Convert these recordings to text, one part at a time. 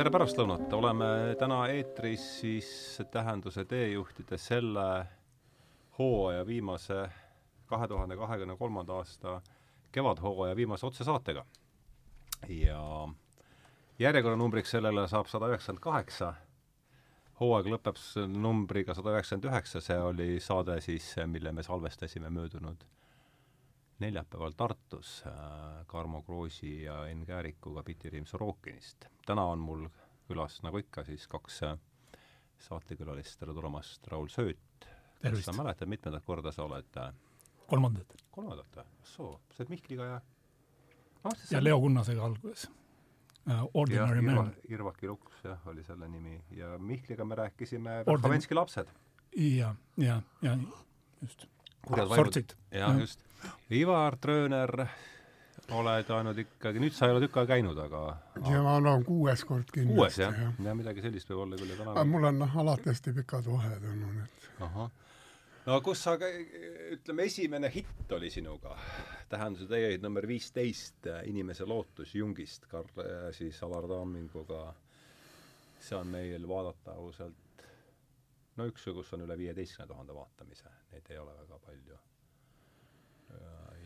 tere pärastlõunat, oleme täna eetris siis Tähenduse teejuhtide selle hooaja viimase, kahe tuhande kahekümne kolmanda aasta kevadhooaja viimase otsesaatega. ja järjekorranumbriks sellele saab sada üheksakümmend kaheksa, hooaeg lõpeb numbriga sada üheksakümmend üheksa, see oli saade siis, mille me salvestasime möödunud neljapäeval Tartus äh, Tarmo Kroosi ja Enn Käärikuga Piti-Riim Sorokinist. täna on mul külas, nagu ikka, siis kaks äh, saatekülalist, tere tulemast, Raul Sööt. kas sa mäletad, mitmendat korda sa oled äh, kolmandat. kolmandat või? soo, sa oled Mihkliga ja no, ja Leo Kunnasega alguses uh,. Ordinary ja, Man. Irvaki luks, jah, oli selle nimi. ja Mihkliga me rääkisime Verhovenski lapsed. ja, ja, ja just. Sortsid. jah, just Ivar Trööner, oled ainult ikkagi, nüüd sa ei ole tükk aega käinud, aga ja ma olen kuues kord kindlasti. kuues jah ja.? ja midagi sellist võib olla küll, et olen mul on noh, alati hästi pikad vahed olnud, et ahah. no kus sa, ütleme, esimene hitt oli sinuga, tähenduse täieid number viisteist, Inimese lootus Jungist, Karl siis Alar Tamminguga, see on meil vaadata ausalt no üks, kus on üle viieteistkümne tuhande vaatamise, neid ei ole väga palju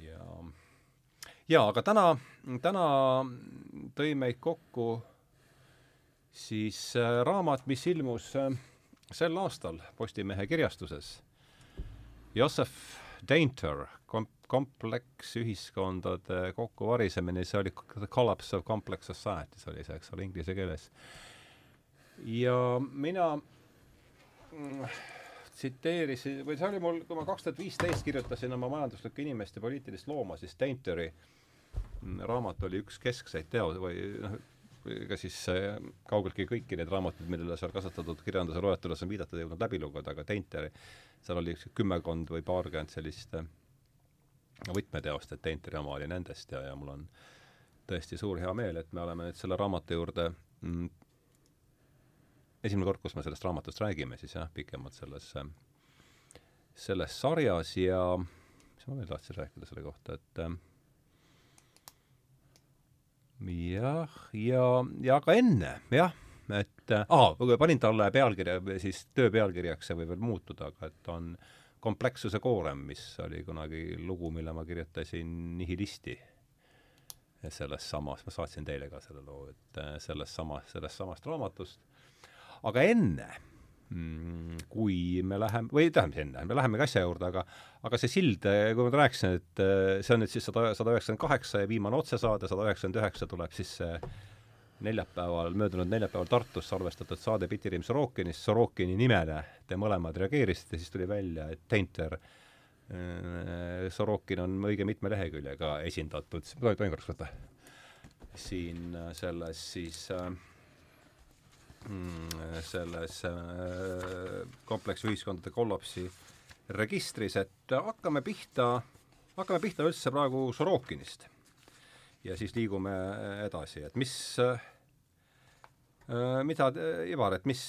ja jaa, aga täna, täna tõi meid kokku siis äh, raamat, mis ilmus äh, sel aastal Postimehe kirjastuses. Jossef Dainter, kom-, kompleks ühiskondade kokkuvarisemine, see oli The Collapse of Complex Societies oli see, eks ole, inglise keeles. ja mina tsiteerisin, või see oli mul, kui ma kaks tuhat viisteist kirjutasin oma majanduslike inimeste poliitilist looma, siis Tainteri raamat oli üks keskseid teo- või noh, ega siis äh, kaugeltki kõiki neid raamatuid, millele seal kasutatud kirjanduse loetelus on viidatud, ei jõudnud läbi lugeda, aga Tainteri, seal oli kümmekond või paarkümmend sellist äh, võtmeteost, et Tainteri oma oli nendest ja, ja mul on tõesti suur hea meel, et me oleme nüüd selle raamatu juurde mm, esimene kord, kus me sellest raamatust räägime, siis jah, pikemalt selles, selles sarjas ja mis ma veel tahtsin rääkida selle kohta, et jah, ja, ja ka enne, jah, et aa, panin talle pealkirja, siis töö pealkirjaks, see võib veel muutuda, aga et on komplekssuse koorem, mis oli kunagi lugu, mille ma kirjutasin nihilisti. Selles samas, ma saatsin teile ka selle loo, et selles samas, sellest samast raamatust aga enne mm, kui me läheme, või tähendab, enne, me lähemegi asja juurde, aga aga see sild, kui ma rääkisin, et äh, see on nüüd siis sada, sada üheksakümmend kaheksa ja viimane otsesaade, sada üheksakümmend üheksa tuleb siis see neljapäeval, möödunud neljapäeval Tartus salvestatud saade Piti-Riim Sorokinist, Sorokini nimele te mõlemad reageerisite, siis tuli välja, et Tainter äh, Sorokin on õige mitme leheküljega esindatud, tohin korraks võtta? siin selles siis äh, selles äh, kompleksi ühiskondade kollapsi registris, et hakkame pihta, hakkame pihta üldse praegu Sorokinist. ja siis liigume edasi, et mis äh,, mida, Ivar, et mis,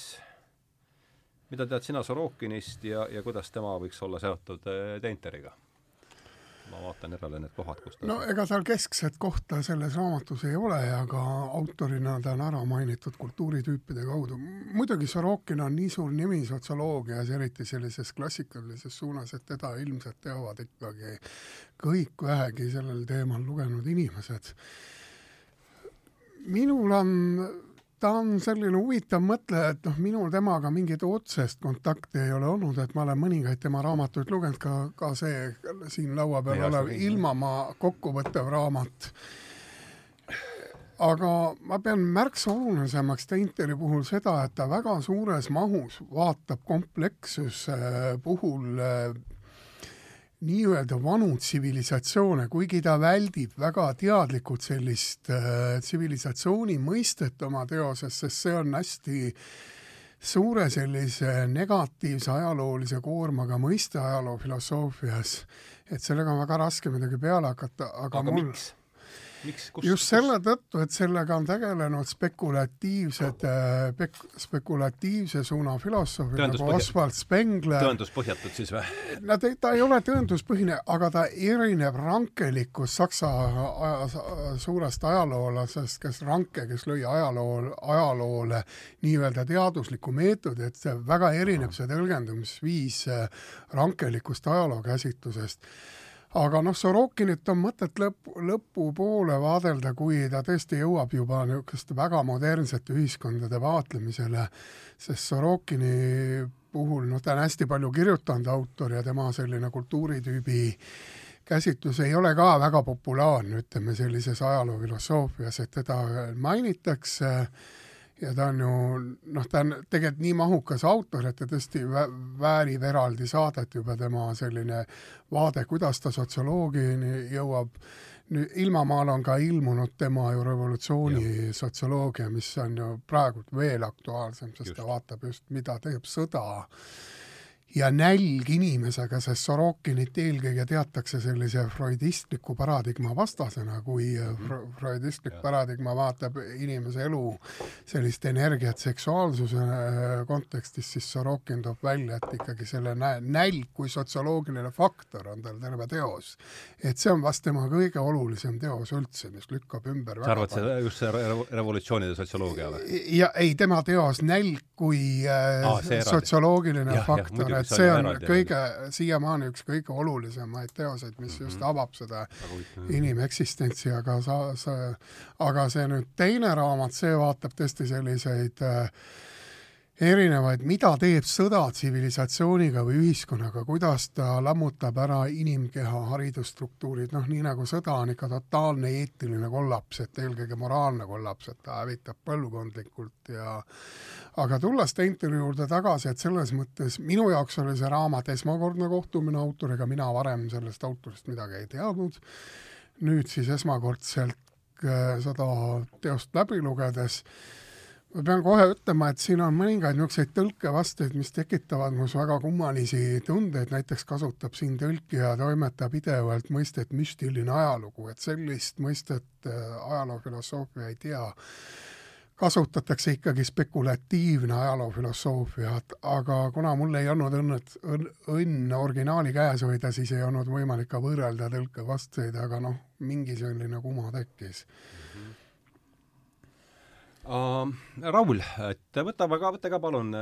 mida tead sina Sorokinist ja, ja kuidas tema võiks olla seotud äh, Teinteriga? Ma vaatan järele need kohad, kus ta no ega seal keskset kohta selles raamatus ei ole ja ka autorina ta on ära mainitud kultuuritüüpide kaudu. muidugi Sorokin on nii suur nimi sotsioloogias, eriti sellises klassikalises suunas, et teda ilmselt teavad ikkagi kõik vähegi sellel teemal lugenud inimesed. minul on ta on selline huvitav mõtleja, et noh, minul temaga mingit otsest kontakti ei ole olnud, et ma olen mõningaid tema raamatuid lugenud, ka, ka see siin laua peal olev Ilmamaa kokkuvõttev raamat. aga ma pean märksa olulisemaks Teinteri puhul seda, et ta väga suures mahus vaatab komplekssuse puhul nii-öelda vanu tsivilisatsioone, kuigi ta väldib väga teadlikult sellist äh, tsivilisatsiooni mõistet oma teoses, sest see on hästi suure sellise negatiivse ajaloolise koormaga mõiste ajaloofilosoofias, et sellega on väga raske midagi peale hakata, aga, aga mul miks? Miks, kus just selle tõttu, et sellega on tegelenud spekulatiivsed pek,, spekulatiivse suuna filosoofid nagu Oswald Spengler. tõenduspõhjatud siis või? no ta, ta ei ole tõenduspõhine, aga ta erineb rankelikust saksa aja, suurest ajaloolasest, kes Ranke, kes lõi ajaloo, ajaloole nii-öelda teadusliku meetodi, et see väga erineb, see tõlgendamisviis rankelikust ajalookäsitlusest aga noh, Sorokinit on mõtet lõpp, lõpupoole vaadelda, kui ta tõesti jõuab juba niisuguste väga modernsete ühiskondade vaatlemisele, sest Sorokini puhul, noh, ta on hästi palju kirjutanud, autor, ja tema selline kultuuritüübi käsitlus ei ole ka väga populaarne, ütleme, sellises ajaloofilosoofias, et teda mainitakse. äh, ja ta on ju noh, ta on tegelikult nii mahukas autor, et ta tõesti väärib eraldi saadet juba tema selline vaade, kuidas ta sotsioloogiani jõuab. nüüd Ilmamaal on ka ilmunud tema ju revolutsiooni sotsioloogia, mis on ju praegu veel aktuaalsem, sest just. ta vaatab just, mida teeb sõda ja nälg inimesega, sest Sorokinit eelkõige teatakse sellise freudistliku paradigma vastasena, kui mm -hmm. freudistlik ja. paradigma vaatab inimese elu sellist energiat seksuaalsuse äh, kontekstis, siis Sorokin toob välja, et ikkagi selle nä nälg kui sotsioloogiline faktor on tal terve teos. et see on vast tema kõige olulisem teos üldse, mis lükkab ümber sa arvad, see just see revolutsioonide sotsioloogia või? ja ei, tema teos Nälg kui äh, Aa, sotsioloogiline ja, faktor, et see on kõige, siiamaani üks kõige olulisemaid teoseid, mis just mhm. avab seda inimeksistentsi, aga sa, sa, aga see nüüd teine raamat, see vaatab tõesti selliseid äh, erinevaid, mida teeb sõda tsivilisatsiooniga või ühiskonnaga, kuidas ta lammutab ära inimkeha haridusstruktuurid, noh, nii nagu sõda on ikka totaalne eetiline kollaps, et eelkõige moraalne kollaps, et ta hävitab põlvkondlikult ja aga tulles Teinteri juurde tagasi, et selles mõttes minu jaoks oli see raamat esmakordne kohtumine autoriga, mina varem sellest autorist midagi ei teadnud, nüüd siis esmakordselt äh, seda teost läbi lugedes ma pean kohe ütlema, et siin on mõningaid niisuguseid tõlkevasteid, mis tekitavad minus väga kummalisi tundeid, näiteks kasutab siin tõlkija, toimetaja pidevalt mõistet müstiline ajalugu, et sellist mõistet äh, ajaloofilosoofia ei tea. kasutatakse ikkagi spekulatiivne ajaloofilosoofia, aga kuna mul ei olnud õnnet, õnn originaali käes hoida, siis ei olnud võimalik ka võrrelda tõlkevasteid, aga noh, mingi selline kuma tekkis mm. Uh,. Raul, et võta ka, võta ka palun,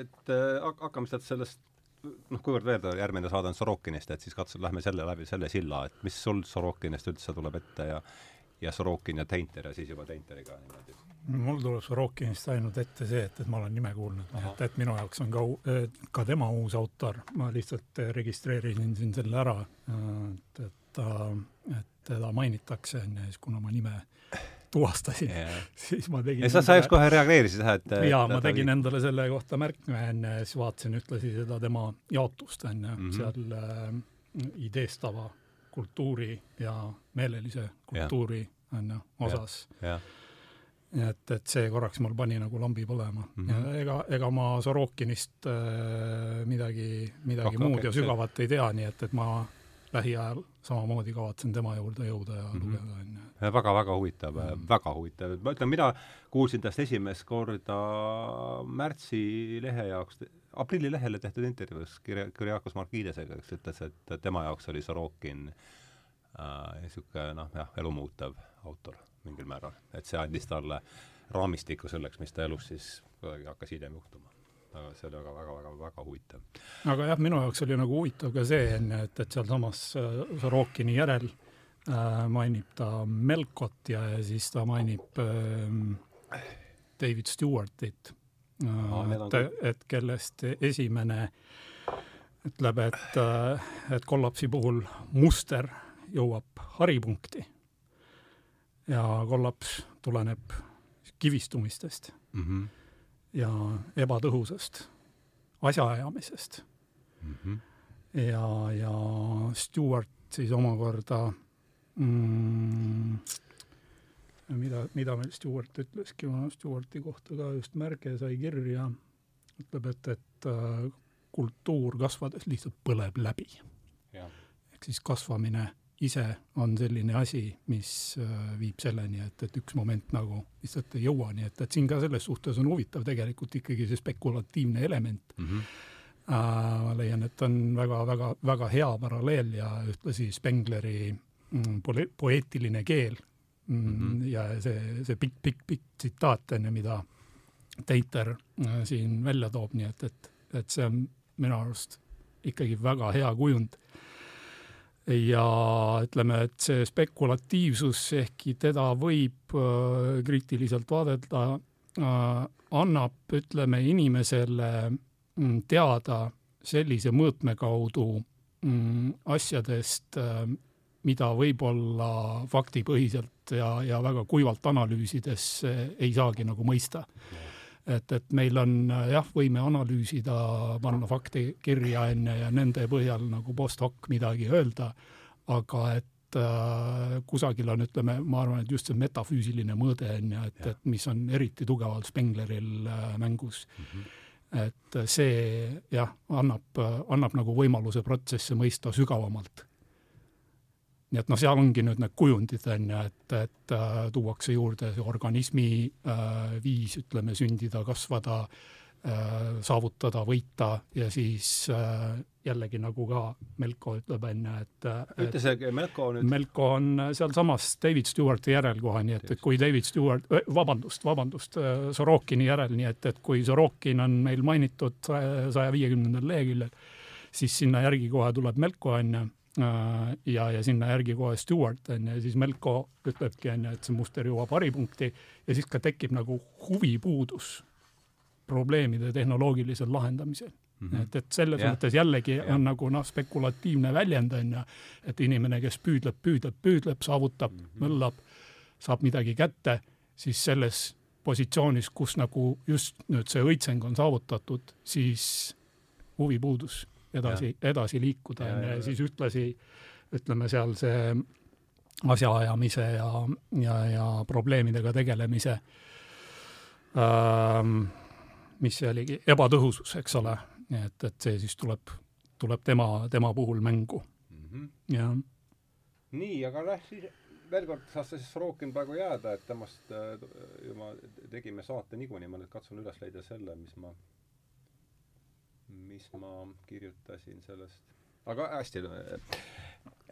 et hakkame sealt sellest noh, kuivõrd veel järgmine saade on Sorokinist, et siis katsu, lähme selle läbi, selle silla, et mis sul Sorokinist üldse tuleb ette ja ja Sorokin ja Teinter ja siis juba Teinteriga niimoodi? mul tuleb Sorokinist ainult ette see, et, et ma olen nime kuulnud, et, et minu jaoks on ka, ka tema uus autor, ma lihtsalt registreerisin siin selle ära, et, et ta, et teda mainitakse, onju, ja siis kuna ma nime tuvastasin yeah., siis ma tegin ja sa, sa just kohe reageerisid, jah, et jaa, ma tegin oli... endale selle kohta märkme, ja siis vaatasin ühtlasi seda tema jaotust, onju, mhm. seal äh, ideestava kultuuri ja meelelise kultuuri, onju, osas yeah.. Yeah nii et, et see korraks mul pani nagu lambi põlema mm. -hmm. ja ega, ega ma Sorokinist äh, midagi, midagi okay, muud okay, ja sügavat see... ei tea, nii et, et ma lähiajal samamoodi kavatsen tema juurde jõuda ja mm -hmm. lugeda, on ju. väga-väga huvitav mm, -hmm. väga huvitav. ma ütlen, mina kuulsin tast esimest korda märtsi lehe jaoks, aprilli lehele tehtud intervjuus kirja, Kyriakos Markidesega, kes ütles, et tema jaoks oli Sorokin niisugune äh, noh, jah, elumuutev autor mingil määral. et see andis talle raamistiku selleks, mis ta elus siis kuidagi hakkas hiljem juhtuma aga see oli väga, väga, väga, väga huvitav. aga jah, minu jaoks oli nagu huvitav ka see enne, et, et sealsamas äh, Sorokini järel äh, mainib ta Melkot ja, ja siis ta mainib äh, David Stewartit äh,, et, et kellest esimene ütleb, et äh,, et kollapsi puhul muster jõuab haripunkti ja kollaps tuleneb kivistumistest mm. -hmm ja ebatõhusast asjaajamisest mm. -hmm. ja, ja Stewart siis omakorda mm, mida, mida meil Stewart ütleski, ma Stewarti kohta ka just märge sai kirja, ütleb, et, et äh, kultuur kasvades lihtsalt põleb läbi. ehk siis kasvamine ise on selline asi, mis äh, viib selleni, et, et üks moment nagu lihtsalt ei jõua, nii et, et siin ka selles suhtes on huvitav tegelikult ikkagi see spekulatiivne element mm. -hmm. Uh, ma leian, et on väga-väga-väga hea paralleel ja ühtlasi Spengleri mm, poeetiline keel mm, mm -hmm. ja see, see pikk-pikk-pikk tsitaat, on ju, mida Teiter uh, siin välja toob, nii et, et, et see on minu arust ikkagi väga hea kujund ja ütleme, et see spekulatiivsus, ehkki teda võib äh, kriitiliselt vaadelda äh,, annab, ütleme, inimesele mm, teada sellise mõõtme kaudu mm, asjadest äh,, mida võib-olla faktipõhiselt ja, ja väga kuivalt analüüsides ei saagi nagu mõista. Mm et, et meil on jah, võime analüüsida, panna fakte kirja enne ja nende põhjal nagu post hoc midagi öelda, aga et äh, kusagil on, ütleme, ma arvan, et just see metafüüsiline mõõde on ju, et, et mis on eriti tugevalt Spengleril äh, mängus mm. -hmm et see jah, annab, annab nagu võimaluse protsesse mõista sügavamalt nii et noh, seal ongi nüüd need kujundid, on ju, et, et äh, tuuakse juurde see organismi äh, viis, ütleme, sündida, kasvada äh,, saavutada, võita ja siis äh, jällegi nagu ka Melko ütleb, on ju, et ütle see Melko nüüd. Melko on sealsamas David Stewarti järel kohe, nii et, et kui David Stewart, vabandust, vabandust, äh, Sorokini järel, nii et, et kui Sorokin on meil mainitud saja viiekümnendal leheküljel, siis sinna järgi kohe tuleb Melko, on ju Äh, ja, ja sinna järgi kohe Stewart on ju, ja siis Melko ütlebki on ju, et see muster jõuab haripunkti ja siis ka tekib nagu huvipuudus probleemide tehnoloogilisel lahendamisel mm. -hmm. et, et selles yeah. mõttes jällegi yeah. on nagu noh, spekulatiivne väljend on ju, et inimene, kes püüdleb, püüdleb, püüdleb, saavutab mm, -hmm. möllab, saab midagi kätte, siis selles positsioonis, kus nagu just nüüd see õitseng on saavutatud, siis huvipuudus edasi, edasi liikuda ja, ja, ja siis ühtlasi ütleme seal see asjaajamise ja, ja, ja probleemidega tegelemise ähm, mis see oligi, ebatõhusus, eks ole, et, et see siis tuleb, tuleb tema, tema puhul mängu mm. -hmm. jah. nii, aga noh, siis veel kord saad sa siis Sorokin praegu jääda, et temast äh, juba tegime saate niikuinii, ma nüüd katsun üles leida selle, mis ma mis ma kirjutasin sellest, aga hästi,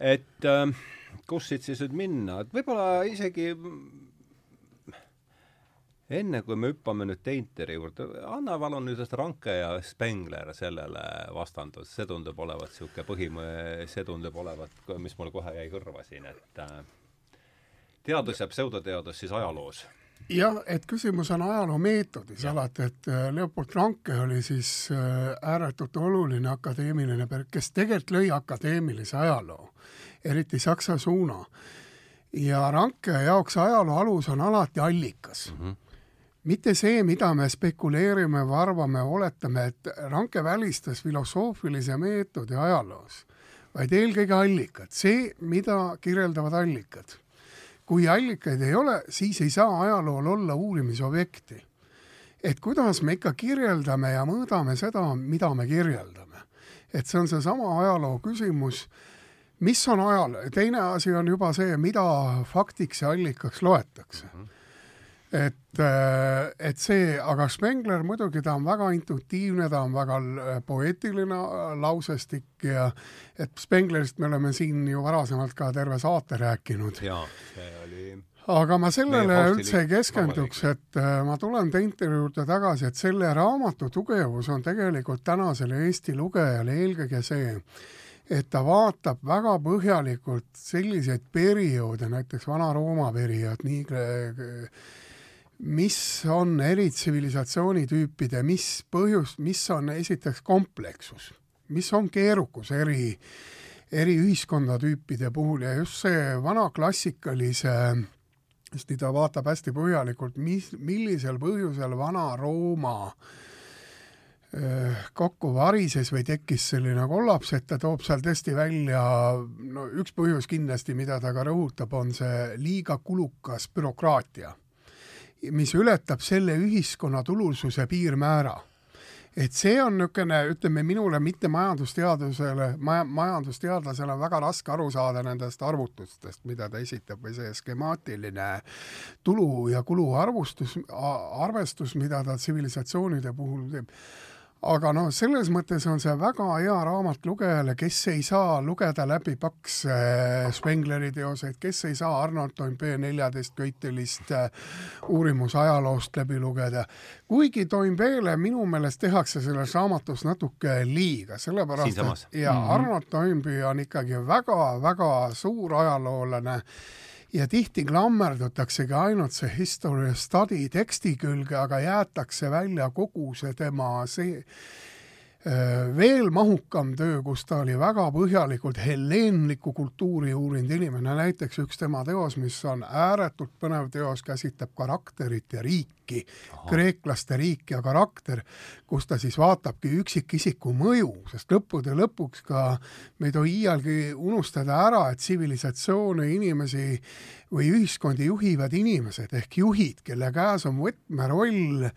et äh, kus siit siis nüüd minna, et võib-olla isegi enne kui me hüppame nüüd Teinteri juurde, anna palun nüüd Ranke ja Spengler sellele vastandus, see tundub olevat niisugune põhimõ-, see tundub olevat, mis mul kohe jäi kõrva siin, et äh, teadus ja pseudoteadus siis ajaloos jah, et küsimus on ajaloo meetodis alati, et äh, Leopold Ranke oli siis äh, ääretult oluline akadeemiline, kes tegelikult lõi akadeemilise ajaloo, eriti Saksa suuna. ja Ranke jaoks ajaloo alus on alati allikas mm. -hmm mitte see, mida me spekuleerime või arvame, oletame, et Ranke välistas filosoofilise meetodi ajaloos, vaid eelkõige allikad, see, mida kirjeldavad allikad kui allikaid ei ole, siis ei saa ajalool olla uurimisobjekti. et kuidas me ikka kirjeldame ja mõõdame seda, mida me kirjeldame. et see on seesama ajaloo küsimus, mis on ajaloo, teine asi on juba see, mida faktiks ja allikaks loetakse mm. -hmm et, äh, et see, aga Spengler muidugi, ta on väga intuitiivne, ta on väga äh, poeetiline äh, lausestik ja et Spenglerist me oleme siin ju varasemalt ka terve saate rääkinud. jaa, see oli aga ma sellele üldse ei keskenduks, et ma tulen Teinteri juurde tagasi, et selle raamatu tugevus on tegelikult tänasele Eesti lugejale eelkõige see, et ta vaatab väga põhjalikult selliseid perioode, näiteks Vana-Rooma periood, nii mis on eri tsivilisatsioonitüüpide, mis põhjus, mis on esiteks komplekssus, mis on keerukus eri, eri ühiskonnatüüpide puhul ja just see vana klassikalise sest ta vaatab hästi põhjalikult, mis, millisel põhjusel Vana-Rooma kokku varises või tekkis selline kollaps, et ta toob seal tõesti välja, no üks põhjus kindlasti, mida ta ka rõhutab, on see liiga kulukas bürokraatia mis ületab selle ühiskonna tulususe piirmäära. Et see on niisugune, ütleme minule mitte majandusteadusele, maja, majandusteadlasele on väga raske aru saada nendest arvutustest, mida ta esitab või see skemaatiline tulu ja kulu arvustus, arvestus, mida ta tsivilisatsioonide puhul teeb aga noh, selles mõttes on see väga hea raamat lugejale, kes ei saa lugeda läbi pakse äh, Spengleri teoseid, kes ei saa Arnold Toynbee neljateist köitelist äh, uurimusajaloost läbi lugeda. kuigi Toynbeele minu meelest tehakse selles raamatus natuke liiga, sellepärast et ja mm -hmm. Arnold Toynbee on ikkagi väga-väga suur ajaloolane ja tihti klammerdutaksegi ainult see history study teksti külge, aga jäetakse välja kogu see tema see veel mahukam töö, kus ta oli väga põhjalikult helleenlikku kultuuri uurinud inimene, näiteks üks tema teos, mis on ääretult põnev teos, käsitleb karakterit ja riiki, kreeklaste riik ja karakter, kus ta siis vaatabki üksikisiku mõju, sest lõppude lõpuks ka me ei tohi iialgi unustada ära, et tsivilisatsioone, inimesi või ühiskondi juhivad inimesed ehk juhid, kelle käes on võtmeroll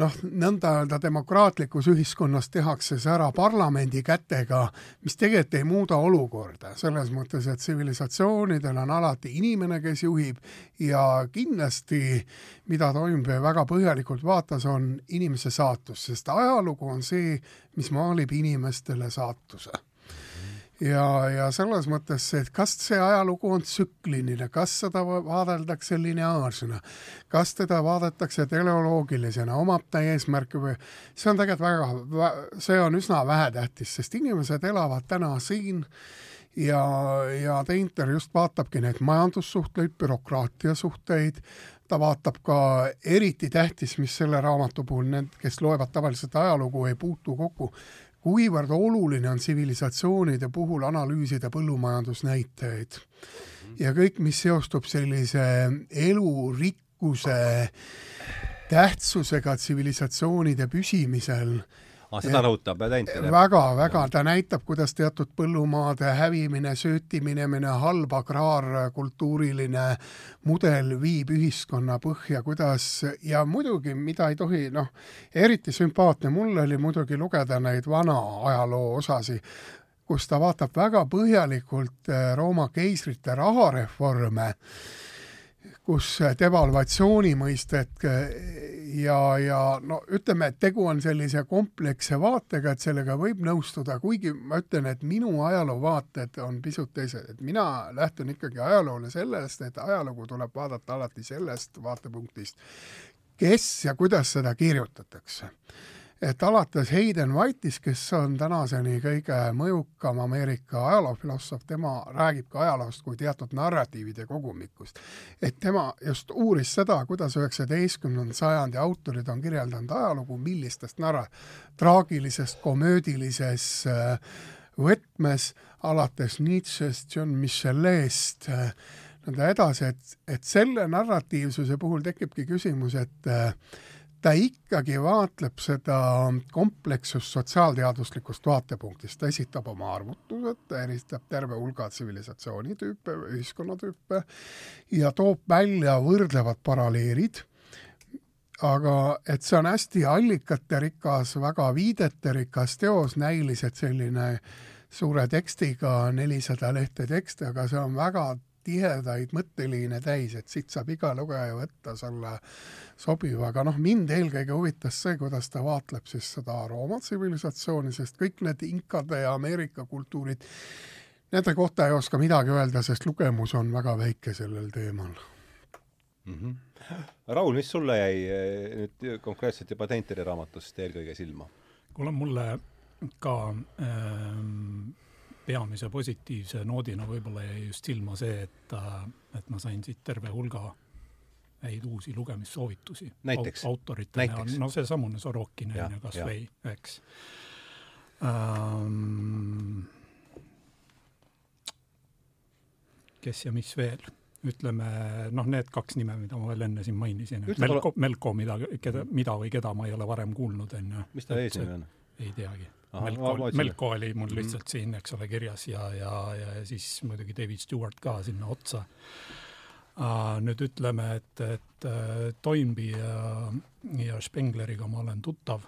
noh, nõnda öelda demokraatlikus ühiskonnas tehakse see ära parlamendi kätega, mis tegelikult ei muuda olukorda, selles mõttes, et tsivilisatsioonidel on alati inimene, kes juhib ja kindlasti, mida Toimbee väga põhjalikult vaatas, on inimese saatus, sest ajalugu on see, mis maalib inimestele saatuse ja, ja selles mõttes, et kas see ajalugu on tsükliline, kas seda vaadeldakse lineaarsena, kas teda vaadatakse teleoloogilisena, omab ta eesmärke või see on tegelikult väga, see on üsna vähetähtis, sest inimesed elavad täna siin ja, ja Teinter just vaatabki neid majandussuhteid, bürokraatia suhteid, ta vaatab ka eriti tähtis, mis selle raamatu puhul need, kes loevad tavaliselt ajalugu, ei puutu kokku, kuivõrd oluline on tsivilisatsioonide puhul analüüsida põllumajandusnäitajaid ja kõik, mis seostub sellise elurikkuse tähtsusega tsivilisatsioonide püsimisel ah,. seda rõhutab Tänter? väga-väga, ta näitab, kuidas teatud põllumaade hävimine, söötiminemine, halb agraarkultuuriline mudel viib ühiskonna põhja, kuidas ja muidugi, mida ei tohi, noh, eriti sümpaatne mul oli muidugi lugeda neid vana ajaloo osasi, kus ta vaatab väga põhjalikult eh, Rooma keisrite rahareforme kus devalvatsiooni mõistet ja, ja no ütleme, et tegu on sellise kompleksse vaatega, et sellega võib nõustuda, kuigi ma ütlen, et minu ajaloovaated on pisut teised, et mina lähtun ikkagi ajaloole sellest, et ajalugu tuleb vaadata alati sellest vaatepunktist, kes ja kuidas seda kirjutatakse et alates Hayden White'ist, kes on tänaseni kõige mõjukam Ameerika ajaloofilosoof, tema räägib ka ajaloost kui teatud narratiivide kogumikust. et tema just uuris seda, kuidas üheksateistkümnenda sajandi autorid on kirjeldanud ajalugu, millistest narra-, traagilisest, komöödilises äh, võtmes, alates Nietzsche'st, John Michelest, äh, nõnda edasi, et, et selle narratiivsuse puhul tekibki küsimus, et äh, ta ikkagi vaatleb seda komplekssust sotsiaalteaduslikust vaatepunktist, ta esitab oma arvutused, ta eristab terve hulga tsivilisatsioonitüüpe, ühiskonnatüüpe ja toob välja võrdlevad paralleelid, aga et see on hästi allikaterikas, väga viidete-rikas teos, näiliselt selline suure tekstiga, nelisada lehte teksti, aga see on väga tihedaid mõtteliine täis, et siit saab iga lugeja võtta selle sobiva, aga noh, mind eelkõige huvitas see, kuidas ta vaatleb siis seda Rooma tsivilisatsiooni, sest kõik need inkade ja Ameerika kultuurid, nende kohta ei oska midagi öelda, sest lugemus on väga väike sellel teemal mm. -hmm. Raul, mis sulle jäi eh, nüüd konkreetselt juba Tenteri raamatust eelkõige silma? kuule, mulle ka ähm, peamise positiivse noodina võib-olla jäi just silma see, et, et ma sain siit terve hulga häid uusi lugemissoovitusi. autorite näol, no seesamune Sorokin on ju kas või, eks ähm,. kes ja mis veel, ütleme noh, need kaks nime, mida ma veel enne siin mainisin, Melko, Melko, mida, keda, mida või keda ma ei ole varem kuulnud, on ju. mis ta eesnimi on? ei teagi Melko, Melko oli mul mhm. lihtsalt siin, eks ole, kirjas ja, ja, ja siis muidugi David Stewart ka sinna otsa. Nüüd ütleme, et, et uh, Toynbee ja, ja Spengleriga ma olen tuttav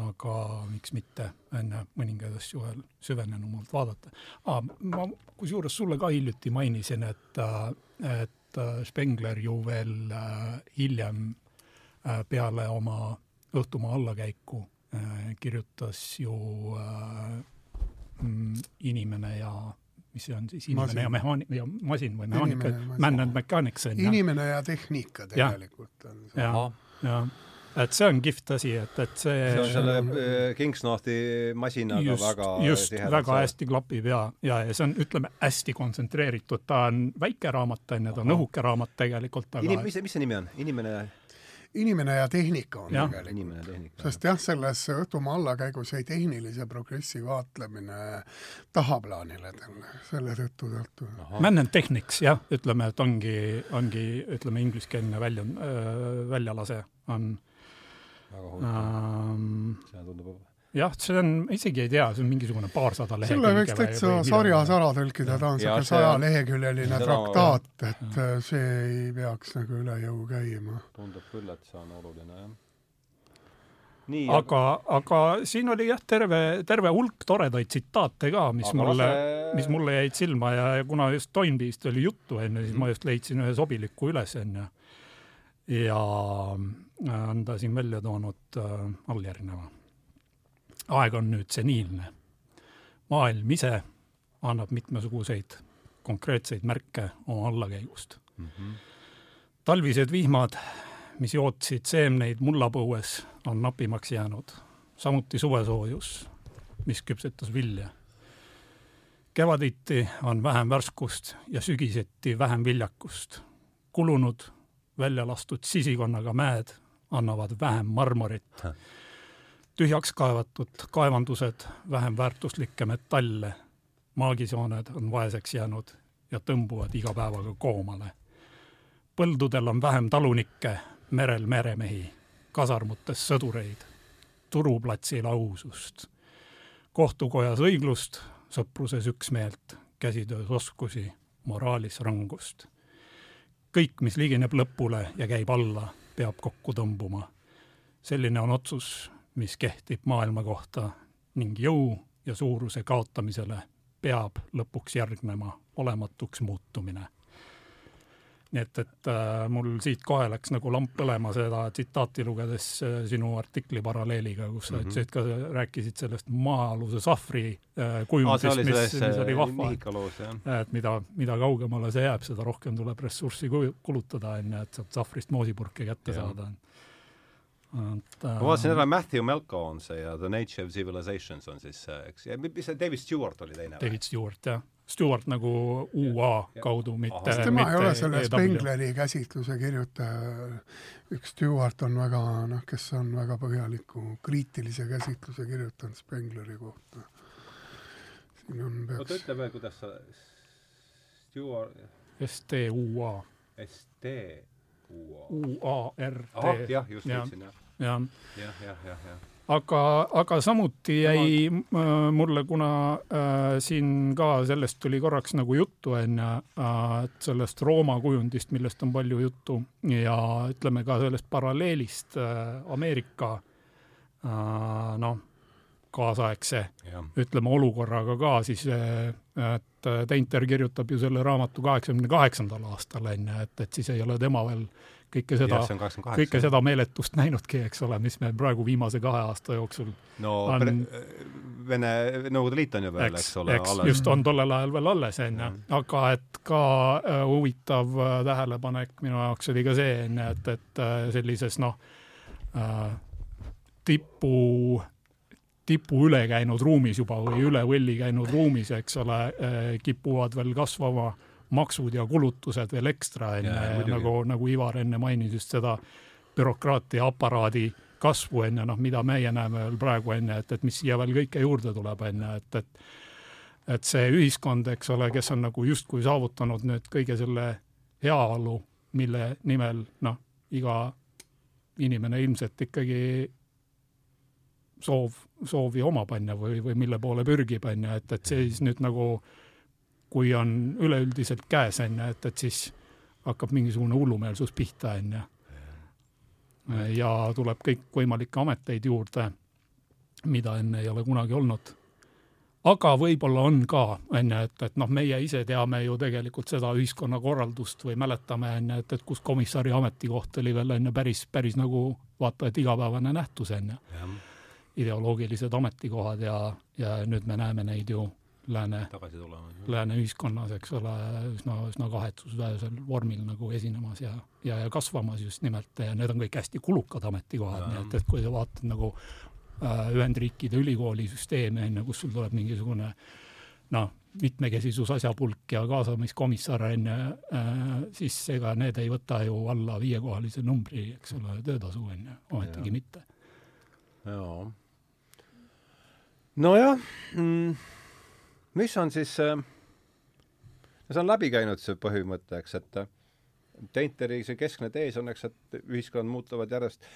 aga miks mitte enne mõningaid asju veel süvenenumalt vaadata. Ma kusjuures sulle ka hiljuti mainisin, et, et Spengler ju veel hiljem peale oma õhtumaa allakäiku kirjutas ju mm, inimene ja mis see on siis, inimene masin. ja mehaani- ja masin või mehaanika, man and mechanics on ju. inimene ja tehnika tegelikult on see. jah, jah et see on kihvt asi, et, et see see on selle äh, Kingsnorthi masinaga just, väga just, väga see. hästi klapib ja, ja, ja see on, ütleme, hästi kontsentreeritud, ta on väike raamat, on ju, ta on õhuke raamat tegelikult, aga Inim, mis, mis see nimi on? inimene inimene ja tehnika on ja. tegelikult. sest jah, selles Õhtumaa allakäigus jäi tehnilise progressi vaatlemine tahaplaanile selle tõttu tõttu. Man and Technics jah, ütleme, et ongi, ongi ütleme, ingliskeelne välja, väljalase on väga huvitav ähm,. see tundub jah, see on, isegi ei tea, see on mingisugune paarsada lehekülge. selle võiks täitsa sarjas ära tõlkida, ta on niisugune sajaleheküljeline traktaat, et ja. see ei peaks nagu üle jõu käima. tundub küll, et see on oluline, jah. Nii, aga, aga siin oli jah, terve, terve hulk toredaid tsitaate ka, mis aga mulle lase..., mis mulle jäid silma ja, ja kuna just Toynbee'st oli juttu enne, siis ma just leidsin ühe sobiliku üles onju. ja on ta siin välja toonud äh, alljärgneva aeg on nüüd seniilne. maailm ise annab mitmesuguseid konkreetseid märke oma allakäigust mm. -hmm. talvised vihmad, mis jootsid seemneid mullapõues, on napimaks jäänud. samuti suvesoojus, mis küpsetas vilja. kevaditi on vähem värskust ja sügiseti vähem viljakust. kulunud, välja lastud sisikonnaga mäed annavad vähem marmorit tühjaks kaevatud kaevandused vähem väärtuslikke metalle, maagisooned on vaeseks jäänud ja tõmbuvad iga päevaga koomale. põldudel on vähem talunikke, merel meremehi, kasarmutes sõdureid, turuplatsil ausust, kohtukojas õiglust, sõpruses üksmeelt, käsitöös oskusi, moraalis rangust. kõik, mis ligineb lõpule ja käib alla, peab kokku tõmbuma. selline on otsus, mis kehtib maailma kohta ning jõu ja suuruse kaotamisele peab lõpuks järgnema olematuks muutumine. nii et, et äh, mul siit kohe läks nagu lamp põlema seda tsitaati lugedes äh, sinu artikli paralleeliga, kus sa mm -hmm. ütlesid ka, rääkisid sellest maa-aluse sahvri äh, kujundist mis, mis oli vahva. et mida, mida kaugemale see jääb, seda rohkem tuleb ressurssi kulutada, on ju, et sealt sahvrist moosipurke kätte ja. saada et äh, ma vaatasin ära, Matthew Melko on see ja The Nature of Civilizations on siis see, eks, ja mis see David Stewart oli teine? David Stewart, jah. Stewart nagu UA ja, kaudu, mitte tema mitte ei ole selle e Spengleri käsitluse kirjutaja, üks Stewart on väga, noh, kes on väga põhjaliku kriitilise käsitluse kirjutanud Spengleri kohta. siin on peaks oota, ütle veel, kuidas sa Stewart S-T-U-A. S-T-U-A. U-A-R-T. jah, just leidsin, jah jah. jah, jah, jah, jah aga, aga samuti jäi äh, mulle, kuna äh, siin ka sellest tuli korraks nagu juttu onju äh,, et sellest Rooma kujundist, millest on palju juttu ja ütleme ka sellest paralleelist äh, Ameerika äh, noh, kaasaegse ja. ütleme olukorraga ka siis, äh, et Teinter kirjutab ju selle raamatu kaheksakümne kaheksandal aastal onju, et, et siis ei ole tema veel kõike seda, kõike seda meeletust näinudki, eks ole, mis me praegu viimase kahe aasta jooksul no on... Vene, Nõukogude Liit on ju veel, eks ole, alles. just, on tollel ajal veel alles, onju. aga et ka äh, huvitav äh, tähelepanek minu jaoks oli ka see, onju, et, et äh, sellises noh äh,, tipu tipu üle käinud ruumis juba või üle võlli käinud ruumis, eks ole, äh, kipuvad veel kasvama äh, maksud ja kulutused veel ekstra, onju, nagu, nagu Ivar enne mainis just seda bürokraatia aparaadi kasvu, onju, noh, mida meie näeme veel praegu, onju, et, et mis siia veel kõike juurde tuleb, onju, et, et et see ühiskond, eks ole, kes on nagu justkui saavutanud nüüd kõige selle heaolu, mille nimel noh, iga inimene ilmselt ikkagi soov, soovi omab, onju, või, või mille poole pürgib, onju, et, et see siis nüüd nagu äh, kui on üleüldiselt käes, on ju, et, et siis hakkab mingisugune hullumeelsus pihta, on ju. ja tuleb kõikvõimalikke ameteid juurde. mida enne ei ole kunagi olnud. aga võib-olla on ka, on ju, et, et noh, meie ise teame ju tegelikult seda ühiskonnakorraldust või mäletame, on ju, et, et kus komissari ametikoht oli veel, on ju, päris, päris nagu vaata et igapäevane nähtus, on ju. ideoloogilised ametikohad ja, ja nüüd me näeme neid ju lääne, lääne ühiskonnas, eks ole, üsna, üsna kahetsusväärsel vormil nagu esinemas ja, ja, ja kasvamas just nimelt ja need on kõik hästi kulukad ametikohad, nii et, et kui sa vaatad nagu äh, Ühendriikide ülikoolisüsteemi, on ju, kus sul tuleb mingisugune noh, mitmekesisus asjapulk ja kaasamiskomissar on ju äh,, siis ega need ei võta ju alla viiekohalise numbri, eks ole, töötasu on ju, ometigi mitte. jaa. nojah mm mis on siis äh, see on läbi käinud, see põhimõte, eks, et Teinteri see keskne tees on, eks, et ühiskonnad muutuvad järjest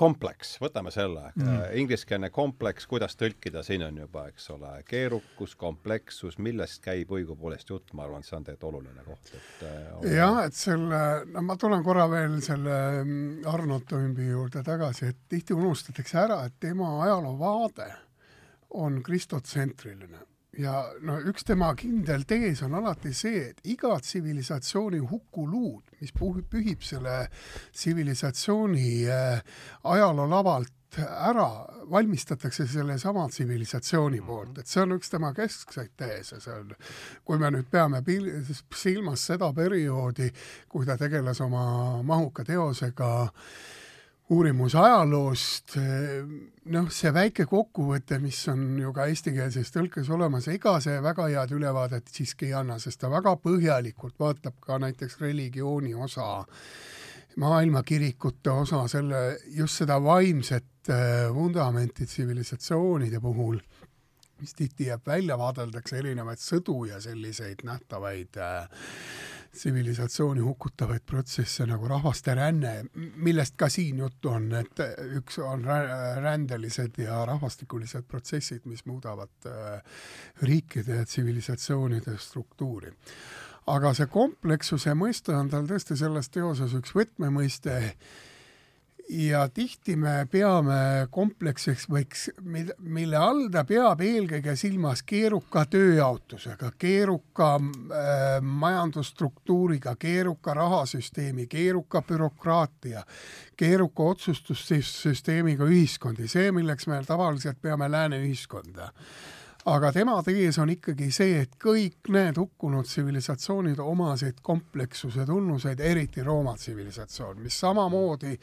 kompleks, võtame selle mm., äh, ingliskeelne kompleks, kuidas tõlkida, siin on juba, eks ole, keerukus, komplekssus, millest käib õigupoolest jutt, ma arvan, et see on tegelikult oluline koht, et äh, jah, et selle, no ma tulen korra veel selle mm, Arnold Toimbi juurde tagasi, et tihti unustatakse ära, et tema ajaloovaade on kristotsentriline ja no üks tema kindel tees on alati see, et iga tsivilisatsiooni hukuluud, mis pühib selle tsivilisatsiooni äh, ajaloolavalt ära, valmistatakse sellesama tsivilisatsiooni mhm. poolt, et see on üks tema keskseid teese, see on, kui me nüüd peame silmas seda perioodi, kui ta tegeles oma mahuka teosega äh, uurimus ajaloost, noh, see väike kokkuvõte, mis on ju ka eestikeelses tõlkes olemas, ega see väga head ülevaadet siiski ei anna, sest ta väga põhjalikult vaatab ka näiteks religiooni osa, maailmakirikute osa, selle, just seda vaimset äh, vundamenti tsivilisatsioonide puhul, mis tihti jääb välja, vaadeldakse erinevaid sõdu ja selliseid nähtavaid äh, tsivilisatsiooni hukutavaid protsesse nagu rahvaste ränne, millest ka siin juttu on, et üks on rändelised ja rahvastikulised protsessid, mis muudavad äh, riikide ja tsivilisatsioonide struktuuri. aga see komplekssuse mõiste on tal tõesti selles teoses üks võtmemõiste, ja tihti me peame kompleksiks võiks, mille all ta peab eelkõige silmas keeruka tööjaotusega, keeruka äh, majandusstruktuuriga, keeruka rahasüsteemi, keeruka bürokraatia, keeruka otsustussüsteemiga ühiskondi, see, milleks me tavaliselt peame lääne ühiskonda. Aga tema tees on ikkagi see, et kõik need hukkunud tsivilisatsioonid omasid komplekssuse tunnuseid, eriti Rooma tsivilisatsioon, mis samamoodi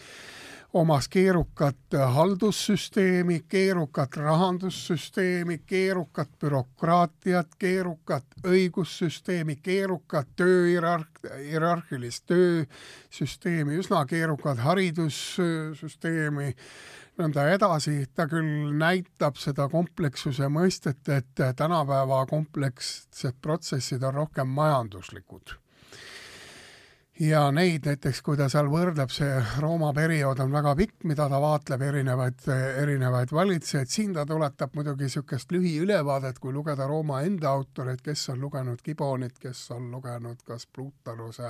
omas keerukat haldussüsteemi, keerukat rahandussüsteemi, keerukat bürokraatiat, keerukat õigussüsteemi, keerukat tööhierarh-, hierarhilist töösüsteemi, üsna keerukat haridussüsteemi, nõnda edasi, ta küll näitab seda komplekssuse mõistet, et tänapäeva komplekssed protsessid on rohkem majanduslikud ja neid näiteks, kui ta seal võrdleb, see Rooma periood on väga pikk, mida ta vaatleb, erinevaid, erinevaid valitsejaid, siin ta tuletab muidugi niisugust lühiülevaadet, kui lugeda Rooma enda autoreid, kes on lugenud Gibonit, kes on lugenud kas Plutaruse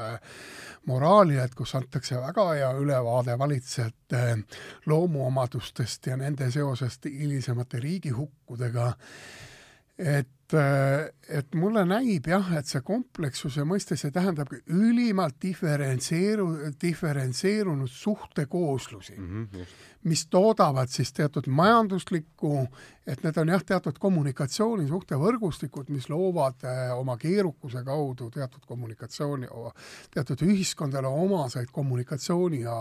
moraali, et kus antakse väga hea ülevaade valitsejate loomuomadustest ja nende seosest hilisemate riigihukkudega, et et, et mulle näib jah, et see komplekssuse mõiste, see tähendabki ülimalt diferentseeru-, diferentseerunud suhtekooslusi mm, -hmm, mis toodavad siis teatud majanduslikku, et need on jah, teatud kommunikatsioonisuhtevõrgustikud, mis loovad äh, oma keerukuse kaudu teatud kommunikatsiooni, teatud ühiskondadele omaseid kommunikatsiooni ja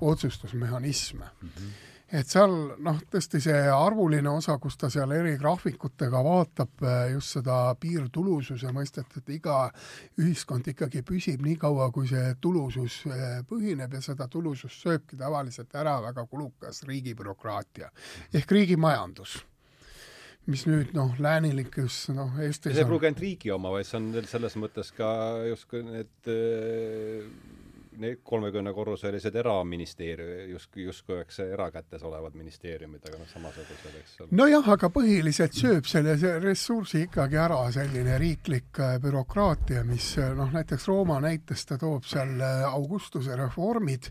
otsustusmehhanisme mm. -hmm et seal noh, tõesti see arvuline osa, kus ta seal eri graafikutega vaatab äh, just seda piirtulususe mõistet, et iga ühiskond ikkagi püsib nii kaua, kui see tulusus äh, põhineb ja seda tulusust sööbki tavaliselt ära väga kulukas riigibürokraatia ehk riigimajandus mis nüüd noh, läänilikus noh, Eestis see ei pruugi ainult riigi oma, vaid see on selles mõttes ka justkui need äh, need kolmekümnekorruselised eraministeerium, justkui, justkui oleks erakätes olevad ministeeriumid, aga noh, samasugused, eks ole. nojah, aga põhiliselt sööb selle ressursi ikkagi ära selline riiklik äh, bürokraatia, mis äh, noh, näiteks Rooma näites ta toob seal äh, Augustuse reformid,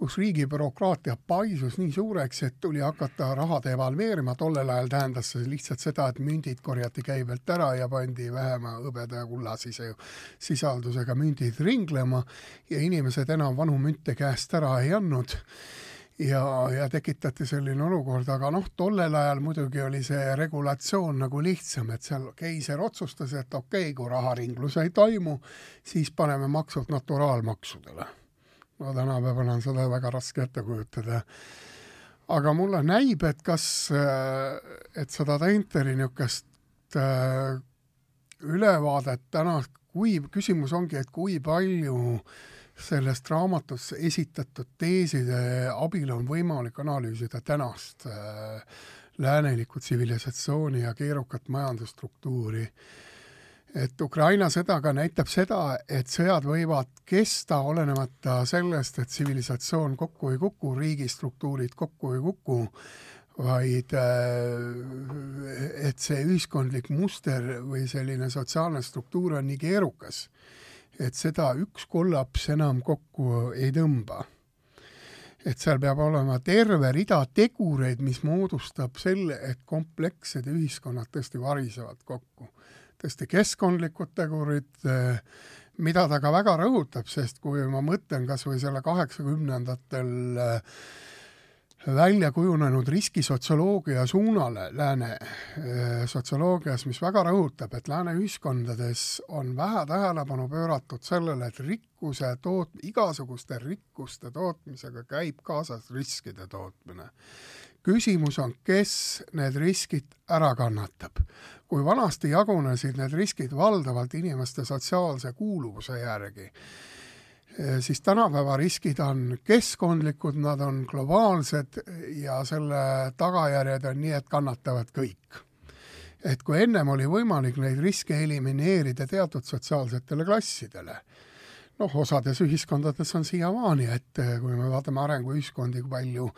kus riigi bürokraatia paisus nii suureks, et tuli hakata raha devalveerima, tollel ajal tähendas see lihtsalt seda, et mündid korjati käibelt ära ja pandi vähema hõbeda ja kullasise sisaldusega mündid ringlema ja inimesed enam vanu münte käest ära ei andnud ja, ja tekitati selline olukord, aga noh, tollel ajal muidugi oli see regulatsioon nagu lihtsam, et seal keiser otsustas, et okei okay,, kui raharinglus ei toimu, siis paneme maksud naturaalmaksudele. No tänapäeval on seda väga raske ette kujutada. aga mulle näib, et kas, et seda Tenteri niisugust äh, ülevaadet täna, kui, küsimus ongi, et kui palju äh, sellest raamatus esitatud teeside abil on võimalik analüüsida tänast äh, läänelikku tsivilisatsiooni ja keerukat majandusstruktuuri. Et Ukraina sõda ka näitab seda, et sõjad võivad kesta olenemata sellest, et tsivilisatsioon kokku ei kuku, riigistruktuurid kokku ei kuku, vaid äh, et see ühiskondlik muster või selline sotsiaalne struktuur on nii keerukas et seda üks kollaps enam kokku ei tõmba. et seal peab olema terve rida tegureid, mis moodustab selle, et komplekssed ühiskonnad tõesti varisevad kokku. Tõesti keskkondlikud tegurid, eh, mida ta ka väga rõhutab, sest kui ma mõtlen kas või selle kaheksakümnendatel äh, välja kujunenud riskisotsioloogia suunale lääne äh, sotsioloogias, mis väga rõhutab, et lääne ühiskondades on vähe tähelepanu pööratud sellele, et rikkuse toot-, igasuguste rikkuste tootmisega käib kaasas riskide tootmine. Küsimus on, kes need riskid ära kannatab. kui vanasti jagunesid need riskid valdavalt inimeste sotsiaalse kuuluvuse järgi, Eh, siis tänapäeva riskid on keskkondlikud, nad on globaalsed ja selle tagajärjed on nii, et kannatavad kõik. et kui ennem oli võimalik neid riske elimineerida teatud sotsiaalsetele klassidele, noh, osades ühiskondades on siiamaani, et kui me vaatame arenguühiskondi, kui palju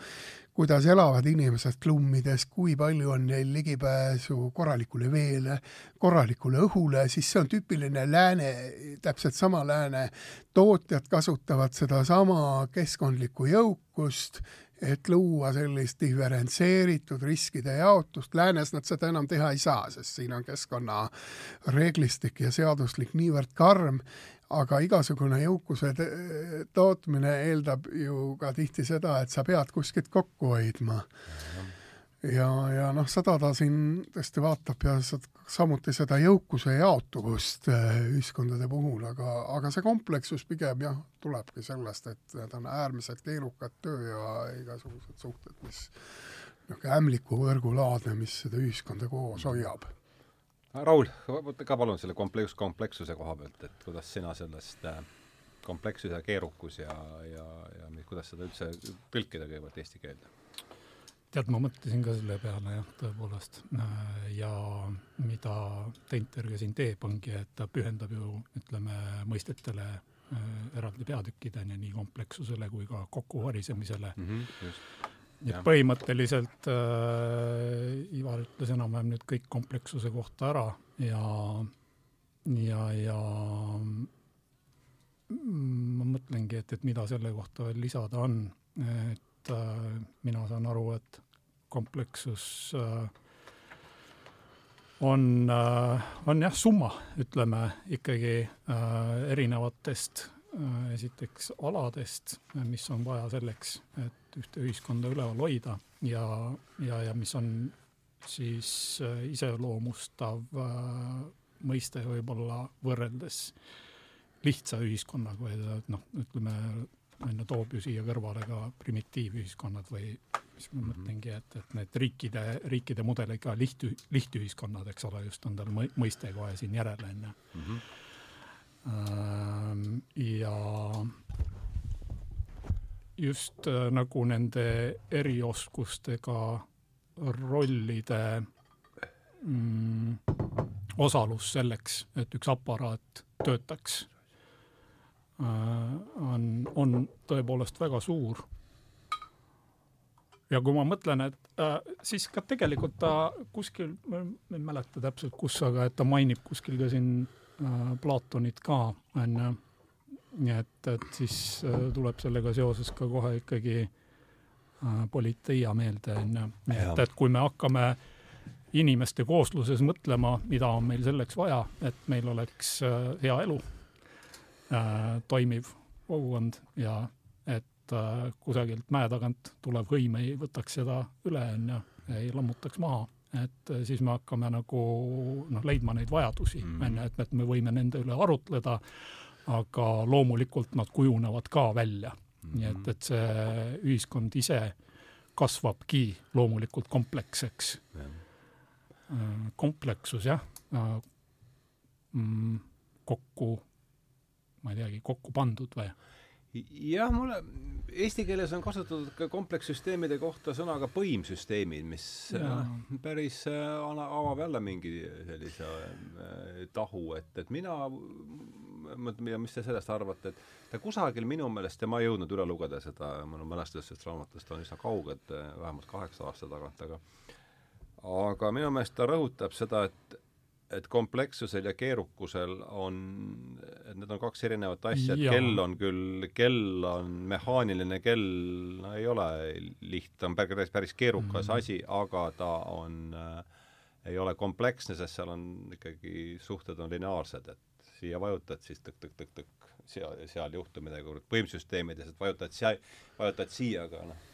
kuidas elavad inimesed klummides, kui palju on neil ligipääsu korralikule veele, korralikule õhule, siis see on tüüpiline lääne, täpselt sama lääne tootjad kasutavad sedasama keskkondlikku jõukust, et luua sellist diferentseeritud riskide jaotust. Läänes nad seda enam teha ei saa, sest siin on keskkonnareeglistik ja seaduslik niivõrd karm, aga igasugune jõukuse tootmine eeldab ju ka tihti seda, et sa pead kuskilt kokku hoidma. ja, ja noh, seda ta siin tõesti vaatab ja samuti seda jõukuse jaotuvust äh, ühiskondade puhul, aga, aga see komplekssus pigem jah, tulebki sellest, et need on äärmiselt keerukad töö ja igasugused suhted, mis niisugune ämbliku võrgulaadne, mis seda ühiskonda koos hoiab Raul, ka palun selle kompleks, komplekssuse koha pealt, et kuidas sina sellest äh, komplekssuse keerukus ja, ja, ja kuidas seda üldse tõlkida kõigepealt eesti keelde? tead, ma mõtlesin ka selle peale jah, tõepoolest. Äh, ja mida Teinter ka siin teeb, ongi, et ta pühendab ju ütleme mõistetele äh, eraldi peatükkideni, nii komplekssusele kui ka kokkuvarisemisele mm. -hmm, just põhimõtteliselt äh, Ivar ütles enam-vähem nüüd kõik komplekssuse kohta ära ja, ja, ja ma mõtlengi, et, et mida selle kohta veel lisada on, et äh, mina saan aru, et komplekssus äh, on äh,, on jah, summa, ütleme ikkagi äh, erinevatest esiteks aladest, mis on vaja selleks, et ühte ühiskonda üleval hoida ja, ja, ja mis on siis äh, iseloomustav äh, mõiste võib-olla võrreldes lihtsa ühiskonnaga või noh, ütleme, on ju, toob ju siia kõrvale ka primitiivühiskonnad või mis ma mhm. mõtlengi, et, et need riikide, riikide mudeliga liht, lihtühiskonnad, eks ole, just on tal mõiste kohe siin järele, on ju. Ähm, ja just äh, nagu nende erioskustega rollide mm, osalus selleks, et üks aparaat töötaks äh,, on, on tõepoolest väga suur. ja kui ma mõtlen, et äh, siis ka tegelikult ta kuskil, ma ei mäleta täpselt, kus, aga et ta mainib kuskil ka siin äh, Platonit ka, onju nii et, et siis äh, tuleb sellega seoses ka kohe ikkagi äh, politeia meelde, on ju. nii et, et kui me hakkame inimeste koosluses mõtlema, mida on meil selleks vaja, et meil oleks äh, hea elu äh,, toimiv kogukond ja et äh, kusagilt mäe tagant tulev hõim ei võtaks seda üle, on ju, ei lammutaks maha et äh, siis me hakkame nagu noh, leidma neid vajadusi, on ju, et, et me võime nende üle arutleda, aga loomulikult nad kujunevad ka välja mm. -hmm. nii et, et see ühiskond ise kasvabki loomulikult kompleksseks ja.. Äh, kompleksus jah, äh, mm, kokku, ma ei teagi, kokku pandud või? Jah, mulle, eesti keeles on kasutatud ka komplekssüsteemide kohta sõnaga põimsüsteemid, mis ja. päris äh, avab jälle mingi sellise äh, tahu, et, et mina ja mis te sellest arvate, et ta kusagil minu meelest, ja ma ei jõudnud üle lugeda seda, mul mälestused sellest raamatust on üsna kauged, vähemalt kaheksa aasta tagant, aga aga minu meelest ta rõhutab seda, et et komplekssusel ja keerukusel on, et need on kaks erinevat asja, et kell on küll, kell on mehaaniline kell, no ei ole lihtne, on päris, päris keerukas mm -hmm. asi, aga ta on äh,, ei ole kompleksne, sest seal on ikkagi, suhted on lineaarsed, et siia vajutad, siis tõk-tõk-tõk-tõk, seal, seal juhtub midagi, võimsüsteemides, et vajutad siia, vajutad siia, aga noh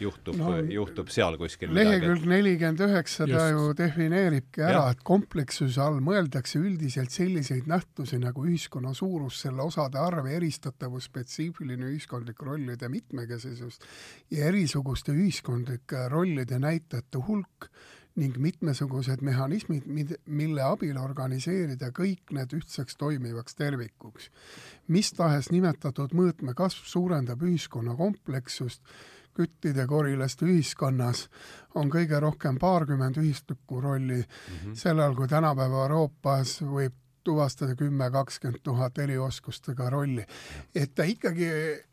juhtub no,, juhtub seal kuskil lehekülg nelikümmend üheksa ta ju defineeribki ära, et komplekssuse all mõeldakse üldiselt selliseid nähtusi nagu ühiskonna suurus, selle osade arv, eristatavus, spetsiifiline ühiskondlik rollide mitmekesisus ja erisuguste ühiskondlike rollide näitajate hulk ning mitmesugused mehhanismid, mille abil organiseerida kõik need ühtseks toimivaks tervikuks. mis tahes nimetatud mõõtme kasv suurendab ühiskonna komplekssust küttide korilaste ühiskonnas on kõige rohkem paarkümmend ühistiku rolli mm, -hmm. sellal kui tänapäeva Euroopas võib tuvastada kümme, kakskümmend tuhat erioskustega rolli. et ta ikkagi,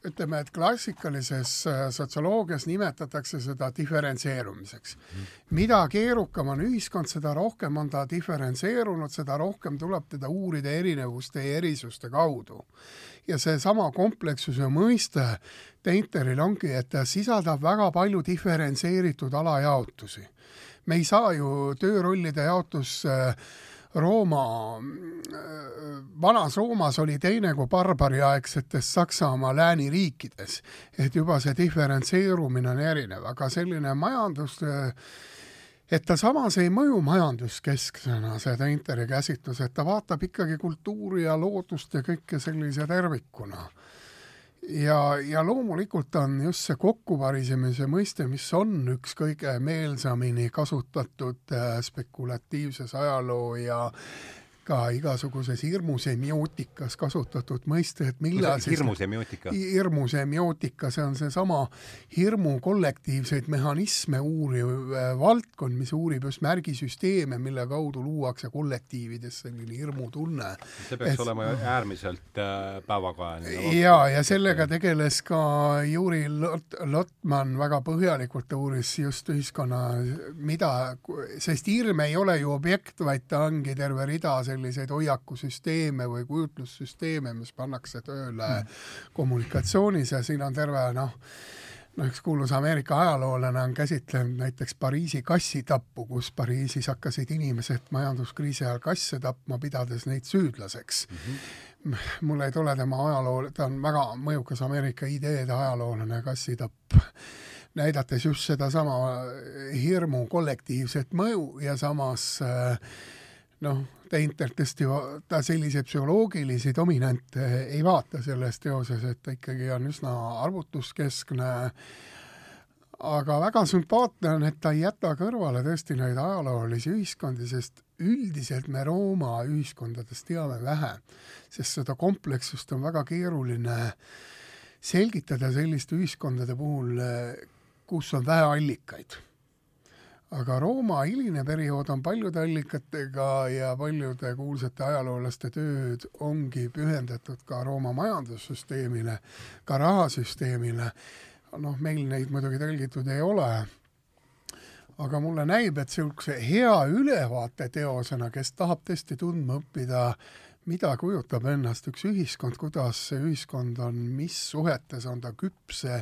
ütleme, et klassikalises äh, sotsioloogias nimetatakse seda diferentseerumiseks. mida keerukam on ühiskond, seda rohkem on ta diferentseerunud, seda rohkem tuleb teda uurida erinevuste ja erisuste kaudu. ja seesama komplekssuse mõiste Teinteril ongi, et ta sisaldab väga palju diferentseeritud alajaotusi. me ei saa ju töörollide jaotus äh, Rooma, vanas Roomas oli teine kui barbariaegsetes Saksamaa lääniriikides, et juba see diferentseerumine on erinev, aga selline majandus, et ta samas ei mõju majanduskesksena, see Teinteri käsitlus, et ta vaatab ikkagi kultuuri ja loodust ja kõike sellise tervikuna ja, ja loomulikult on just see kokkuvarisemise mõiste, mis on üks kõige meelsamini kasutatud äh, spekulatiivses ajaloo ja ka igasuguses hirmusemiotikas kasutatud mõiste, et millal siis hirmusemiotika? hirmusemiotika, see on seesama hirmu kollektiivseid mehhanisme uuriv äh, valdkond, mis uurib just märgisüsteeme, mille kaudu luuakse kollektiivides selline hirmutunne. see peaks et, olema äärmiselt äh, päevakajaline. ja, ja sellega tegeles ka Juri Lot-, Lotman väga põhjalikult, uuris just ühiskonna, mida, sest hirm ei ole ju objekt, vaid ta ongi terve rida selliseid hoiakusüsteeme või kujutlussüsteeme, mis pannakse tööle mm. kommunikatsioonis ja siin on terve noh, no üks kuulus Ameerika ajaloolane on käsitlenud näiteks Pariisi kassitappu, kus Pariisis hakkasid inimesed majanduskriisi ajal kasse tapma, pidades neid süüdlaseks mm. -hmm. mul ei tule tema ajaloo, ta on väga mõjukas Ameerika ideede ajaloolane, kassitapp näidates just sedasama hirmu kollektiivset mõju ja samas äh, noh, Teintelt tõesti ta selliseid psühholoogilisi dominante ei vaata selles teoses, et ta ikkagi on üsna arvutuskeskne, aga väga sümpaatne on, et ta ei jäta kõrvale tõesti neid ajaloolisi ühiskondi, sest üldiselt me Rooma ühiskondadest teame vähe, sest seda komplekssust on väga keeruline selgitada selliste ühiskondade puhul, kus on vähe allikaid aga Rooma hiline periood on paljude allikatega ja paljude kuulsate ajaloolaste tööd ongi pühendatud ka Rooma majandussüsteemile, ka rahasüsteemile. noh, meil neid muidugi tõlgitud ei ole. aga mulle näib, et niisuguse hea ülevaate teosena, kes tahab tõesti tundma õppida mida kujutab ennast üks ühiskond, kuidas see ühiskond on, mis suhetes on ta küpse,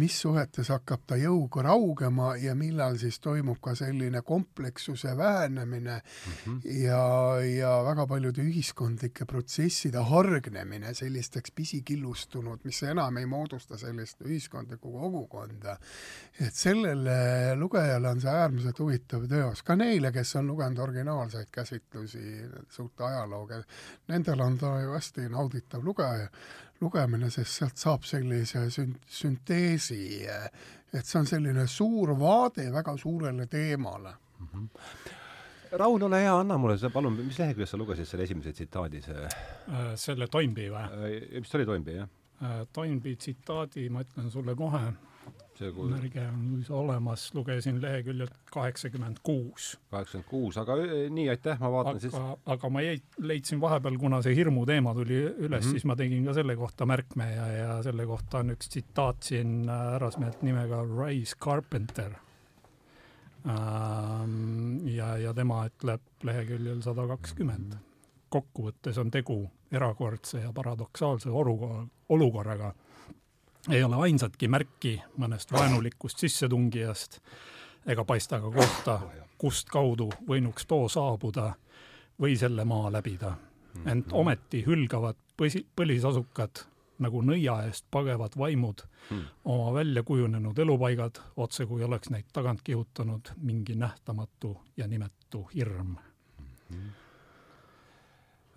mis suhetes hakkab ta jõuga raugema ja millal siis toimub ka selline komplekssuse vähenemine mm -hmm. ja, ja väga paljude ühiskondlike protsesside hargnemine sellisteks pisikillustunud, mis enam ei moodusta sellist ühiskondlikku kogukonda. et sellele lugejale on see äärmiselt huvitav teos, ka neile, kes on lugenud originaalseid käsitlusi suurte ajalooga, nendel on ta ju hästi nauditav lugeja, lugemine, sest sealt saab sellise sün-, sünteesi, et see on selline suur vaade väga suurele teemale mm. -hmm. Raul, ole hea, anna mulle see, palun, mis leheküljest sa lugesid selle esimese tsitaadi, see äh, selle Toynbee või? Äh, vist oli Toynbee, jah? Äh, Toynbee tsitaadi ma ütlen sulle kohe kui... märge on olemas, lugesin leheküljelt kaheksakümmend kuus. kaheksakümmend kuus, aga nii, aitäh, ma vaatan aga, siis. aga ma jäi, leidsin vahepeal, kuna see hirmu teema tuli üles mm, -hmm. siis ma tegin ka selle kohta märkme ja, ja selle kohta on üks tsitaat siin äh, härrasmehelt nimega Rice Carpenter ähm,. ja, ja tema ütleb leheküljel sada kakskümmend. kokkuvõttes on tegu erakordse ja paradoksaalse olukorra, olukorraga ei ole ainsatki märki mõnest vaenulikust sissetungijast ega paista ka kohta, kust kaudu võinuks too saabuda või selle maa läbida. ent ometi hülgavad põsi, põlisasukad nagu nõia eest pagevad vaimud hmm. oma välja kujunenud elupaigad, otse kui oleks neid tagant kihutanud mingi nähtamatu ja nimetu hirm hmm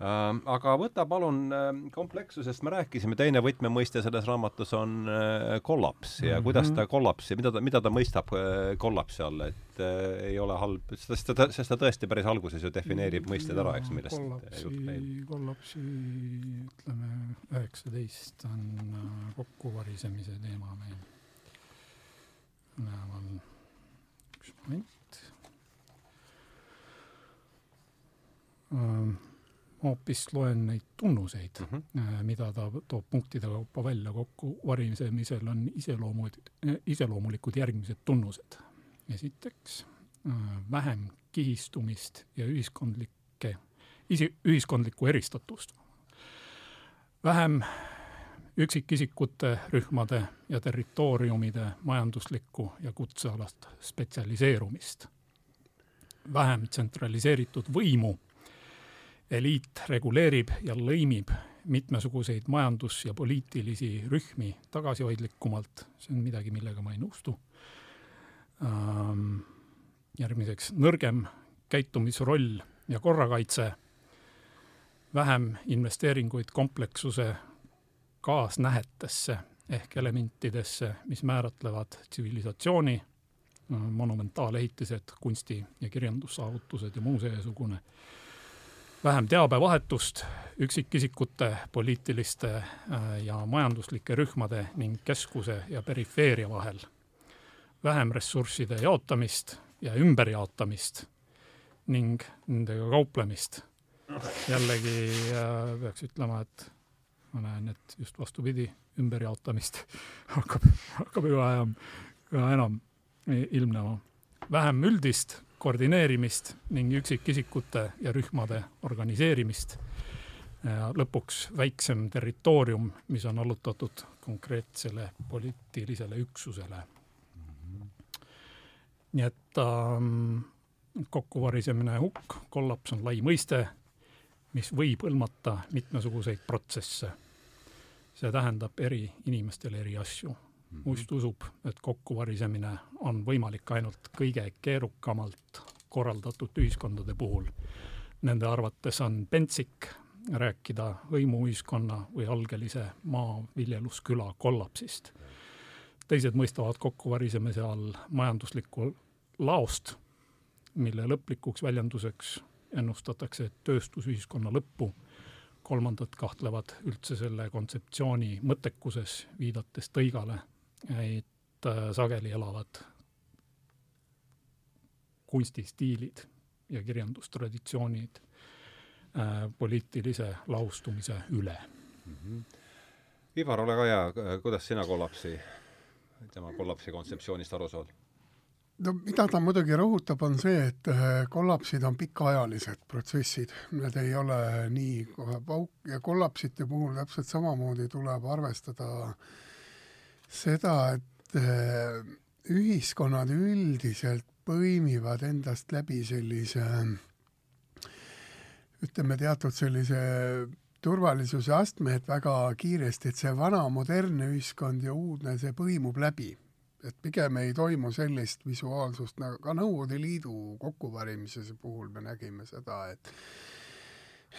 aga võta palun äh, komplekssusest, me rääkisime, teine võtmemõiste selles raamatus on äh, kollaps ja mm -hmm. kuidas ta kollapsi, mida ta, mida ta mõistab kollapsi all, et äh, ei ole halb, sest ta, sest ta tõesti päris alguses ju defineerib mõisted ära, eks, millest jutt käib. kollapsi, ütleme, üheksateist on kokkuvarisemise teema meil. üleval, üks moment um hoopis loen neid tunnuseid mm, -hmm. mida ta toob punktide kaupa välja kokku. varisemisel on iseloomud, iseloomulikud järgmised tunnused. esiteks äh, vähem kihistumist ja ühiskondlikke, isi-, ühiskondlikku eristatust. vähem üksikisikute, rühmade ja territooriumide majanduslikku ja kutsealast spetsialiseerumist. vähem tsentraliseeritud võimu eliit reguleerib ja lõimib mitmesuguseid majandus- ja poliitilisi rühmi tagasihoidlikumalt, see on midagi, millega ma ei nõustu. järgmiseks nõrgem käitumisroll ja korrakaitse, vähem investeeringuid komplekssuse kaasnähetesse ehk elementidesse, mis määratlevad tsivilisatsiooni, monumentaalehitised, kunsti- ja kirjandussaavutused ja muu seesugune vähem teabevahetust üksikisikute, poliitiliste äh, ja majanduslike rühmade ning keskuse ja perifeeria vahel, vähem ressursside jaotamist ja ümberjaotamist ning nendega kauplemist. jällegi äh, peaks ütlema, et ma näen, et just vastupidi, ümberjaotamist hakkab, hakkab üha enam, üha enam ilmnema. vähem üldist koordineerimist ning üksikisikute ja rühmade organiseerimist. lõpuks väiksem territoorium, mis on allutatud konkreetsele poliitilisele üksusele nii et ähm, kokkuvarisemine hukk, kollaps on lai mõiste, mis võib hõlmata mitmesuguseid protsesse. see tähendab eri inimestele eri asju Must usub, et kokkuvarisemine on võimalik ainult kõige keerukamalt korraldatud ühiskondade puhul. Nende arvates on pentsik rääkida hõimuühiskonna või algelise maaviljelusküla kollapsist. teised mõistavad kokkuvarisemise all majanduslikku laost, mille lõplikuks väljenduseks ennustatakse tööstusühiskonna lõppu kolmandad kahtlevad üldse selle kontseptsiooni mõttekuses, viidates Tõigale et äh, sageli elavad kunstistiilid ja kirjandustraditsioonid äh, poliitilise lahustumise üle mm. -hmm. Ivar, ole ka hea, kuidas sina kollapsi, tema kollapsi kontseptsioonist aru saad? no mida ta muidugi rõhutab, on see, et äh, kollapsid on pikaajalised protsessid, need ei ole nii kohe pauk ja kollapsite puhul täpselt samamoodi tuleb arvestada seda, et äh, ühiskonnad üldiselt põimivad endast läbi sellise ütleme, teatud sellise turvalisuse astme, et väga kiiresti, et see vana modernne ühiskond ja uudne, see põimub läbi. Et pigem ei toimu sellist visuaalsust, nagu ka Nõukogude Liidu kokkuvarimise puhul me nägime seda, et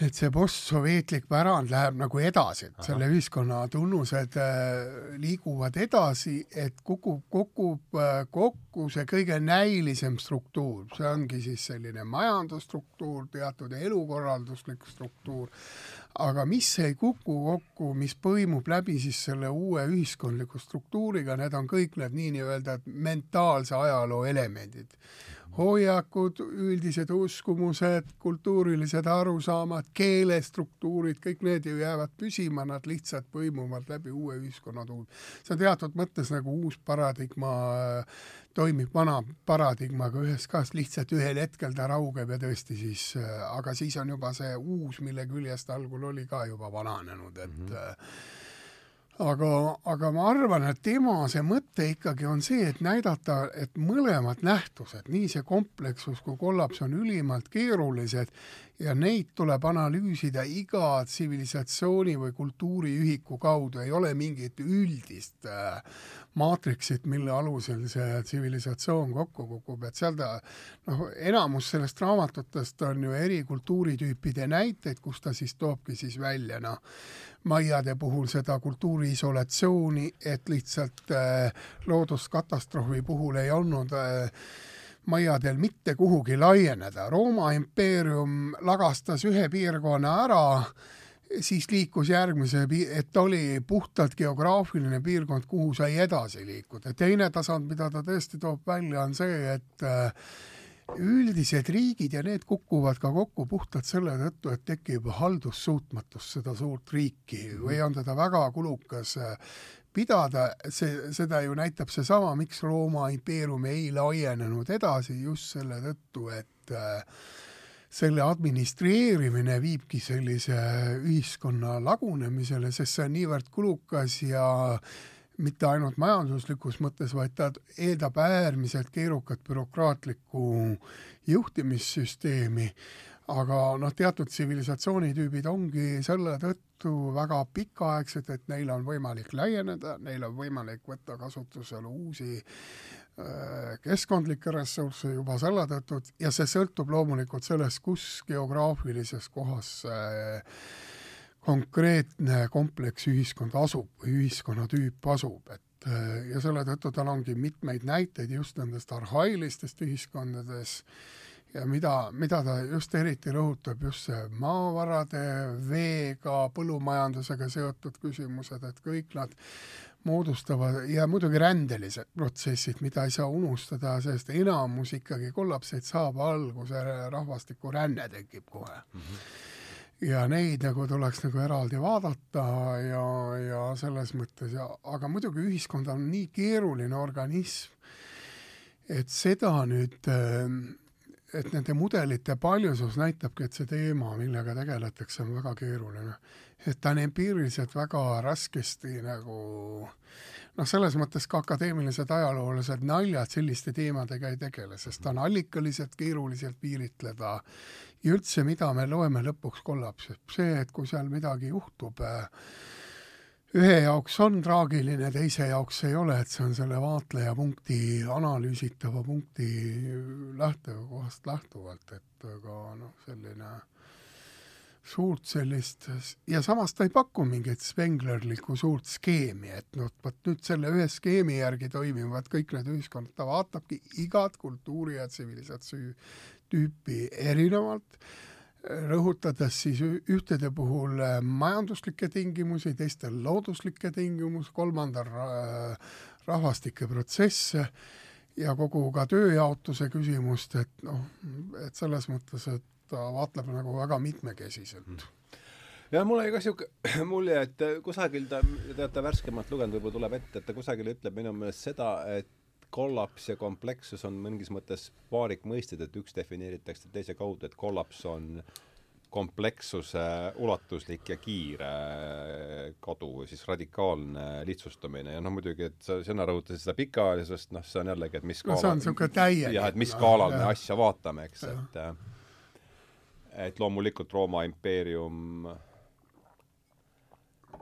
et see postsovetlik pärand läheb nagu edasi, et selle ühiskonna tunnused äh, liiguvad edasi, et kukub, kukub äh, kokku see kõige näilisem struktuur, see ongi siis selline majandusstruktuur, teatud elukorralduslik struktuur, aga mis ei kuku kokku, mis põimub läbi siis selle uue ühiskondliku struktuuriga, need on kõik need nii-öelda mentaalse ajaloo elemendid. Hoiakud, üldised uskumused, kultuurilised arusaamad, keelestruktuurid, kõik need ju jäävad püsima, nad lihtsalt põimuvad läbi uue ühiskonna tuul. see on teatud mõttes nagu uus paradigma toimib vana paradigmaga ühest kahest, lihtsalt ühel hetkel ta raugeb ja tõesti siis, aga siis on juba see uus, mille küljest algul oli ka juba vananenud, et mm -hmm. Aga, aga ma arvan, et tema see mõte ikkagi on see, et näidata, et mõlemad nähtused, nii see komplekssus kui kollaps on ülimalt keerulised ja neid tuleb analüüsida iga tsivilisatsiooni või kultuuriühiku kaudu, ei ole mingit üldist äh, maatriksit, mille alusel see tsivilisatsioon kokku kukub, et seal ta noh, enamus sellest raamatutest on ju eri kultuuritüüpide näiteid, kus ta siis toobki siis välja noh, maiade puhul seda kultuuri isolatsiooni, et lihtsalt äh, looduskatastroofi puhul ei olnud äh, majadel mitte kuhugi laieneda. Rooma impeerium lagastas ühe piirkonna ära, siis liikus järgmise, et oli puhtalt geograafiline piirkond, kuhu sai edasi liikuda. teine tasand, mida ta tõesti toob välja, on see, et äh, üldised riigid ja need kukuvad ka kokku puhtalt selle tõttu, et tekib haldussuutmatus seda suurt riiki või on teda väga kulukas äh, pidada, see, seda ju näitab seesama, miks Rooma impeerium ei laienenud edasi just selle tõttu, et äh, selle administreerimine viibki sellise ühiskonna lagunemisele, sest see on niivõrd kulukas ja mitte ainult majanduslikus mõttes, vaid ta eeldab äärmiselt keerukat bürokraatlikku juhtimissüsteemi. Aga noh, teatud tsivilisatsioonitüübid ongi selle tõttu väga pikaaegsed, et neil on võimalik laieneda, neil on võimalik võtta kasutusele uusi äh, keskkondlikke ressursse juba selle tõttu ja see sõltub loomulikult sellest, kus geograafilises kohas äh, konkreetne kompleksühiskond asub või ühiskonnatüüp asub, et äh, ja selle tõttu tal ongi mitmeid näiteid just nendest arhailistest ühiskondadest, ja mida, mida ta just eriti rõhutab, just see maavarade, veega, põllumajandusega seotud küsimused, et kõik nad moodustavad ja muidugi rändelised protsessid, mida ei saa unustada, sest enamus ikkagi kollapseid saab alguse, rahvastikuränne tekib kohe mm. -hmm ja neid nagu tuleks nagu eraldi vaadata ja, ja selles mõttes ja, aga muidugi ühiskond on nii keeruline organism, et seda nüüd äh, et nende mudelite paljusus näitabki, et see teema, millega tegeletakse, on väga keeruline. et ta on empiiriliselt väga raskesti nagu noh, selles mõttes ka akadeemilised ajaloolased naljad selliste teemadega ei tegele, sest on allikaliselt keeruliselt piiritleda ja üldse, mida me loeme lõpuks kollapsib, see, et kui seal midagi juhtub äh,, ühe jaoks on traagiline, teise jaoks ei ole, et see on selle vaatleja punkti, analüüsitava punkti lähtekohast lähtuvalt, et aga noh, selline suurt sellist ja samas ta ei paku mingit spenglerlikku suurt skeemi, et noh, vot nüüd selle ühe skeemi järgi toimivad kõik need ühiskonnad, ta vaatabki igat kultuuri ja tsivilisatsiooni tüüpi erinevalt rõhutades siis ühtede puhul äh, majanduslikke tingimusi, teistel looduslikke tingimusi, kolmandal rahvastike protsesse ja kogu ka tööjaotuse küsimust, et noh, et selles mõttes, et ta vaatleb nagu väga mitmekesiselt. Mm jah, mul oli ka niisugune mulje, et kusagil ta, te olete värskemalt lugenud, võib-olla tuleb ette, et ta kusagil ütleb minu meelest seda, et kollaps ja komplekssus on mingis mõttes vaarikmõisted, et üks defineeritakse teise kaudu, et kollaps on komplekssuse ulatuslik ja kiire kadu siis radikaalne lihtsustamine ja noh, muidugi, et sa, sina rõhutasid seda pikaajalisust, noh, see on jällegi, et mis no see on niisugune täielik. jah, et mis skaalal me asja vaatame, eks, et et loomulikult Rooma impeerium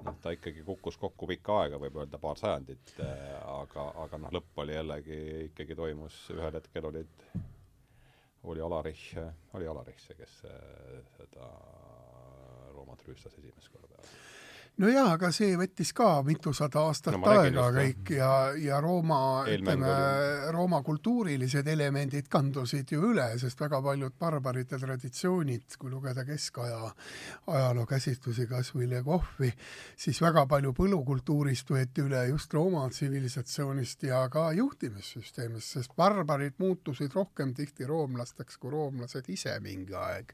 noh, ta ikkagi kukkus kokku pikka aega, võib öelda paar sajandit, äh, aga, aga noh, lõpp oli jällegi, ikkagi toimus, ühel hetkel olid, oli Alarich, oli Alarich see, kes äh, seda Roomat rüüstas esimest korda no jaa, aga see võttis ka mitusada aastat no, aega kõik ja, ja Rooma, ütleme, Rooma kultuurilised elemendid kandusid ju üle, sest väga paljud barbarite traditsioonid, kui lugeda keskaja ajaloo käsitlusi, kas või Le Coff'i, siis väga palju põllukultuurist võeti üle just Rooma tsivilisatsioonist ja ka juhtimissüsteemist, sest barbarid muutusid rohkem tihti roomlasteks kui roomlased ise mingi aeg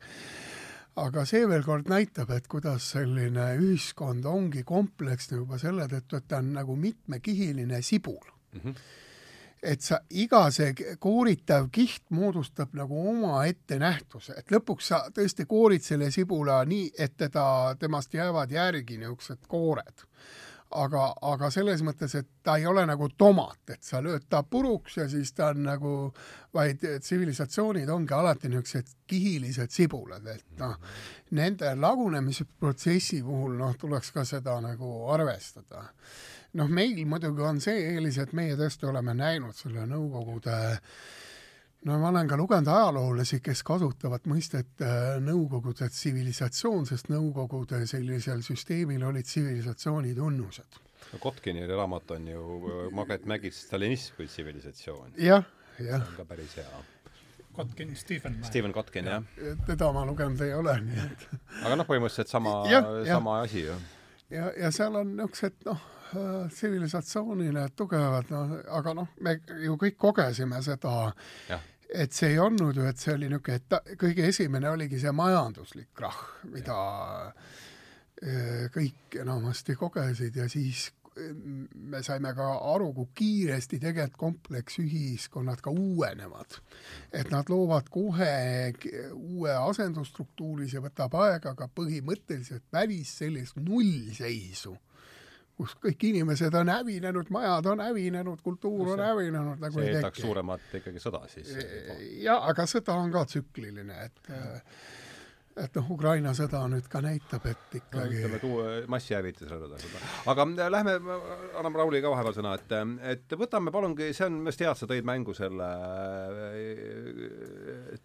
aga see veel kord näitab, et kuidas selline ühiskond ongi kompleksne juba selle tõttu, et ta on nagu mitmekihiline sibul. Mm. -hmm et sa, iga see kooritav kiht moodustab nagu omaette nähtuse, et lõpuks sa tõesti koorid selle sibula nii, et teda, temast jäävad järgi niisugused koored aga, aga selles mõttes, et ta ei ole nagu tomat, et sa lööd ta puruks ja siis ta on nagu, vaid tsivilisatsioonid ongi alati niisugused kihilised sibulad, et noh, nende lagunemisprotsessi puhul noh, tuleks ka seda nagu arvestada. noh, meil muidugi on see eelis, et meie tõesti oleme näinud selle Nõukogude äh, no ma olen ka lugenud ajaloolasi, kes kasutavad mõistet äh, Nõukogude tsivilisatsioon, sest Nõukogude sellisel süsteemil olid tsivilisatsiooni tunnused. no Kotkini raamat on ju äh, Margaret Mägis Stalinism kui tsivilisatsioon. jah, jah. see on ka päris hea. Kotkin, Stephen. Stephen Kotkin, jah. teda ma lugenud ei ole, nii et aga noh, põhimõtteliselt sama, sama asi ju. ja, ja seal on niisugused noh, tsivilisatsioonile tugevad, noh, aga noh, me ju kõik kogesime seda et see ei olnud ju, et see oli niisugune, et ta, kõige esimene oligi see majanduslik krahh, mida ja. Eh, kõik enamasti kogesid ja siis mm, me saime ka aru, kui kiiresti tegelikult kompleksühiskonnad ka uuenevad. et nad loovad kohe uue asendusstruktuuri, see võtab aega, aga põhimõtteliselt välis sellist nullseisu kus kõik inimesed on hävinenud, majad on hävinenud, kultuur on hävinenud, nagu ei teki. suuremat ikkagi sõda siis. jaa, aga sõda on ka tsükliline, et et noh, Ukraina sõda nüüd ka näitab, et ikkagi no, ütleme, tuua massihävitusrõõda seda. aga äh, lähme, anname Rauli ka vahepeal sõna, et et võtame palungi, see on minu arust hea, et sa tõid mängu selle äh,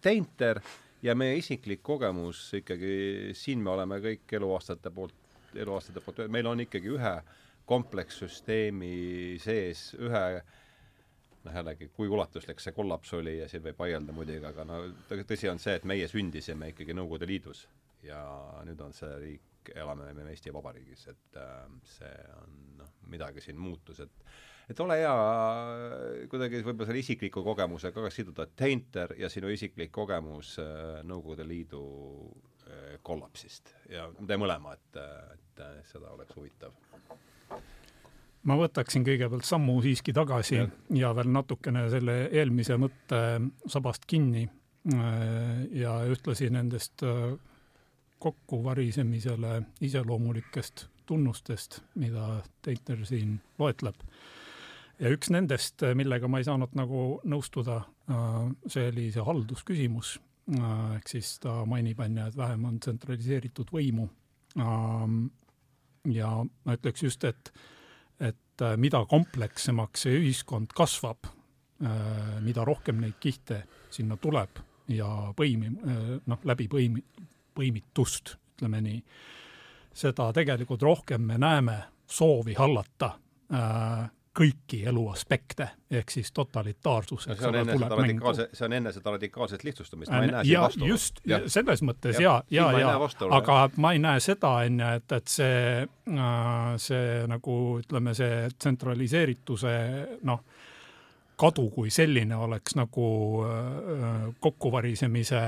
Teinter ja meie isiklik kogemus ikkagi, siin me oleme kõik eluaastate poolt, eluaastate poolt, meil on ikkagi ühe äh, komplekssüsteemi sees ühe noh, jällegi, kui ulatuslik see kollaps oli ja siin võib vaielda muidugi, aga no tõsi on see, et meie sündisime ikkagi Nõukogude Liidus ja nüüd on see riik, elame me Eesti Vabariigis, et äh, see on noh, midagi siin muutus, et et ole hea, kuidagi võib-olla selle isikliku kogemusega ka siduda Tainter ja sinu isiklik kogemus äh, Nõukogude Liidu äh, kollapsist ja te mõlema, et, et seda oleks huvitav ma võtaksin kõigepealt sammu siiski tagasi ja, ja veel natukene selle eelmise mõtte sabast kinni äh, ja ühtlasi nendest äh, kokkuvarisemisele iseloomulikest tunnustest, mida Teiter siin loetleb. ja üks nendest, millega ma ei saanud nagu nõustuda, äh, see oli see haldusküsimus. ehk siis ta mainib, on ju, et vähem on tsentraliseeritud võimu. ja ma ütleks just, et et äh, mida komplekssemaks see ühiskond kasvab, äh, mida rohkem neid kihte sinna tuleb ja põimi-, äh, noh, läbi põimi-, põimitust, ütleme nii, seda tegelikult rohkem me näeme soovi hallata kõiki elu aspekte, ehk siis totalitaarsus, eks ole, tuleb mängu. see on enne seda radikaalset lihtsustamist, ma ei näe siin vastuolu. just, selles mõttes ja, ja, ja, ja, aga ma ei näe seda, on ju, et, et see, äh, see nagu ütleme, see tsentraliseerituse noh, kadu kui selline oleks nagu äh, kokkuvarisemise,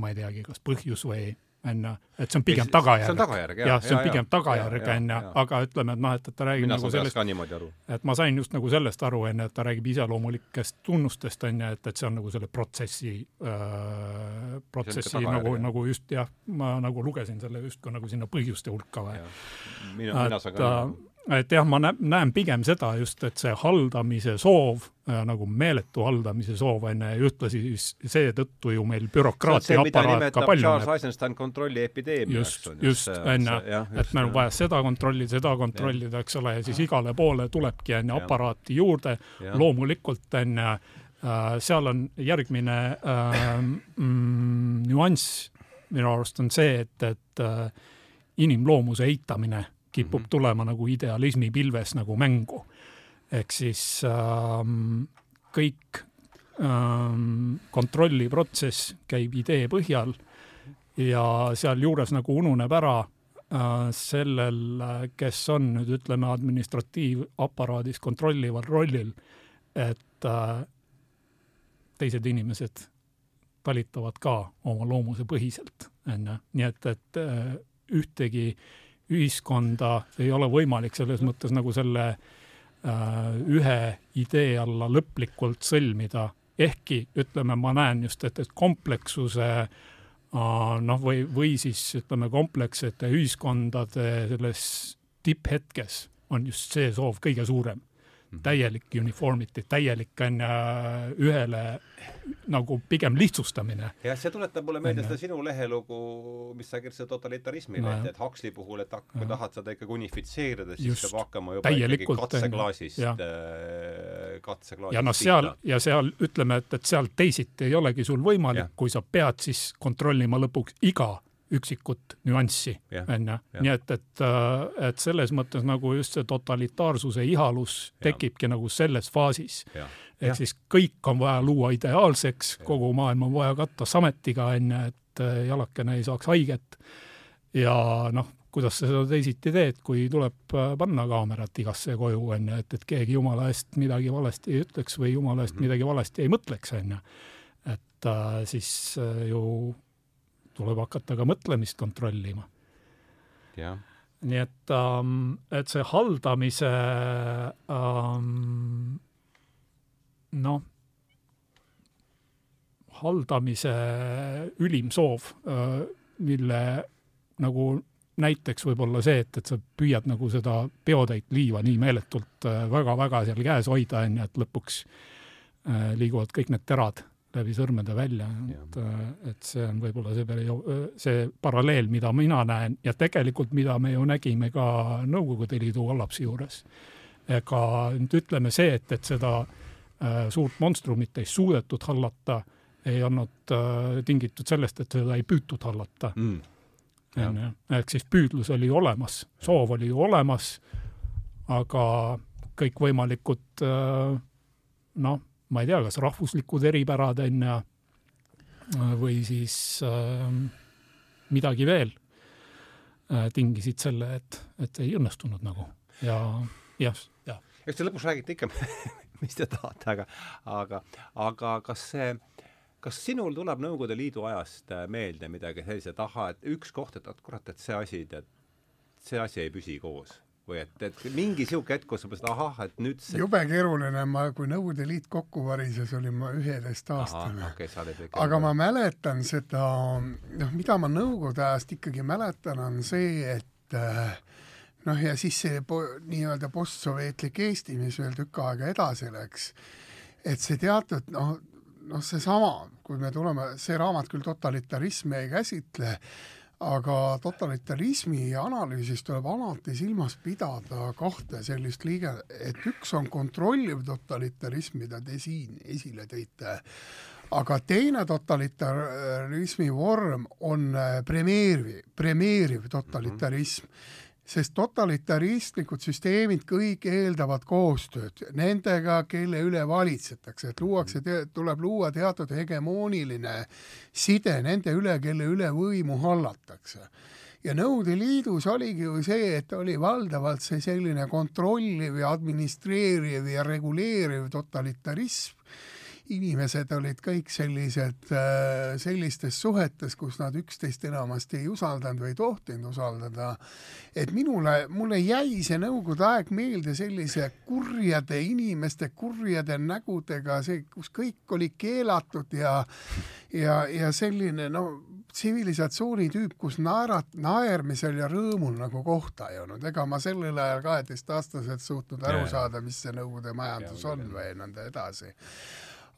ma ei teagi, kas põhjus või onju, et see on pigem tagajärg. see on tagajärg, jah. jah, see on pigem tagajärg, onju, aga ütleme, et noh, et, et ta räägib mina nagu sellest, et ma sain just nagu sellest aru, onju, et ta räägib iseloomulikest tunnustest, onju, et, et see on nagu selle protsessi äh,, protsessi nagu, nagu just jah, ma nagu lugesin selle justkui nagu sinna põhjuste hulka või. mina, mina saan ka aru et jah, ma näen pigem seda just, et see haldamise soov äh, nagu meeletu haldamise soov on ju, ühtlasi seetõttu ju meil bürokraatia aparaat ka paljuneb. Charles Eisenstein kontrolli epideemiaks. just, just, on ju, et meil on vaja seda kontrollida, seda kontrollida, eks ole, ja siis igale poole tulebki on ju aparaati juurde, loomulikult on ju äh,, seal on järgmine äh, nüanss minu arust on see, et, et äh, inimloomuse eitamine kipub mm -hmm. tulema nagu idealismi pilves nagu mängu. ehk siis ähm, kõik ähm, kontrolliprotsess käib idee põhjal ja sealjuures nagu ununeb ära äh, sellel, kes on nüüd ütleme administratiivaparaadis kontrollival rollil, et äh, teised inimesed talitavad ka oma loomuse põhiselt, on ju, nii et, et äh, ühtegi äh, ühiskonda ei ole võimalik selles mõttes nagu selle äh, ühe idee alla lõplikult sõlmida, ehkki ütleme, ma näen just, et, et komplekssuse äh, noh, või, või siis ütleme, komplekssete ühiskondade selles tipphetkes on just see soov kõige suurem. Täielik uniformity, täielik on äh, ühele nagu pigem lihtsustamine. jah, see tuletab mulle meelde seda sinu lehelugu, mis sa kirjutasid totalitarismile no,, et, et Huxley puhul, et kui ja. tahad seda ikka unifitseerida, siis Just, peab hakkama juba ikkagi katseklaasist, äh, katseklaasist ja noh, seal ja seal ütleme, et, et seal teisiti ei olegi sul võimalik, kui sa pead siis kontrollima lõpuks iga üksikut nüanssi, onju. nii et, et, äh, et selles mõttes nagu just see totalitaarsuse ihalus tekibki ja. nagu selles faasis. ehk siis kõik on vaja luua ideaalseks, kogu maailm on vaja katta sametiga, onju, et äh, jalakene ei saaks haiget. ja noh, kuidas sa seda teisiti teed, kui tuleb äh, panna kaamerat igasse koju, onju, et, et keegi jumala eest midagi valesti ei ütleks või jumala eest -hmm. midagi valesti ei mõtleks, onju. et äh, siis äh, ju tuleb hakata ka mõtlemist kontrollima. nii et ähm,, et see haldamise ähm, noh, haldamise ülim soov äh,, mille nagu näiteks võib olla see, et, et sa püüad nagu seda peotäit liiva nii meeletult väga-väga äh, seal käes hoida, on ju, et lõpuks äh, liiguvad kõik need terad läbi sõrmede välja, et, äh, et see on võib-olla see perio-, see paralleel, mida mina näen ja tegelikult, mida me ju nägime ka Nõukogude Liidu kollapsi juures. ega nüüd ütleme see, et, et seda äh, suurt monstrumit ei suudetud hallata, ei olnud äh, tingitud sellest, et seda ei püütud hallata. Mm.. onju, ehk siis püüdlus oli olemas, soov oli ju olemas, aga kõikvõimalikud äh, noh ma ei tea, kas rahvuslikud eripärad on ju, või siis äh, midagi veel äh, tingisid selle, et, et ei õnnestunud nagu ja jah, jah. eks te lõpus räägite ikka mis te tahate, aga, aga, aga kas see, kas sinul tuleb Nõukogude Liidu ajast äh, meelde midagi sellist, et ahah, et üks koht, et kurat, et see asi, et see asi ei püsi koos või et, et mingi niisugune hetk, kus sa mõtlesid, ahah, et nüüd see jube keeruline, ma, kui Nõukogude Liit kokku varises, olin ma üheteistaastane. Okay, aga ma mäletan seda, noh, mida ma Nõukogude ajast ikkagi mäletan, on see, et äh, noh, ja siis see po, nii-öelda postsovetlik Eesti, mis veel tükk aega edasi läks, et see teatud noh, noh, seesama, kui me tuleme, see raamat küll totalitarismi ei käsitle, aga totalitarismi analüüsis tuleb alati silmas pidada kahte sellist liige, et üks on kontrolliv totalitarism, mida te siin esile tõite, aga teine totalitarismi vorm on premeeriv, premeeriv totalitarism mm. -hmm sest totalitaristlikud süsteemid kõik eeldavad koostööd nendega, kelle üle valitsetakse, et luuakse, tuleb luua teatud hegemooniline side nende üle, kelle üle võimu hallatakse. ja Nõukogude Liidus oligi ju see, et oli valdavalt see selline kontrolliv ja administreeriv ja reguleeriv totalitarism inimesed olid kõik sellised, äh, sellistes suhetes, kus nad üksteist enamasti ei usaldanud või ei tohtinud usaldada. et minule, mulle jäi see Nõukogude aeg meelde sellise kurjade inimeste, kurjade nägudega, see, kus kõik oli keelatud ja ja, ja selline no tsivilisatsiooni tüüp, kus naerat-, naermisel ja rõõmul nagu kohta ei olnud, ega ma sellel ajal kaheteistaastaselt suutnud aru saada, mis see Nõukogude majandus ja, on või nõnda edasi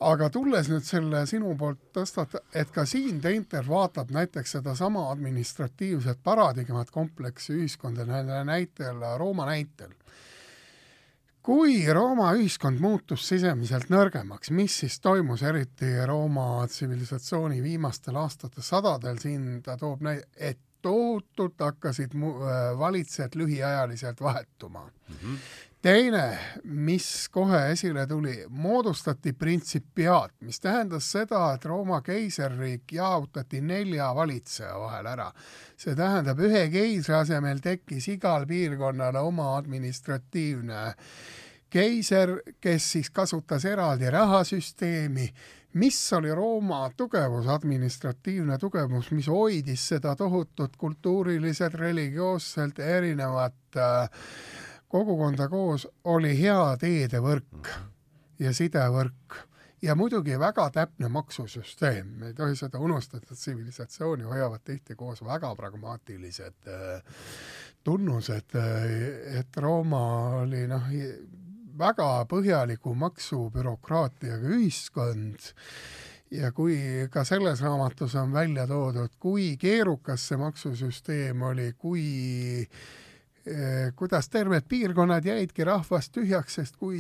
aga tulles nüüd selle sinu poolt tõstata, et ka siin Teinter vaatab näiteks sedasama administratiivset paradigmat kompleksi ühiskonda näitel, Rooma näitel kui Rooma ühiskond muutus sisemiselt nõrgemaks, mis siis toimus eriti Rooma tsivilisatsiooni viimastel aastatel, sadadel, siin ta toob näi-, et tohutult hakkasid mu-, valitsejad lühiajaliselt vahetuma mm. -hmm. Teine, mis kohe esile tuli, moodustati printsipiaat, mis tähendas seda, et Rooma keisririik jaotati nelja valitseja vahel ära. see tähendab, ühe keisri asemel tekkis igal piirkonnal oma administratiivne keiser, kes siis kasutas eraldi rahasüsteemi, mis oli Rooma tugevus, administratiivne tugevus, mis hoidis seda tohutut kultuuriliselt, religioosselt erinevat äh, kogukonda koos, oli hea teedevõrk ja sidevõrk ja muidugi väga täpne maksusüsteem, me ei tohi seda unustada, tsivilisatsiooni hoiavad tihti koos väga pragmaatilised äh, tunnused, äh, et Rooma oli noh, väga põhjaliku maksubürokraatiaga ühiskond. Ja kui ka selles raamatus on välja toodud, kui keerukas see maksusüsteem oli, kui eh, kuidas terved piirkonnad jäidki rahvast tühjaks, sest kui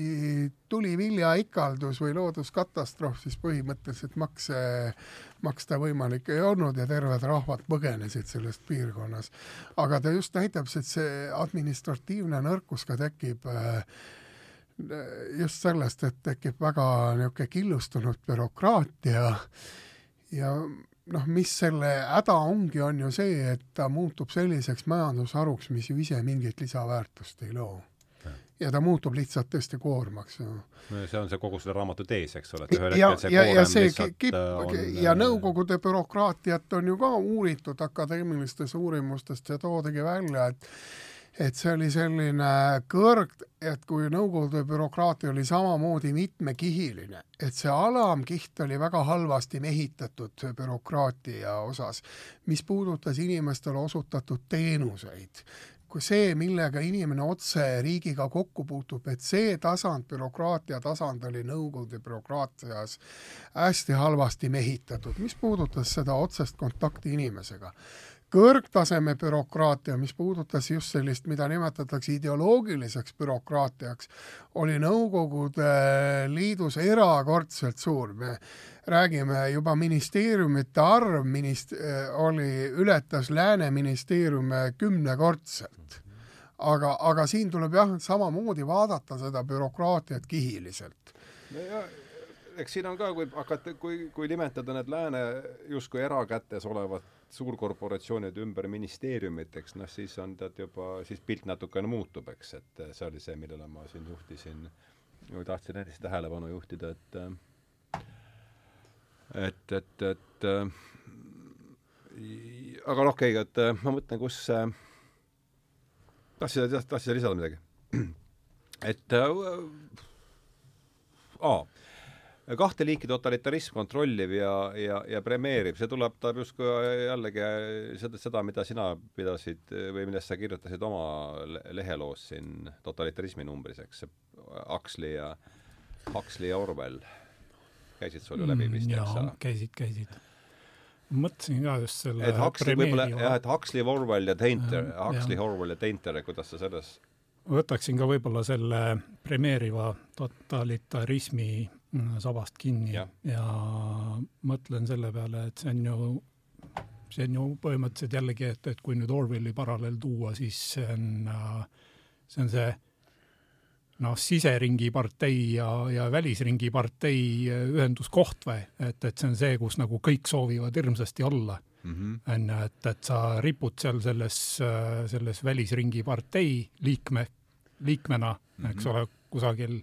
tuli viljaikaldus või looduskatastroof, siis põhimõtteliselt makse maksta võimalik ei olnud ja terved rahvad põgenesid sellest piirkonnas. aga ta just näitab, et see administratiivne nõrkus ka tekib äh, just sellest, et tekib väga niisugune killustunud bürokraatia ja noh, mis selle häda ongi, on ju see, et ta muutub selliseks majandusharuks, mis ju ise mingit lisaväärtust ei loo. ja ta muutub lihtsalt tõesti koormaks. no ja see on see kogu selle raamatu tees, eks ole, et ühel hetkel see ja, koorem ja see lihtsalt kip, on ja Nõukogude bürokraatiat on ju ka uuritud akadeemilistes uurimustes, see toodigi välja, et et see oli selline kõrg, et kui Nõukogude bürokraatia oli samamoodi mitmekihiline, et see alamkiht oli väga halvasti mehitatud bürokraatia osas, mis puudutas inimestele osutatud teenuseid, kui see, millega inimene otse riigiga kokku puutub, et see tasand, bürokraatia tasand oli Nõukogude bürokraatias hästi halvasti mehitatud, mis puudutas seda otsest kontakti inimesega kõrgtaseme bürokraatia, mis puudutas just sellist, mida nimetatakse ideoloogiliseks bürokraatiaks, oli Nõukogude Liidus erakordselt suur. me räägime juba ministeeriumite arv minist-, oli, ületas lääne ministeeriume kümnekordselt. aga, aga siin tuleb jah, samamoodi vaadata seda bürokraatiat kihiliselt eks siin on ka, kui hakata, kui, kui nimetada need lääne justkui erakätes olevad suurkorporatsioonid ümber ministeeriumiteks, noh siis on tead juba, siis pilt natukene muutub, eks, et see oli see, millele ma siin juhtisin, või tahtsin näiteks tähelepanu juhtida, et et, et, et aga noh, okei, et ma mõtlen, kus tahtsid, tahtsid sa lisada midagi? et äh, aa kahte liiki totalitarism kontrollib ja, ja, ja premeerib, see tuleb, ta justkui jällegi seda, seda, mida sina pidasid või millest sa kirjutasid oma leheloos siin totalitarismi numbris, eks, Huxley ja, Huxley ja Orwell käisid sul ju läbi vist, eks ole? käisid, käisid. mõtlesin ka just selle et Huxley võib-olla, jah, et Huxley, Orwell ja Tainter, Huxley, Orwell ja Tainter, kuidas sa selles võtaksin ka võib-olla selle premeeriva totalitarismi Mm, sabast kinni ja. ja mõtlen selle peale, et see on ju, see on ju põhimõtteliselt jällegi, et, et kui nüüd Orwelli paralleel tuua, siis see on, see on see noh, siseringi partei ja, ja välisringi partei ühenduskoht või, et, et see on see, kus nagu kõik soovivad hirmsasti olla mhm. on ju, et, et sa ripud seal selles, selles välisringi partei liikme, liikmena mm, -hmm. eks mhm. ole, kusagil